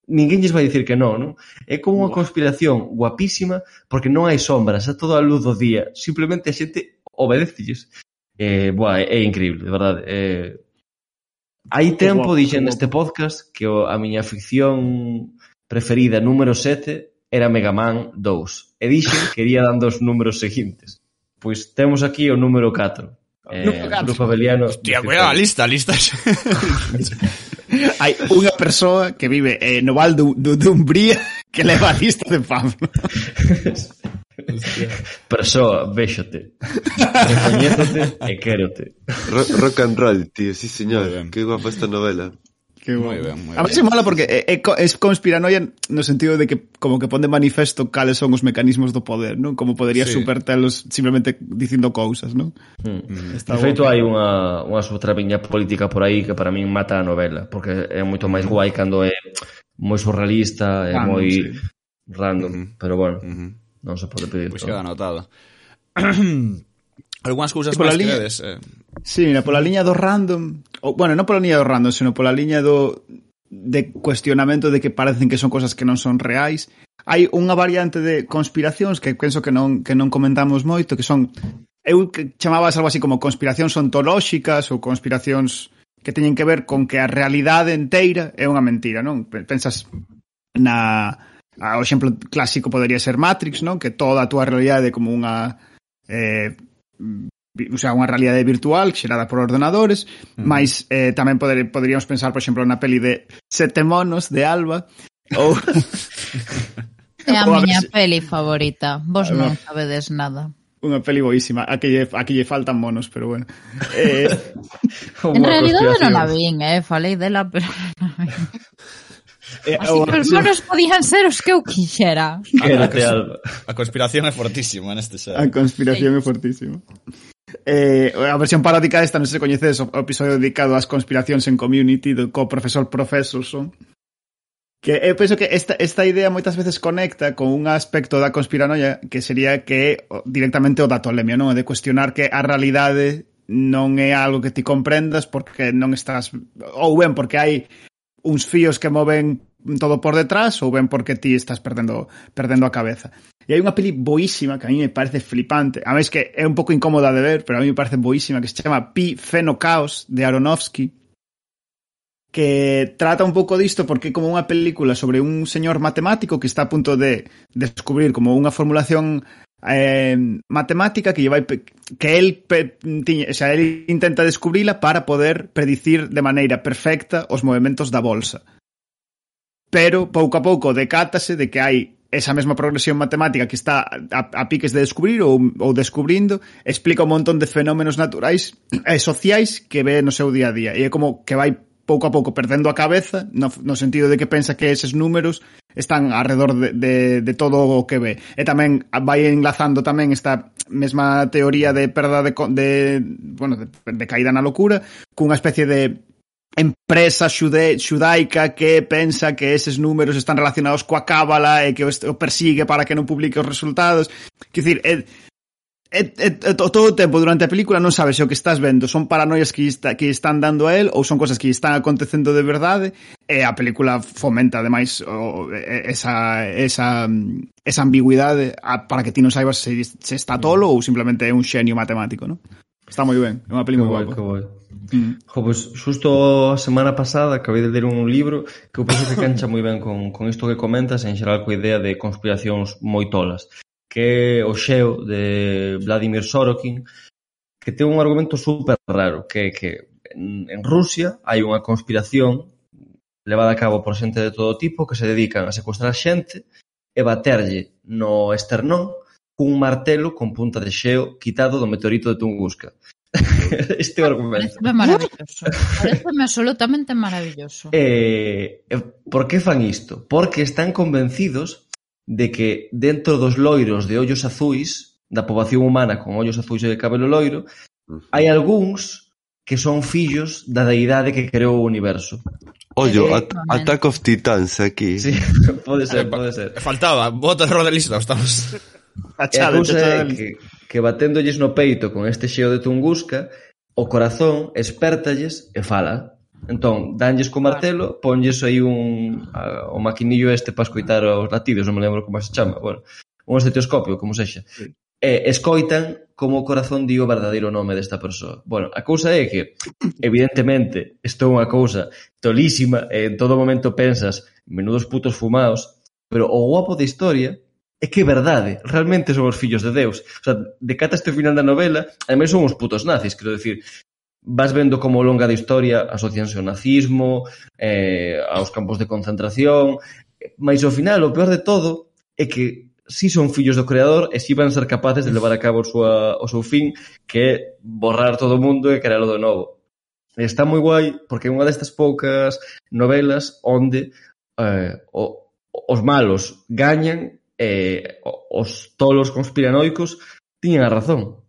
ninguén lles vai dicir que non, non? É como unha conspiración guapísima porque non hai sombras, é toda a luz do día. Simplemente a xente obedecelles. Eh, boa, é, é increíble, de verdade. Eh, hai tempo dixen neste podcast que a miña ficción preferida número 7 era Mega Man 2. E dixen que iría dando os números seguintes. Pois temos aquí o número 4. Eh, número 4. Grupo Abeliano. Hostia, cuidado, lista, lista. Hai unha persoa que vive eh, no Val de, de, de Umbría que leva a lista de Pablo. Persoa, véxote. Recoñézote e quérote. Rock and roll, tío, sí señor. Que guapa esta novela. Que moi ben, moi a ver se mola porque eh, eh, é, é conspiranoia no sentido de que como que pon de manifesto cales son os mecanismos do poder, non? Como podería sí. supertelos simplemente dicindo cousas, non? Hmm. Mm. Está de feito hai unha, unha subtrapiña política por aí que para min mata a novela, porque é moito máis guai cando é moi surrealista, é ah, moi sí. random, uh pero bueno, uh non se pode pedir. Pois pues todo. queda anotado. Algúnas cousas máis liña... credes. Eh. Sí, mira, pola liña do random, ou, bueno, non pola liña do random, sino pola liña do de cuestionamento de que parecen que son cosas que non son reais. Hai unha variante de conspiracións que penso que non que non comentamos moito, que son eu que chamabas algo así como conspiracións ontolóxicas ou conspiracións que teñen que ver con que a realidade enteira é unha mentira, non? Pensas na o exemplo clásico podería ser Matrix, non? Que toda a túa realidade é como unha eh, o sea, unha realidade virtual xerada por ordenadores, mm. mais eh, tamén poder, poderíamos pensar, por exemplo, na peli de Sete monos de Alba ou É a, a miña peli favorita. Vos ah, non sabedes nada. Unha peli boísima. Aquí lle, aquí lle faltan monos, pero bueno. Eh... en realidad non a vin, eh? Falei dela, pero non a. Eh, Así que os monos podían ser os que eu quixera. Quédate, Alba. A conspiración é fortísima neste xa. A conspiración sí. é fortísima. Eh, a versión paródica desta non se coñecedes o episodio dedicado ás conspiracións en community do co profesor Professorson. Que eu penso que esta, esta idea moitas veces conecta con un aspecto da conspiranoia que sería que directamente o datolemia, non? De cuestionar que a realidade non é algo que ti comprendas porque non estás ou ben porque hai uns fíos que moven todo por detrás ou ben porque ti estás perdendo perdendo a cabeza. E hai unha peli boísima que a mí me parece flipante. A mí es que é un pouco incómoda de ver, pero a mí me parece boísima, que se chama Pi Feno Caos de Aronofsky que trata un pouco disto porque é como unha película sobre un señor matemático que está a punto de descubrir como unha formulación eh, matemática que lleva que el tiña, o sea, el intenta descubrila para poder predicir de maneira perfecta os movimentos da bolsa pero pouco a pouco decátase de que hai esa mesma progresión matemática que está a, a piques de descubrir ou, ou descubrindo, explica un montón de fenómenos naturais e sociais que ve no seu día a día. E é como que vai pouco a pouco perdendo a cabeza no, no sentido de que pensa que eses números están alrededor de, de, de todo o que ve. E tamén vai enlazando tamén esta mesma teoría de perda de, de bueno, de, de caída na locura cunha especie de empresa xude, xudaica que pensa que eses números están relacionados coa cábala e que o persigue para que non publique os resultados. Quer dicir, é, é, é, é, todo o tempo durante a película non sabes se o que estás vendo son paranoias que, está, que están dando a él ou son cosas que están acontecendo de verdade e a película fomenta ademais o, esa, esa, esa ambigüidade a, para que ti non saibas se, se está tolo ou simplemente é un xenio matemático, non? Está moi ben, é unha peli moi guapa. Que Mm. Jo, pois, xusto a semana pasada acabei de ler un libro que eu penso que cancha moi ben con, con isto que comentas en xeral coa idea de conspiracións moi tolas que é o xeo de Vladimir Sorokin que ten un argumento super raro que que en, en Rusia hai unha conspiración levada a cabo por xente de todo tipo que se dedican a secuestrar xente e baterlle no esternón cun martelo con punta de xeo quitado do meteorito de Tunguska. este argumento. Pareceme maravilloso. Pareceme absolutamente maravilloso. Eh, eh por que fan isto? Porque están convencidos de que dentro dos loiros de ollos azuis, da poboación humana con ollos azuis e de cabelo loiro, hai algúns que son fillos da deidade que creou o universo. Ollo, eh, at Attack of Titans aquí. Sí, pode ser, eh, pode ser. Faltaba, bota de lista, estamos. A chave, que, que baténdolles no peito con este xeo de Tunguska, o corazón espértalles e fala. Entón, danlles co martelo, ponlles aí un a, o maquinillo este para escoitar os latidos, non me lembro como se chama, bueno, un estetoscopio, como sexa. Sí. E escoitan como o corazón di o verdadeiro nome desta persoa. Bueno, a cousa é que, evidentemente, isto é unha cousa tolísima, e en todo momento pensas, menudos putos fumados, pero o guapo da historia É que é verdade, realmente son os fillos de Deus. O sea, decatas o final da novela, ademais son os putos nazis, quero decir, vas vendo como ao longa da historia asocianse ao nazismo, eh, aos campos de concentración, mas ao final, o peor de todo, é que si son fillos do creador e si van ser capaces de levar a cabo o, súa, o seu fin, que é borrar todo o mundo e crearlo de novo. E está moi guai, porque é unha destas poucas novelas onde eh, o, os malos gañan eh, os tolos conspiranoicos tiñan a razón.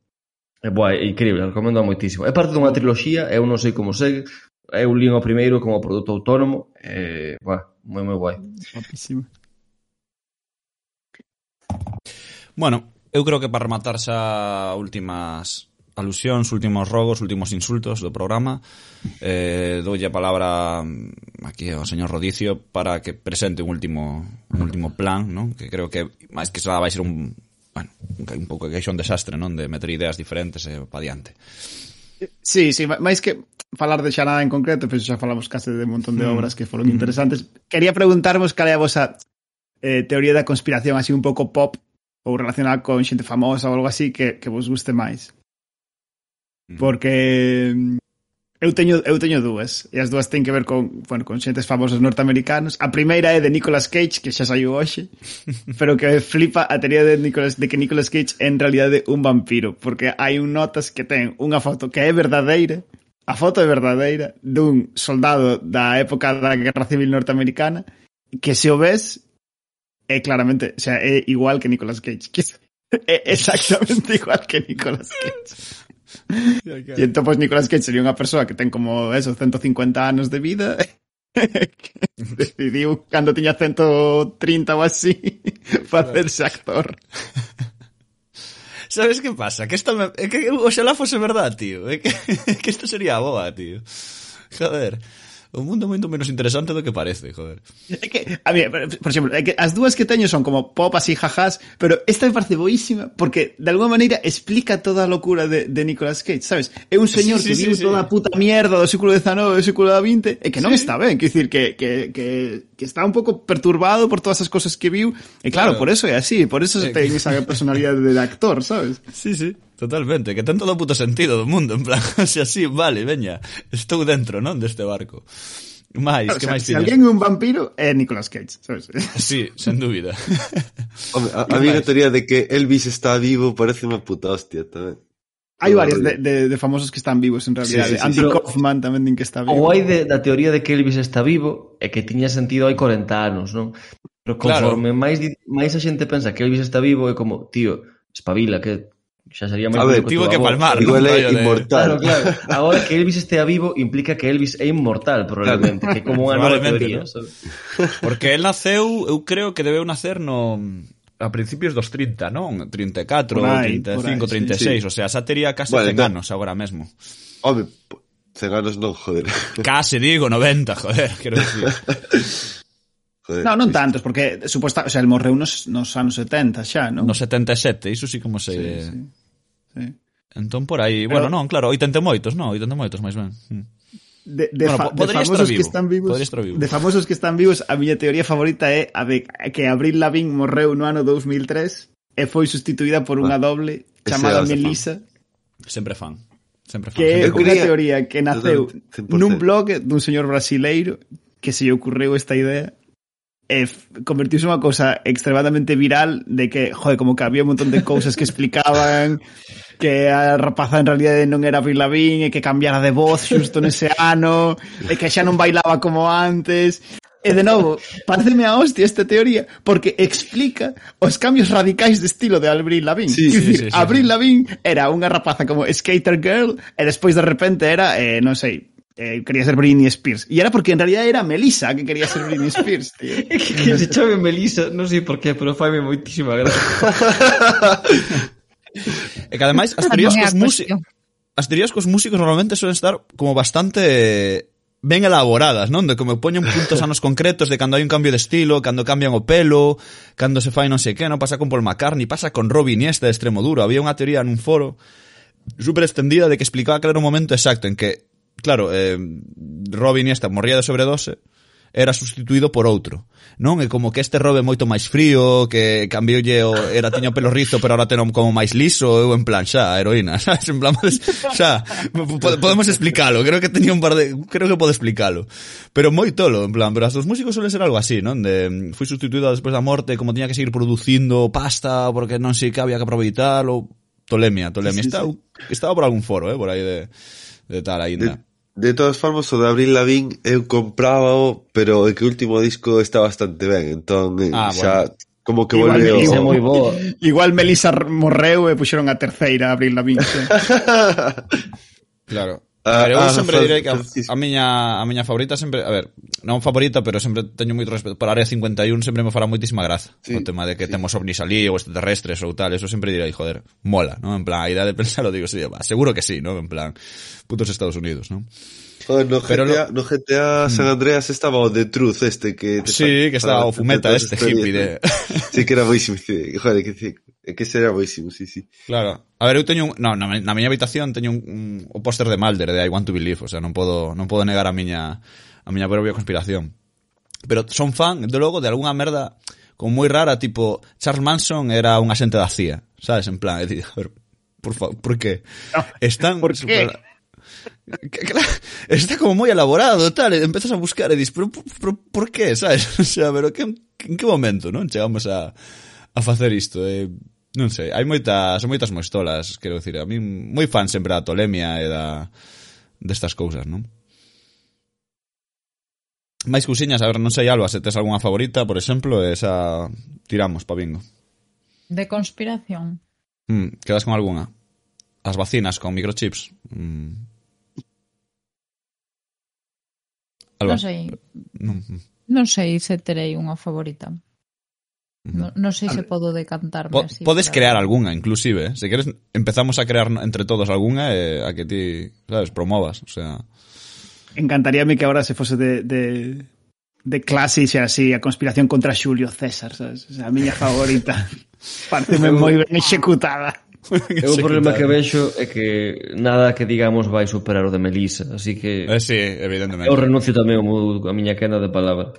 É boa, é increíble, recomendo moitísimo. É parte dunha triloxía, eu non sei como segue, eu lín o primeiro como produto autónomo, e, boa, moi, moi guai. Guapísimo. Bueno, eu creo que para rematar xa últimas alusións, últimos rogos, últimos insultos do programa. Eh, doulle a palabra mm, aquí ao señor Rodicio para que presente un último un último plan, non? Que creo que máis que xa vai ser un bueno, un pouco que é un desastre, non? De meter ideas diferentes e eh, pa diante. Sí, sí, máis que falar de xa nada en concreto, pois xa falamos case de un montón de mm. obras que foron mm. interesantes. Quería preguntarvos cal é a vosa eh, teoría da conspiración así un pouco pop ou relacionada con xente famosa ou algo así que, que vos guste máis porque mm, eu teño eu teño dúas e as dúas ten que ver con, bueno, con xentes famosos norteamericanos. A primeira é de Nicolas Cage, que xa saiu hoxe, pero que flipa a teoría de Nicolas de que Nicolas Cage é en realidade un vampiro, porque hai un notas que ten unha foto que é verdadeira, a foto é verdadeira dun soldado da época da Guerra Civil norteamericana que se o ves é claramente, o sea, é igual que Nicolas Cage. Que é exactamente igual que Nicolas Cage e entón, pois, Nicolas Cage sería unha persoa que ten como, eso, 150 anos de vida decidiu cando tiña 130 ou así facerse actor Sabes que pasa? Que esta me... Eh, que oxalá fose verdad, tío. Que, que isto sería boa, tío. Joder. O mundo moito menos interesante do que parece, joder. É que, a mí, por exemplo, é que as dúas que teño son como pop así jajás, pero esta me parece boísima porque de alguma maneira explica toda a locura de, de Nicolas Cage, sabes? É un señor Sí, que sí, viu sí, toda a puta mierda do século XIX, do século XX, e que non Sí. está ben, que dicir que, que, que, que está un pouco perturbado por todas as cosas que viu, e claro, Claro. por eso é así, por eso É ten que- esa personalidade de actor, sabes? Sí, sí, Totalmente, que ten todo o puto sentido do mundo, en plan, se así, vale, veña, estou dentro, non, deste barco. Mais, claro, que máis Se alguén é un vampiro, é Nicolas Cage, sabes? Sí, sen dúbida. a, a, a mí a teoría de que Elvis está vivo parece unha puta hostia tamén. Hai varias de, de, de famosos que están vivos en realidad. Sí, sí, sí, Andy pero, Kaufman tamén din que está vivo. Ou hai de, da teoría de que Elvis está vivo e que tiña sentido hai 40 anos, non? Pero conforme claro. máis, máis a xente pensa que Elvis está vivo é como, tío, espabila, que Xa sería moi A ver, tivo que palmar, Igual é inmortal. Claro, claro. Agora que Elvis estea vivo implica que Elvis é inmortal probablemente, que como unha nova teoría, no. sabes? Porque el naceu, eu creo que debeu nacer no a principios dos 30, non? 34, por aí, 35, por aí, 36, sí, sí. o sea, xa tería case bueno, 100 no. anos agora mesmo. Home, 100 anos non, joder. Case digo 90, joder, quero dicir. Joder, no, non tantos, porque suposta, o sea, el morreu nos, nos anos 70 xa, non? Nos 77, iso sí como se... Sí, sí. sí. Entón por aí, Pero... bueno, non, claro, 88, non, 88 máis ben. Mm. De, de, bueno, fa, de famosos vivo, que están vivos, vivo. de famosos que están vivos, a miña teoría favorita é a de que Abril Lavigne morreu no ano 2003 e foi sustituída por unha doble chamada Melissa. Fan. Sempre fan. Sempre fan. Que é unha teoría que naceu 100%. nun blog dun señor brasileiro que se lle ocurreu esta idea eh, convertiuse unha cousa extremadamente viral de que, joder, como que había un montón de cousas que explicaban que a rapaza en realidade non era Avril Lavigne e que cambiara de voz xusto nese ano e que xa non bailaba como antes E de novo, pareceme a hostia esta teoría porque explica os cambios radicais de estilo de Avril Lavigne. Sí, sí, decir, sí, sí, Avril Lavigne era unha rapaza como skater girl e despois de repente era, eh, non sei, eh, quería ser Britney Spears. Y era porque en realidad era Melissa que quería ser Britney Spears, tío. que, que se chame Melissa, non sei por qué, pero faime moitísima gracia. e que ademais, as teorías cos músicos... As teorías cos músicos normalmente suelen estar como bastante ben elaboradas, non? De como poñen puntos anos concretos de cando hai un cambio de estilo, cando cambian o pelo, cando se fai non sei que, non? Pasa con Paul McCartney, pasa con Robin Iniesta de Extremoduro. Había unha teoría nun foro super extendida de que explicaba que era un momento exacto en que Claro, eh, Robin esta morría de sobredose era sustituído por outro. Non? E como que este Robe moito máis frío, que cambioulle o era tiña o pelo rizo, pero agora ten como máis liso, eu en plan xa, heroína, sabes? En plan, xa, podemos explicalo, creo que tenía un par de, creo que podo explicalo. Pero moi tolo, en plan, pero as dos músicos suele ser algo así, non? De fui sustituído despois da morte, como tiña que seguir producindo pasta porque non sei que había que aproveitar ou tolemia, tolemia. Sí, sí, sí. estaba por algún foro, eh, por aí de, de tal aínda. De De todas formas o de Abril Lavigne eu comprábao, pero é que o último disco está bastante ben, entón eh, ah, xa bueno. como que igual volveu. Melisa, moi boa. Igual Melisa morreu e puxeron a terceira Abril Avril Lavigne. claro. Ah, a ver, eu ah, sempre direi que a, a miña a miña favorita sempre, a ver, non favorita, pero sempre teño moito respeto por Área 51, sempre me fará moitísima graza sí, o tema de que sí. temos ovnis ali ou extraterrestres ou tal, eso sempre direi, joder, mola, non? En plan, a idea de pensar, digo, sí, va, seguro que sí, non? En plan, putos Estados Unidos, non? Joder, no GTA, lo... no GTA, San mm. Andreas estaba o The Truth este que... Te sí, que estaba o Fumeta este hippie de... sí, que era boísimo. Joder, que, que era boísimo, sí, sí. Claro. A ver, eu teño un, no, na, na miña habitación teño un, un, o póster de Mulder de I Want to Believe, o sea, non podo non podo negar a miña a miña propia conspiración. Pero son fan, de logo, de algunha merda como moi rara, tipo Charles Manson era un asente da CIA, sabes, en plan, é dicir, a ver, por favor, por qué? No, están ¿Por qué? Super, está como moi elaborado, tal, eh, e empezas a buscar e dis, pero por, por, por qué, sabes? O sea, pero que, en que momento, non? Chegamos a, a facer isto, e... Eh, non sei, hai moitas, son moitas moistolas, quero dicir, a mí moi fan sempre da tolemia e da destas cousas, non? Máis cousiñas, a ver, non sei, Alba, se tes algunha favorita, por exemplo, esa tiramos pa bingo. De conspiración. Mm, quedas con algunha? As vacinas con microchips. Mm, Alba. Non sei. Non, non sei se terei unha favorita. No, non sei se podo decantarme po, así. Podes claro. crear algunha, inclusive. Eh? Se queres, empezamos a crear entre todos algunha e eh, a que ti, sabes, promovas. O sea... Encantaríame que ahora se fose de, de, de clase e así a conspiración contra Xulio César, sabes? O sea, a miña favorita. Parteme moi ben executada. Eu o problema que vexo é que nada que digamos vai superar o de Melisa, así que... Eh, sí, evidentemente. Eu renuncio tamén a miña quenda de palabra.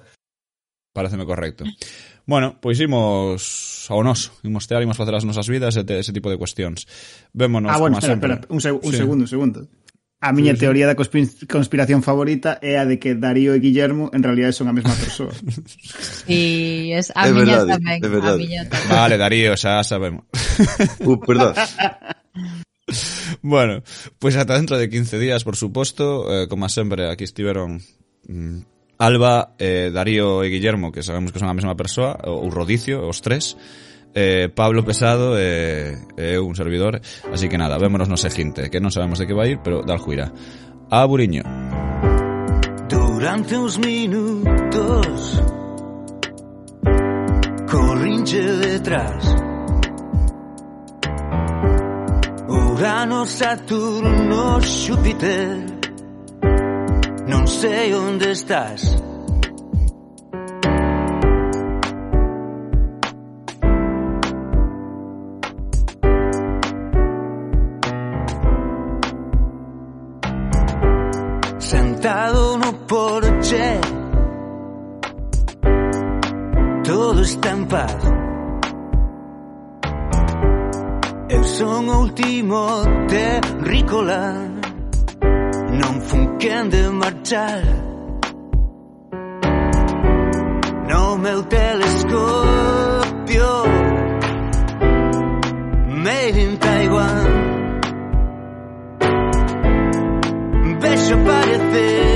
Pareceme correcto. Bueno, pois imos ao noso, imos tear, imos facer as nosas vidas e ese tipo de cuestións. Vémonos, ah, bueno, espera, sempre. espera, un, seg sí. un segundo, un segundo. A miña teoría da conspi- conspiración favorita é a de que Darío e Guillermo en realidad son a mesma persoa. Sí, es, a É miña verdade, tamén, é a verdade. miña tamén. Vale, Darío, xa sabemos. Uh, perdón. Bueno, pois ata dentro de 15 días, por suposto, eh, como sempre, aquí estiveron mm, Alba, eh, Darío e Guillermo, que sabemos que son a mesma persoa, o, o Rodicio, os tres, eh, Pablo Pesado eh, eu, un servidor, así que nada, vémonos no seguinte, que non sabemos de que vai ir, pero dal juira. A Buriño. Durante uns minutos Corrinche detrás Urano, Saturno, Xúpiter Non sei onde estás está en paz Eu son o último terrícola. Non fun quen de marchar. No meu telescopio. Made in Taiwan. Vexo parecer.